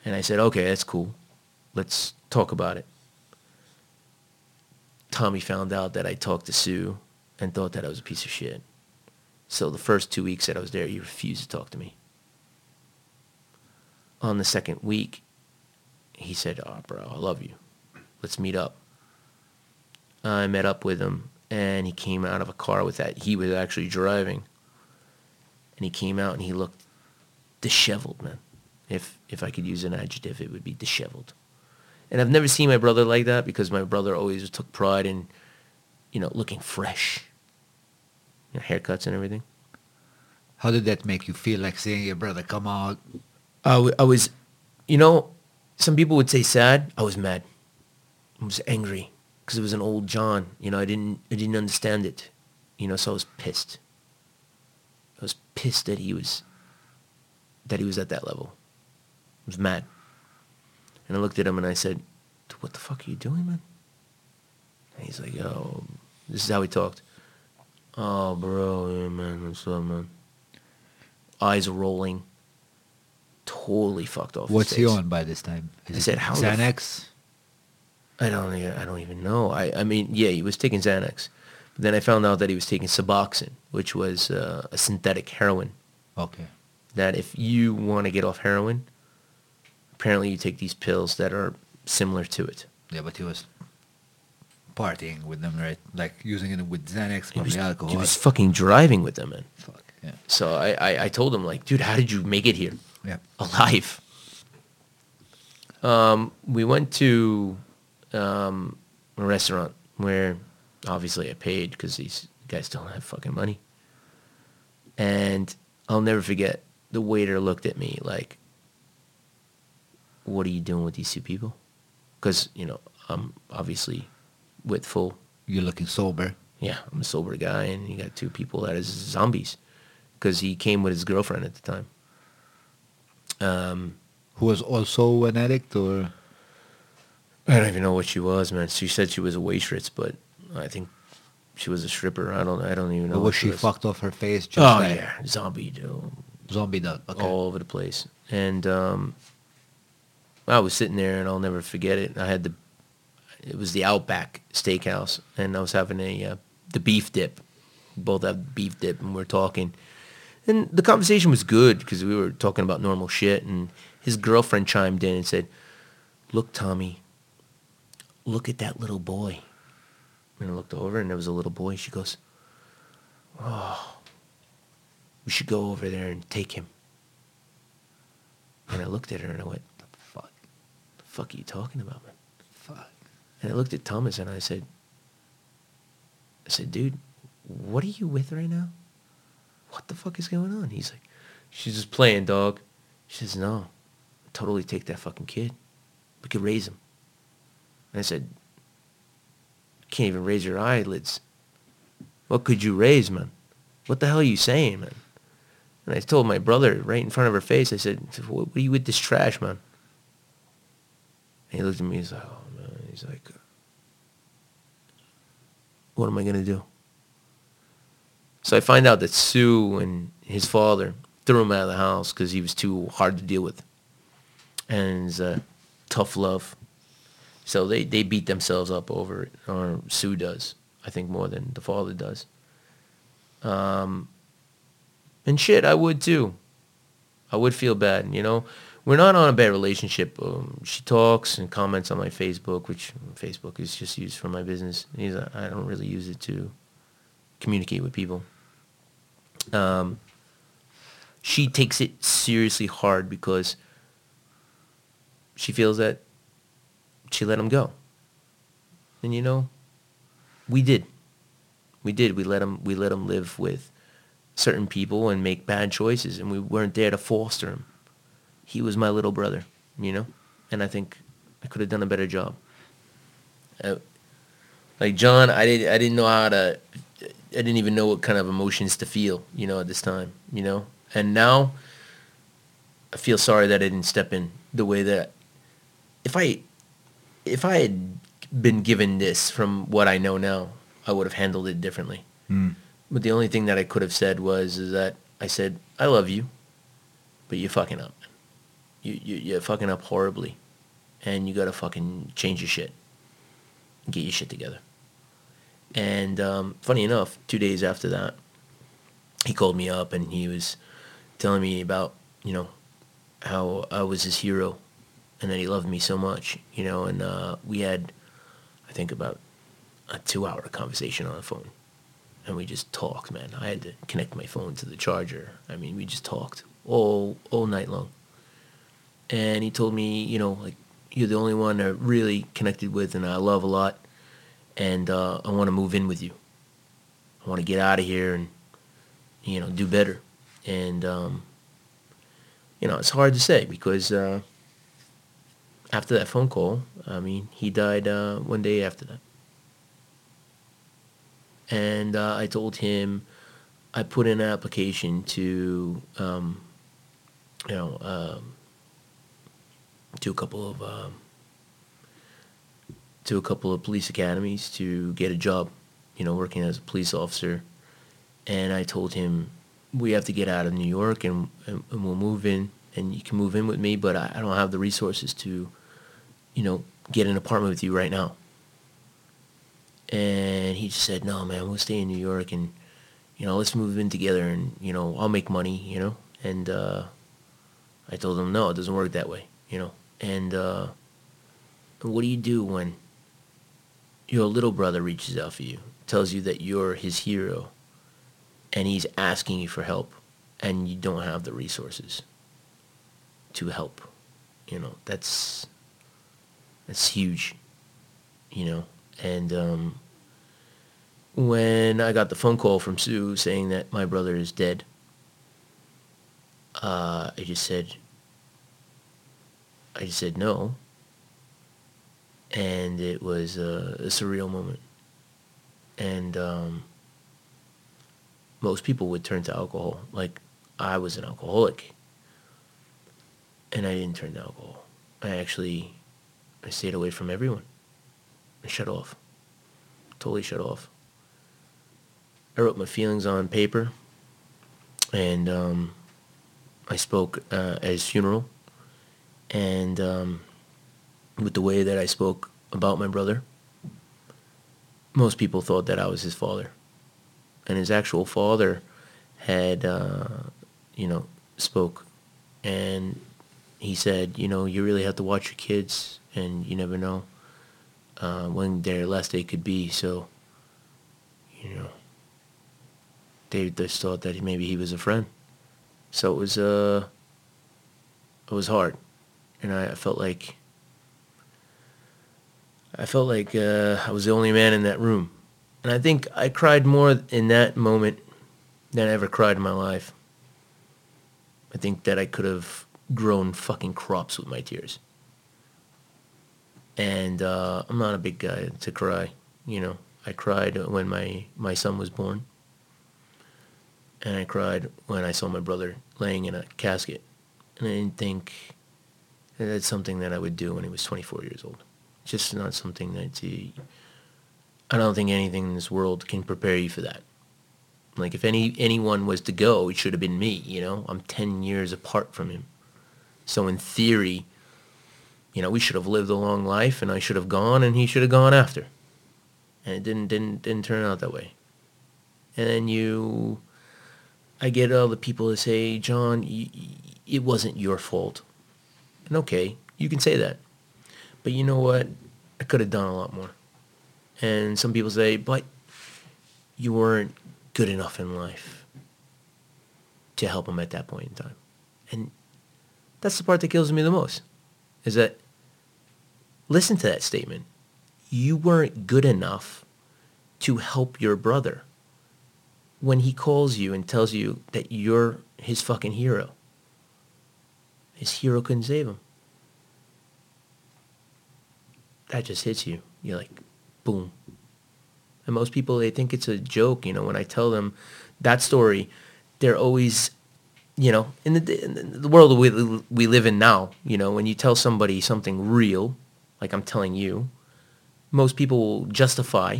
And I said, okay, that's cool. Let's talk about it. Tommy found out that I talked to Sue and thought that I was a piece of shit. So the first two weeks that I was there, he refused to talk to me. On the second week, he said, oh, bro, I love you. Let's meet up. I met up with him, and he came out of a car with that. He was actually driving. And he came out, and he looked disheveled, man. If if I could use an adjective, it would be disheveled. And I've never seen my brother like that because my brother always took pride in, you know, looking fresh. You know, haircuts and everything. how did that make you feel? Like seeing your brother come out? I, w- I was, you know, some people would say sad. I was mad. I was angry because it was an old John. You know, I didn't I didn't understand it. You know, so I was pissed. I was pissed that he was that he was at that level. I was mad. And I looked at him and I said, "Dude, "What the fuck are you doing, man?" And he's like, "Oh, this is how he talked." Oh, bro, yeah, man, what's up, man? Eyes rolling. Totally fucked off. What's he on by this time? Is I said, how Xanax? I don't. I don't even know. I. I mean, yeah, he was taking Xanax, but then I found out that he was taking Suboxone, which was uh, a synthetic heroin. okay. That if you want to get off heroin, apparently you take these pills that are similar to it. Yeah, but he was partying with them, right? Like using it with Xanax, He probably was, alcohol. he was fucking driving with them, man. Fuck. Yeah. So I, I, I told him like, dude, how did you make it here Yeah. alive? Um, we went to um, a restaurant where obviously I paid because these guys don't have fucking money. And I'll never forget the waiter looked at me like, "What are you doing with these two people?" Because you know I'm obviously with full You're looking sober. yeah, I'm a sober guy, and you got two people that is zombies, because he came with his girlfriend at the time. Um, Who was also an addict or I don't even know what she was, man. She said she was a waitress, but I think she was a stripper. I don't. I don't even know. What was she fucked off her face? Just Oh like yeah, zombie dude, Zombie dog. Okay. all over the place. And um, I was sitting there, and I'll never forget it. I had the, it was the Outback Steakhouse, and I was having a uh, the beef dip. Both have beef dip, and we're talking, and the conversation was good because we were talking about normal shit. And his girlfriend chimed in and said, "Look, Tommy, look at that little boy." And I looked over, and there was a little boy. She goes, "Oh, we should go over there and take him." And I looked at her and I went, "The fuck, the fuck are you talking about, man?" Fuck. And I looked at Thomas and I said, I said, dude, what are you with right now? What the fuck is going on? He's like, she's just playing, dog. She says, no, totally take that fucking kid. We could raise him. And I said, can't even raise your eyelids. What could you raise, man? What the hell are you saying, man? And I told my brother right in front of her face, I said, what are you with this trash, man? And he looked at me, he's like, oh, man. He's like, what am I going to do? So I find out that Sue and his father threw him out of the house because he was too hard to deal with. And it's tough love. So they, they beat themselves up over it, or Sue does, I think more than the father does. Um, and shit, I would too. I would feel bad, you know. We're not on a bad relationship. Um, she talks and comments on my Facebook, which Facebook is just used for my business. I don't really use it to communicate with people. Um, she takes it seriously hard because she feels that she let him go. And you know, we did. We did. We let him. We let him live with certain people and make bad choices, and we weren't there to foster him. He was my little brother, you know, and I think I could have done a better job. Uh, like John, I didn't. I didn't know how to. I didn't even know what kind of emotions to feel, you know, at this time, you know. And now, I feel sorry that I didn't step in the way that. If I, if I had been given this from what I know now, I would have handled it differently. But the only thing that I could have said was is that I said, I love you, but you're fucking up. You, you, you're fucking up horribly. And you got to fucking change your shit. Get your shit together. And um, funny enough, two days after that, he called me up and he was telling me about, you know, how I was his hero and that he loved me so much, you know, and uh, we had, I think, about a two-hour conversation on the phone and we just talked, man. I had to connect my phone to the charger. I mean, we just talked all all night long. And he told me, you know, like you're the only one I really connected with, and I love a lot. And uh, I want to move in with you. I want to get out of here and, you know, do better. And um, you know, it's hard to say because uh, after that phone call, I mean, he died uh, one day after that and uh, I told him I put in an application to, um, you know, um, to a couple of um, to a couple of police academies to get a job, you know, working as a police officer. And I told him we have to get out of New York and, and, and we'll move in, and you can move in with me, but I, I don't have the resources to, you know, get an apartment with you right now. And he just said, no, man, we'll stay in New York and, you know, let's move in together and, you know, I'll make money, you know. And uh, I told him, no, it doesn't work that way, you know. And uh, what do you do when your little brother reaches out for you, tells you that you're his hero, and he's asking you for help, and you don't have the resources to help? You know, that's that's huge, you know. And um, when I got the phone call from Sue saying that my brother is dead, uh, I just said, I just said no. And it was a, a surreal moment. And um, most people would turn to alcohol. Like I was an alcoholic. And I didn't turn to alcohol. I actually, I stayed away from everyone. I shut off. totally shut off. I wrote my feelings on paper, and um, I spoke uh, at his funeral, and um, with the way that I spoke about my brother, most people thought that I was his father, and his actual father had, uh, you know, spoke, and he said, you know, you really have to watch your kids, and you never know uh, when their last day could be. So, you know, they just thought that maybe he was a friend. So it was uh, it was hard, and I, I felt like I felt like uh, I was the only man in that room, and I think I cried more in that moment than I ever cried in my life. I think that I could have grown fucking crops with my tears. And uh, I'm not a big guy to cry. You know, I cried when my, my son was born. And I cried when I saw my brother laying in a casket. And I didn't think that that's something that I would do when he was 24 years old. Just not something that you, I don't think anything in this world can prepare you for that. Like if any anyone was to go, it should have been me. You know, I'm ten years apart from him. So in theory, you know, we should have lived a long life, and I should have gone, and he should have gone after. And it didn't didn't didn't turn out that way. And then you, I get all the people that say, John, it wasn't your fault. And okay, you can say that, but you know what? I could have done a lot more. And some people say, but you weren't good enough in life to help him at that point in time. And that's the part that kills me the most is that listen to that statement. You weren't good enough to help your brother when he calls you and tells you that you're his fucking hero. His hero couldn't save him. That just hits you. You're like, boom. And most people, they think it's a joke. You know, when I tell them that story, they're always, you know, in the, in the world we, we live in now, you know, when you tell somebody something real, like I'm telling you, most people will justify,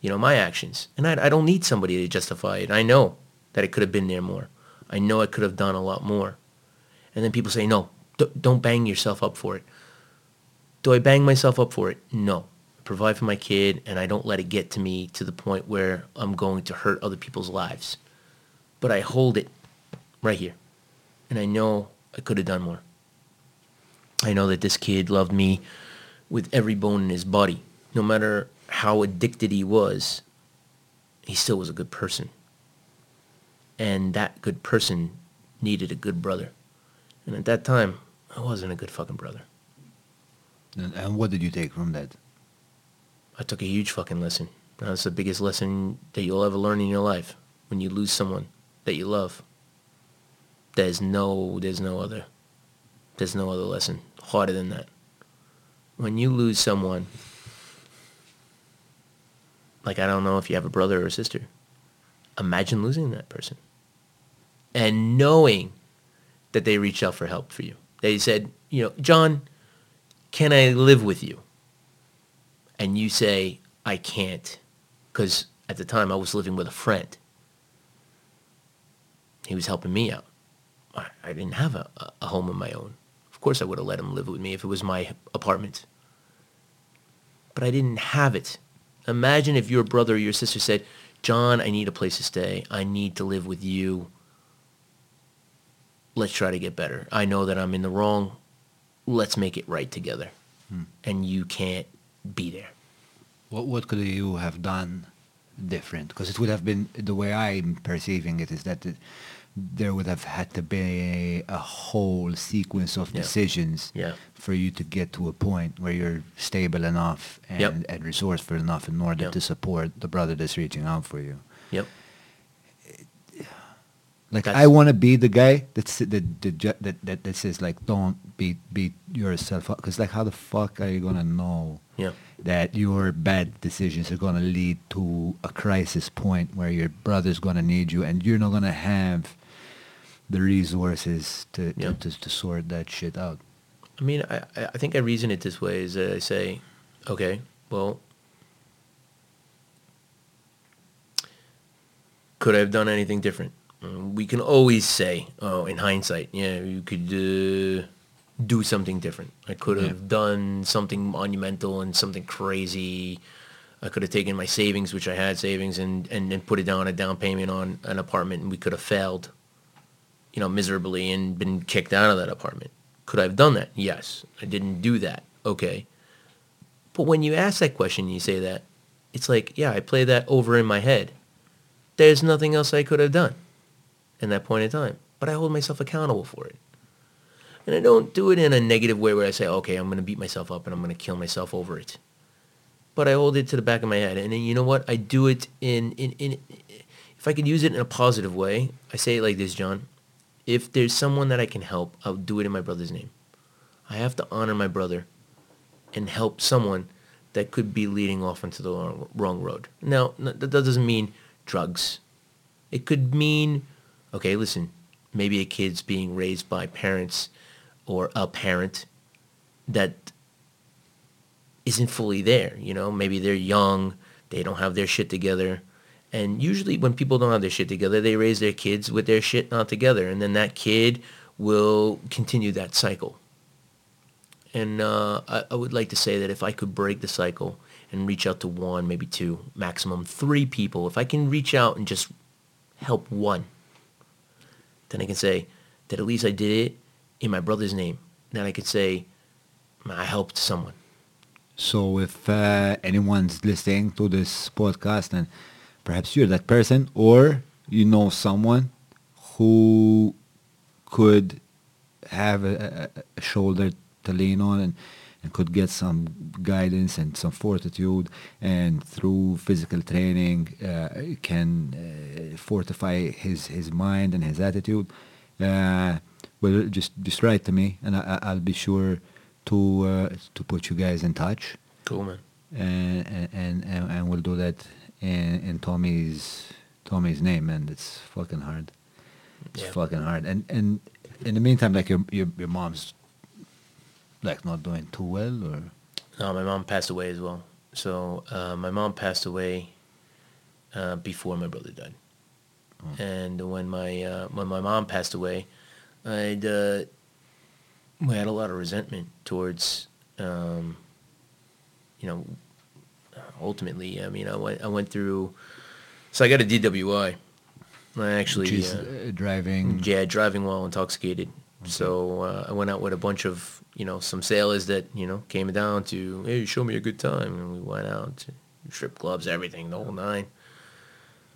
you know, my actions. And I, I don't need somebody to justify it. I know that it could have been there more. I know I could have done a lot more. And then people say, no, d- don't bang yourself up for it. Do I bang myself up for it? No. I provide for my kid, and I don't let it get to me to the point where I'm going to hurt other people's lives. But I hold it right here. And I know I could have done more. I know that this kid loved me with every bone in his body. No matter how addicted he was, he still was a good person. And that good person needed a good brother. And at that time, I wasn't a good fucking brother. And, what did you take from that? I took a huge fucking lesson. That's the biggest lesson that you'll ever learn in your life. When you lose someone that you love, there's no, there's no other, there's no other lesson harder than that. When you lose someone, like I don't know if you have a brother or a sister, imagine losing that person. And knowing that they reached out for help for you. They said, you know, John, can I live with you? And you say, I can't. Because at the time I was living with a friend. He was helping me out. I, didn't have a, a home of my own. Of course I would have let him live with me if it was my apartment. But I didn't have it. Imagine if your brother or your sister said, John, I need a place to stay. I need to live with you. Let's try to get better. I know that I'm in the wrong. Let's make it right together. Hmm. And you can't be there. What what could you have done different? Because it would have been the way I'm perceiving it is that it, there would have had to be a whole sequence of Yeah. decisions Yeah. for you to get to a point where you're stable enough and, Yep. and resourceful enough in order Yep. to support the brother that's reaching out for you. Yep. Like That's- I want to be the guy that's that that, that that that says like don't beat beat yourself up because like how the fuck are you gonna know Yeah. that your bad decisions are gonna lead to a crisis point where your brother's gonna need you and you're not gonna have the resources to, yeah. to, to, to, sort that shit out. I mean, I, I think I reason it this way is that I say, okay, well, could I have done anything different? Mm, we can always say, oh, in hindsight, yeah, you could uh, do something different. I could have done something monumental and something crazy. I could have taken my savings, which I had savings, and, and, and put it down a down payment on an apartment, and we could have failed you know, miserably and been kicked out of that apartment. Could I have done that? Yes. I didn't do that. Okay. But when you ask that question, you say that, it's like, yeah, I play that over in my head. There's nothing else I could have done in that point in time. But I hold myself accountable for it. And I don't do it in a negative way where I say, okay, I'm going to beat myself up and I'm going to kill myself over it. But I hold it to the back of my head. And then, you know what? I do it in, in, in, if I could use it in a positive way, I say it like this, John. If there's someone that I can help, I'll do it in my brother's name. I have to honor my brother and help someone that could be leading off into the wrong, road. Now, that doesn't mean drugs. It could mean, okay, listen, maybe a kid's being raised by parents or a parent that isn't fully there. You know, maybe they're young, they don't have their shit together. And usually when people don't have their shit together, they raise their kids with their shit not together. And then that kid will continue that cycle. And uh, I, I would like to say that if I could break the cycle and reach out to one, maybe two, maximum three people, if I can reach out and just help one, then I can say that at least I did it in my brother's name. Then I could say I helped someone. So if uh, anyone's listening to this podcast and perhaps you're that person or you know someone who could have a, a, shoulder to lean on and, and could get some guidance and some fortitude and through physical training uh, can uh, fortify his, his mind and his attitude, uh, well, just, just write to me and I, I- I'll be sure to uh, to put you guys in touch, Cool, man. and and and, and we'll do that in, in Tommy's Tommy's name, and it's fucking hard. It's Yeah. fucking hard. And and in the meantime, like your your your mom's like not doing too well, or No, my mom passed away as well. So uh, my mom passed away uh, before my brother died. And when my uh, when my mom passed away, I'd uh, had a lot of resentment towards, um, you know, ultimately. I mean, I went I went through, so I got a DWI. I actually uh, uh, driving. yeah, driving while intoxicated. So uh, I went out with a bunch of, you know, some sailors that, you know, came down to, hey, show me a good time. And we went out, to strip clubs, everything, the whole nine.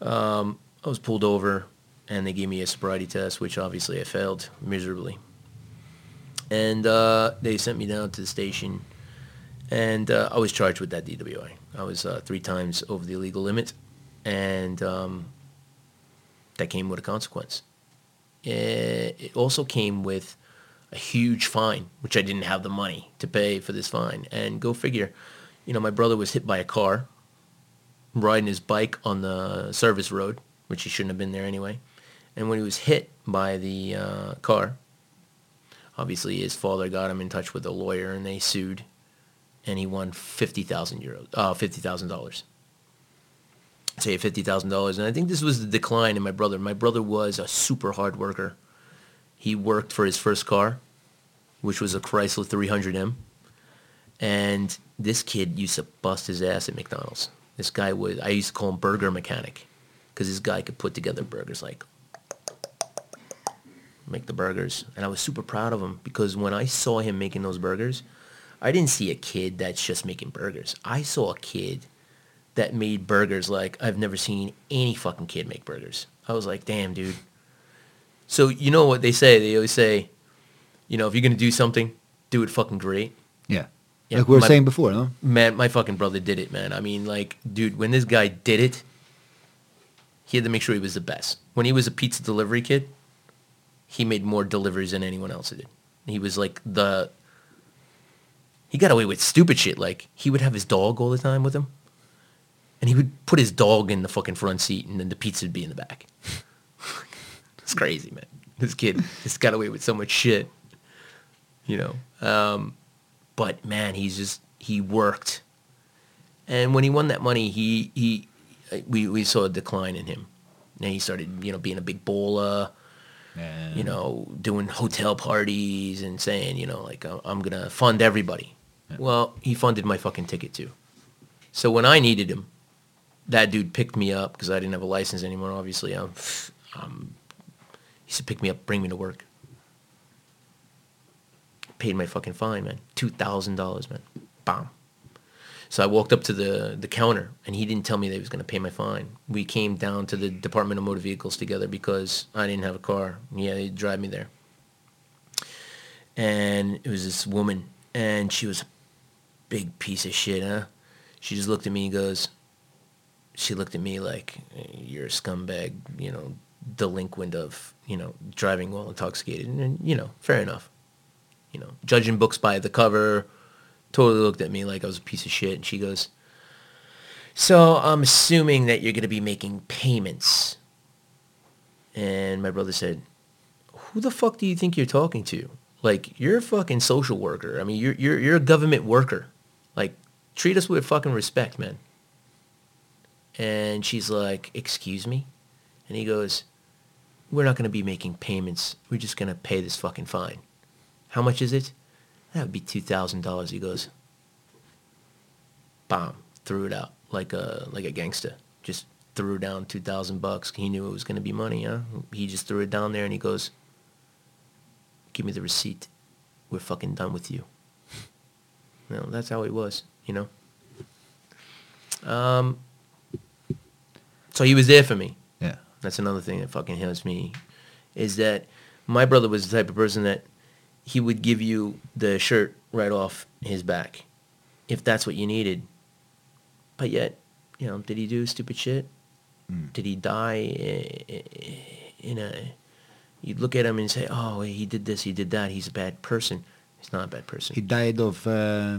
Um, I was pulled over and they gave me a sobriety test, which obviously I failed miserably. And uh, they sent me down to the station and uh, I was charged with that DWI. I was uh, three times over the illegal limit and um, that came with a consequence. Eh, It also came with a huge fine, which I didn't have the money to pay for this fine. And go figure, you know, my brother was hit by a car riding his bike on the service road, which he shouldn't have been there anyway. And when he was hit by the uh, car, obviously his father got him in touch with a lawyer and they sued and he won 50,000 euros, uh, $50,000 say fifty thousand dollars. And I think this was the decline in my brother. My brother was a super hard worker. He worked for his first car, which was a Chrysler 300M, and this kid used to bust his ass at McDonald's. This guy was I used to call him burger mechanic, because this guy could put together burgers like make the burgers, and I was super proud of him because when I saw him making those burgers, I didn't see a kid that's just making burgers. I saw a kid that made burgers like I've never seen any fucking kid make burgers. I was like, damn, dude. So you know what they say? They always say, you know, if you're gonna do something, do it fucking great. Yeah. Yeah, like we were my- saying before, no? Man, my fucking brother did it, man. I mean, like, dude, when this guy did it, he had to make sure he was the best. When he was a pizza delivery kid, he made more deliveries than anyone else did. He was like the. He got away with stupid shit. Like he would have his dog all the time with him, and he would put his dog in the fucking front seat, and then the pizza would be in the back. it's crazy, man. This kid just got away with so much shit. You know. Um, but man, he's just he worked, and when he won that money, he he we we saw a decline in him. And he started, you know, being a big baller, Yeah. you know, doing hotel parties and saying, you know, like, "I'm- I'm going to fund everybody. Well, he funded my fucking ticket too. So when I needed him, that dude picked me up because I didn't have a license anymore, obviously. I'm, I'm, he said, pick me up, bring me to work. Paid my fucking fine, man. $2,000, man. Bam. So I walked up to the, the counter, and he didn't tell me that he was going to pay my fine. We came down to the Department of Motor Vehicles together because I didn't have a car. Yeah, he'd drive me there. And it was this woman, and she was big piece of shit, huh? She just looked at me and goes, she looked at me like, you're a scumbag, you know, delinquent of, you know, driving while intoxicated. And, you know, fair enough. You know, judging books by the cover, totally looked at me like I was a piece of shit. And she goes, so I'm assuming that you're going to be making payments. And my brother said, who the fuck do you think you're talking to? Like, you're a fucking social worker. I mean, you're, you're, you're a government worker. Like, treat us with fucking respect, man. And she's like, excuse me? And he goes, we're not going to be making payments. We're just going to pay this fucking fine. How much is it? That would be $2,000. He goes, bomb, threw it out like a, like a gangster. Just threw down 2,000 bucks. He knew it was going to be money, huh? He just threw it down there and he goes, give me the receipt. We're fucking done with you. You know, that's how he was, you know? Um, so he was there for me. Yeah. That's another thing that fucking helps me, is that my brother was the type of person that he would give you the shirt right off his back, if that's what you needed. But yet, you know, did he do stupid shit? Mm. Did he die i- i- in a? You'd look at him and say, "Oh, he did this, he did that. He's a bad person." He's not a bad person. He died of uh,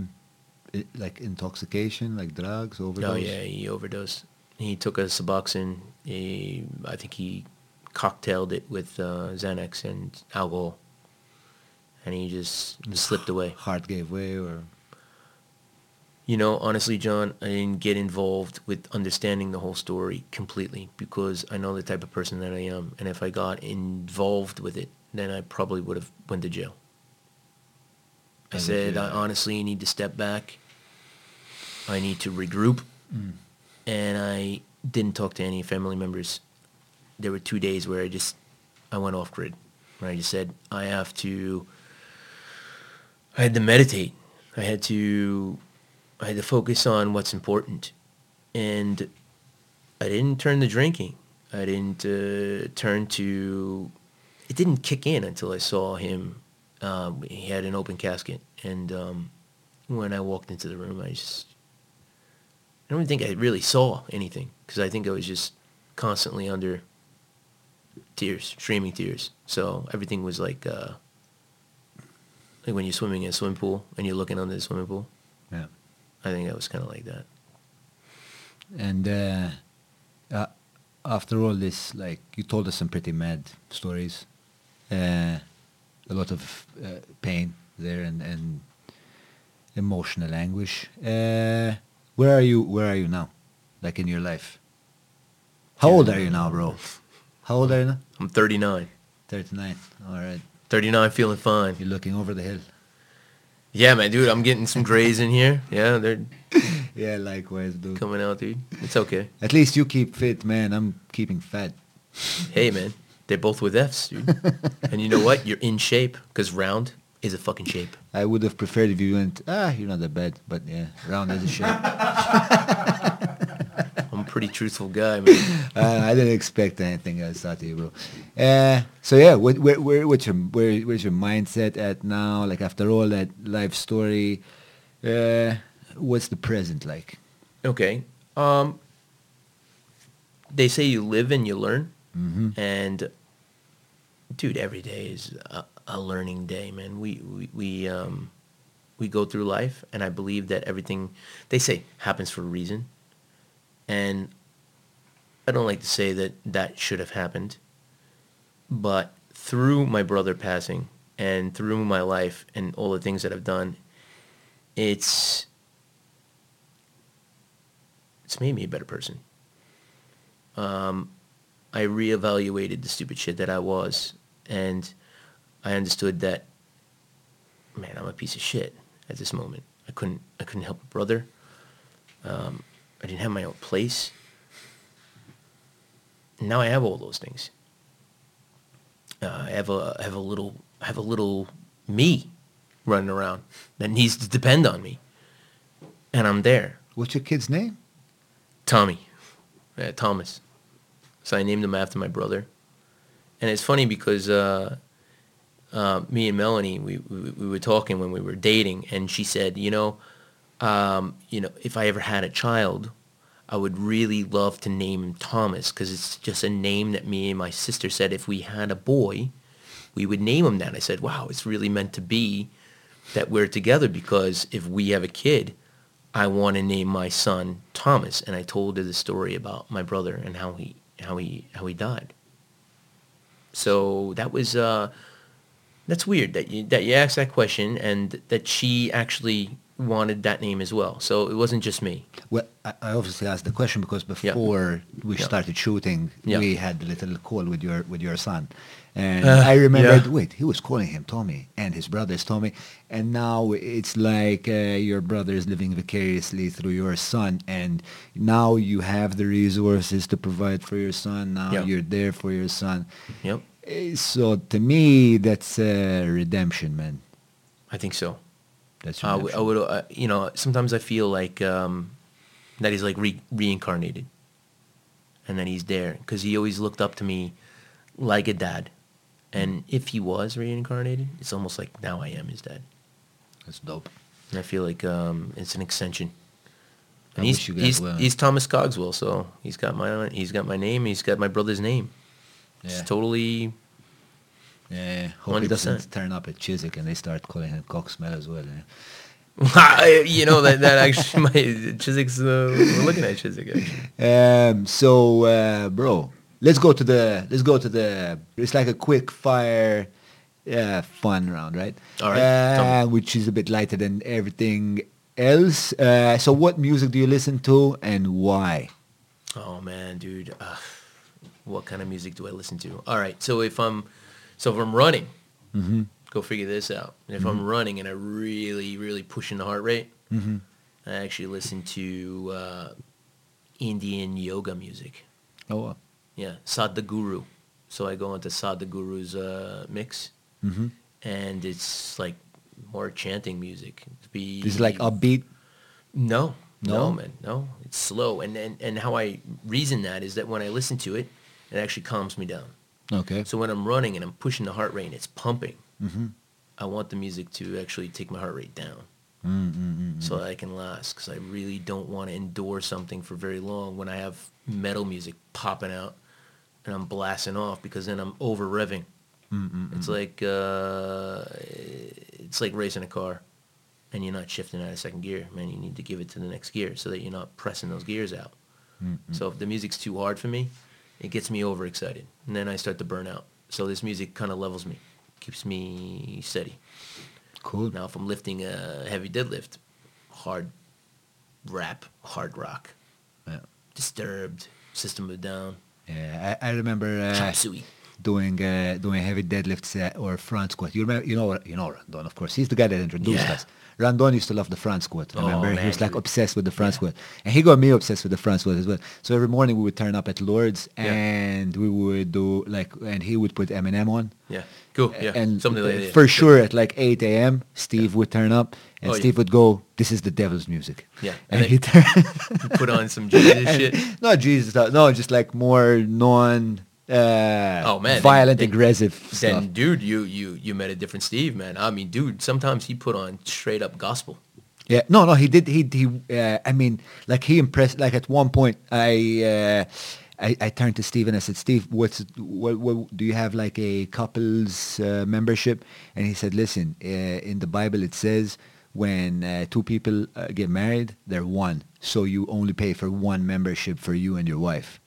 like intoxication, like drugs, overdose. Oh yeah, he overdosed. He took a Suboxone. He, I think he cocktailed it with uh, Xanax and alcohol, and he just slipped away. Heart gave way, or You know, honestly, John, I didn't get involved with understanding the whole story completely because I know the type of person that I am, and if I got involved with it, then I probably would have went to jail. I said, I honestly need to step back. I need to regroup, and I didn't talk to any family members. There were two days where I just I went off grid, where I just said I have to. I had to meditate. I had to I had to focus on what's important. And I didn't turn to drinking. I didn't uh, turn to... It didn't kick in until I saw him. Um, he had an open casket. And um, when I walked into the room, I just... I don't think I really saw anything because I think I was just constantly under tears, streaming tears. So everything was like... Uh, like when you're swimming in a swimming pool and you're looking under the swimming pool. yeah. I think that was kind of like that. And uh, uh, after all this, like you told us some pretty mad stories, uh, a lot of uh, pain there and, and emotional anguish. Uh, where are you? Where are you now? Like in your life? How old are you now, bro? How old are you now? I'm 39. Thirty-nine. All right. 39, feeling fine. You're looking over the hill. Yeah, man, dude, I'm getting some grays in here. Yeah, they're Yeah, likewise, dude. coming out, dude. It's okay. At least you keep fit, man. I'm keeping fat. Hey, man, they're both with Fs, dude. and you know what? You're in shape because round is a fucking shape. I would have preferred if you went, ah, you're not that bad. But yeah, round is a shape. I'm a pretty truthful guy, man. uh, I didn't expect anything else out of you, bro. Uh, so yeah, what, where, where, what's your, where, where's your mindset at now? Like after all that life story, uh, what's the present like? Okay. Um, they say you live and you learn. Mm-hmm. And dude, every day is a, a learning day, man. We, we, we, um, we go through life and I believe that everything they say happens for a reason. And I don't like to say that that should have happened, but through my brother passing and through my life and all the things that I've done, it's, it's made me a better person. Um, I reevaluated the stupid shit that I was, and I understood that, man, I'm a piece of shit at this moment. I couldn't, I couldn't help a brother. Um, I didn't have my own place. Now I have all those things. Uh, I have a, I have a little, I have a little me running around that needs to depend on me, and I'm there. What's your kid's name? Tommy, uh, Thomas. So I named him after my brother. And it's funny because uh, uh, me and Melanie, we, we we were talking when we were dating, and she said, you know, um, you know, if I ever had a child, I would really love to name him Thomas because it's just a name that me and my sister said if we had a boy, we would name him that. I said, wow, it's really meant to be that we're together because if we have a kid, I want to name my son Thomas. And I told her the story about my brother and how he how he how he died. So that was uh, that's weird that you that you asked that question and that she actually wanted that name as well. So it wasn't just me. Well, I, I obviously asked the question because before we Yeah. started shooting, Yeah. we had a little call with your with your son, and Uh, I remembered. yeah. Wait, he was calling him Tommy, and his brother is Tommy, and now it's like uh, your brother is living vicariously through your son, and now you have the resources to provide for your son. Now Yeah. you're there for your son. Yep, Eh, So to me, that's uh, redemption, man. I think so. That's redemption. I would, uh, you know, sometimes I feel like um, that he's like re- reincarnated, and then he's there because he always looked up to me like a dad, and if he was reincarnated, it's almost like now I am his dad, That's dope. and I feel like um, it's an extension. I he's wish you guys he's, he's Thomas Cogswell, so he's got my he's got my name, he's got my brother's name. Yeah. It's totally Yeah, hope he doesn't turn up at Chiswick and they start calling him Cocksmell as well. eh? you know that that actually my Chiswick's uh, we're looking at Chiswick actually. Um, so, uh, bro, let's go to the let's go to the. It's like a quick fire, uh, fun round, right? All right, Uh, which is a bit lighter than everything else. Uh, so, what music do you listen to and why? Oh man, dude, uh, what kind of music do I listen to? All right, so if I'm so if I'm running, Mm-hmm. go figure this out. And if I'm running and I really really pushing the heart rate, Mm-hmm. I actually listen to uh, Indian yoga music. Oh, wow. Yeah, Sadhguru. So I go into Sadhguru's uh, mix, Mm-hmm. and it's like more chanting music. Be Is it like upbeat? No, no, No? man, no. It's slow, and, and and how I reason that is that when I listen to it, it actually calms me down. Okay. So when I'm running and I'm pushing the heart rate and it's pumping, Mm-hmm. I want the music to actually take my heart rate down Mm-hmm. so that I can last. Because I really don't want to endure something for very long when I have metal music popping out and I'm blasting off because then I'm over revving. Mm-hmm. It's like uh, it's like racing a car, and you're not shifting out of second gear. Man, you need to give it to the next gear so that you're not pressing those gears out. Mm-hmm. So if the music's too hard for me, it gets me overexcited, and then I start to burn out. So this music kind of levels me, keeps me steady. Cool. Now if I'm lifting a heavy deadlift, hard rap, hard rock, Yeah. Disturbed, System of Down, I, I remember uh, doing uh, doing heavy deadlifts or front squat. You remember, you know, you know Randon, of course. He's the guy that introduced Yeah. us. Randon used to love the front squat. Oh, Remember, he was like obsessed with the front squat, and he got me obsessed with the front squat as well. So every morning we would turn up at Lords, Yeah. and we would do like, and he would put Eminem on. Yeah, cool. Yeah, And something like uh, that. for sure at like 8 a.m., Steve would turn up, and Oh, yeah. Steve would go, "This is the devil's music." Yeah, and, and he turned. Put on some Jesus shit. Not Jesus. No, just like more non. Uh, Oh, man, violent, then- aggressive stuff. Then, dude, you you you met a different Steve, man. I mean, dude, sometimes he put on straight up gospel. Yeah, no, no, he did. He he. Uh, I mean, like he impressed. Like at one point, I. Uh, I, I turned to Steve and I said, Steve, what's what, what do you have like a couples uh, membership? And he said, listen, uh, in the Bible it says when uh, two people uh, get married, they're one. So you only pay for one membership for you and your wife.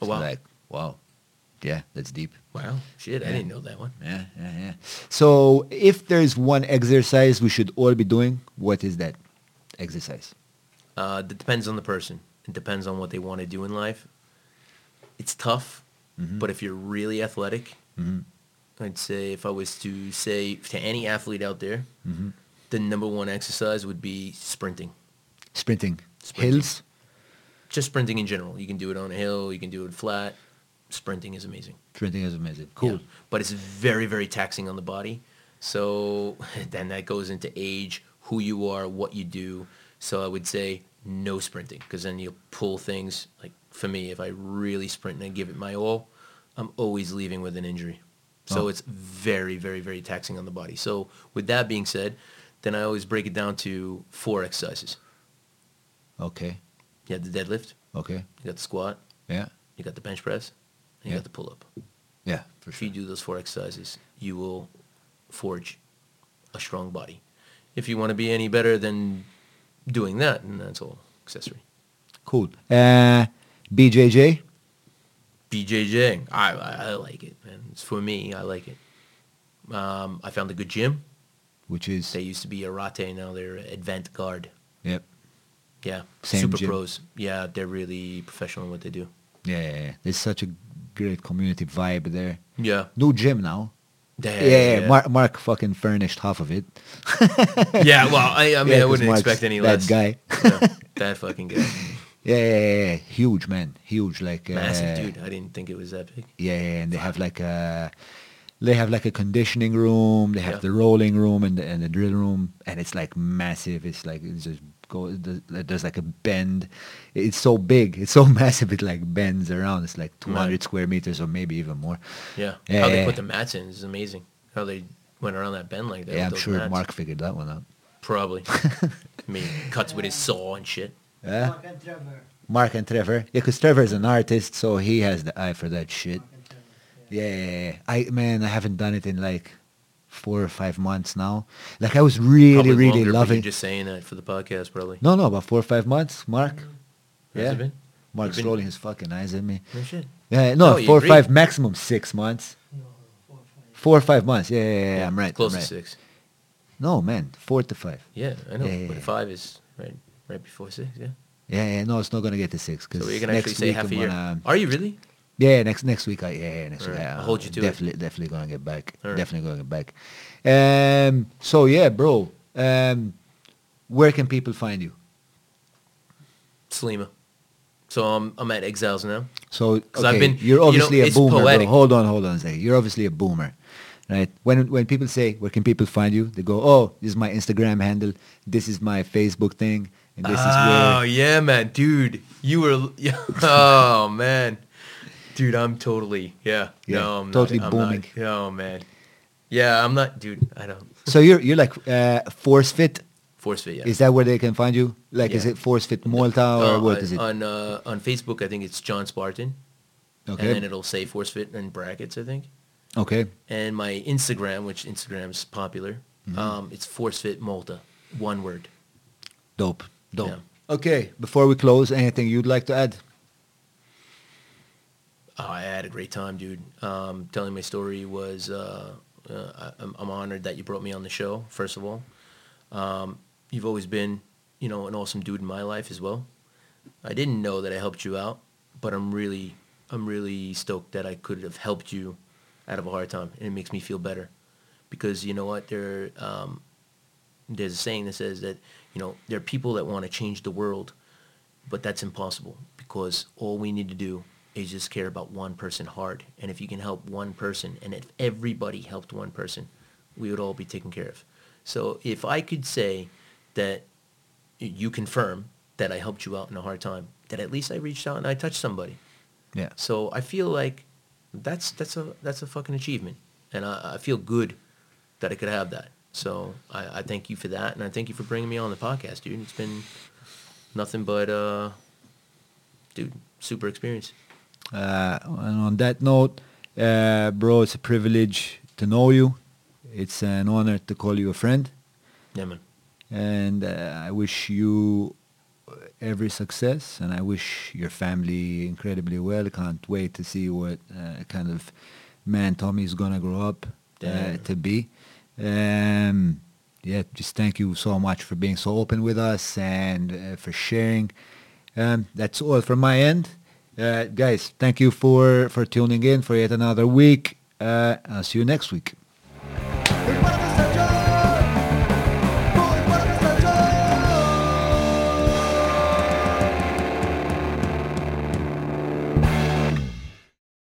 Oh, So wow. Like, wow. Yeah, that's deep. Wow, shit, I didn't know that one. Yeah, yeah, yeah. So if there's one exercise we should all be doing, what is that exercise? Uh, it depends on the person. It depends on what they want to do in life. It's tough But if you're really athletic, Mhm. I'd say if I was to say to any athlete out there, Mhm. the number one exercise would be sprinting. Sprinting. Sprinting. Hills. Just sprinting in general. You can do it on a hill. You can do it flat. Sprinting is amazing. Sprinting is amazing. Cool. Yeah. But it's very, very taxing on the body. So then that goes into age, who you are, what you do. So I would say no sprinting because then you'll pull things. Like for me, if I really sprint and give it my all, I'm always leaving with an injury. So Oh. it's very, very, very taxing on the body. So with that being said, then I always break it down to four exercises. Okay. You have the deadlift, Okay. you got the squat, Yeah. you got the bench press, and you Yeah. got the pull up. Yeah. For If sure. you do those four exercises, you will forge a strong body. If you want to be any better than doing that, and that's all accessory. Cool. Uh, BJJ. BJJ, I, I, I like it, man. It's for me. I like it. Um, I found a good gym. Which is They used to be Arate, now they're Advent Guard. yep. Yeah, Same super gym. pros. Yeah, they're really professional in what they do. Yeah, yeah, yeah. There's such a great community vibe there. Yeah, New gym now. yeah, Yeah, yeah, Mark, Mark fucking furnished half of it. yeah, well, I, I mean, Yeah, I wouldn't Mark's expect any that less. guy. Yeah, that fucking guy. Yeah, yeah, yeah, yeah. huge man, huge like Massive uh, dude. I didn't think it was that big. Yeah, yeah, and they have like a they have like a conditioning room. They have Yeah. the rolling room and the, and the drill room, and it's like massive. It's like it's just go. There's, like a bend. It's so big. It's so massive. It like bends around. It's like 200 Right. square meters or maybe even more. Yeah. Yeah, How they put the mats in is amazing. How they went around that bend like that. yeah, I'm sure mats. Mark figured that one out. Probably. I mean, cuts with his saw and shit. Yeah, Mark and Trevor. Mark and Trevor. Yeah, because Trevor is an artist, so he has the eye for that shit. Trevor. Yeah, yeah, yeah. I man, I haven't done it in like four or five months now. Like I was really, Probably really longer, but loving. You're just saying that for the podcast, probably. No, no, about four or five months, Mark. Mm-hmm. Has Yeah. it been? Mark's You've been- rolling his fucking eyes at me. No shit. Yeah, no, Oh, you four or five, maximum six months. No, four, five. Four or five months. Yeah, yeah, yeah, I'm right. Close I'm to six. No, man, four to five. Yeah, I know. Yeah, yeah, but yeah. five is right, right before six. Yeah. Yeah, yeah, no, it's not gonna get to six So because we can next actually say week half I'm a year. gonna- Are you really? yeah, next next week. I yeah, yeah next week. I, I'll hold you to it. definitely, Definitely gonna get back. Alright. Definitely gonna get back. Um. So yeah, bro. Um, where can people find you? Sliema. So I'm I'm at Exiles now. So okay, I've been- you're you know, obviously a boomer. Hold on, hold on a second. You're obviously a boomer, right? When when people say where can people find you, they go, oh, this is my Instagram handle, this is my Facebook thing, and this oh is where. yeah, man, dude, you were. Oh man, dude, I'm totally yeah. Yeah, no, I'm totally not, I'm booming. Not, oh man, yeah, I'm not, dude. I don't So you're you're like uh, Force Fit. force fit. Yeah. Is that where they can find you? Like, is it Force Fit Malta or Uh, what on, is it? on uh, on Facebook? I think it's John Spartan, and Okay. then it'll say force fit in brackets. I think. Okay. And my Instagram, which Instagram's popular, Mm-hmm. um, it's force fit Malta, one word. Dope. Dope. Yeah. Okay. Before we close, anything you'd like to add? Oh, I had a great time, dude. Um, telling my story was, uh, uh, I, I'm, I'm honored that you brought me on the show, first of all. Um, you've always been, you know, an awesome dude in my life as well. I didn't know that I helped you out, but I'm really, I'm really stoked that I could have helped you out of a hard time, and it makes me feel better. Because you know what, there, um, there's a saying that says that, you know, there are people that want to change the world, but that's impossible because all we need to do is just care about one person hard. And if you can help one person, and if everybody helped one person, we would all be taken care of. So if I could say that you confirm that I helped you out in a hard time, that at least I reached out and I touched somebody. Yeah. So I feel like that's that's a that's a fucking achievement, and I, I feel good that I could have that. So I, I thank you for that, and I thank you for bringing me on the podcast, dude. It's been nothing but uh, dude, super experience. Uh, and on that note, uh, bro, it's a privilege to know you. It's an honor to call you a friend. Yeah, man. And uh, I wish you every success, and I wish your family incredibly well. Can't wait to see what uh, kind of man Tommy's gonna grow up uh, to be. Um, yeah, just thank you so much for being so open with us and uh, for sharing. Um, that's all from my end. Uh, guys, thank you for for tuning in for yet another week. Uh, I'll see you next week.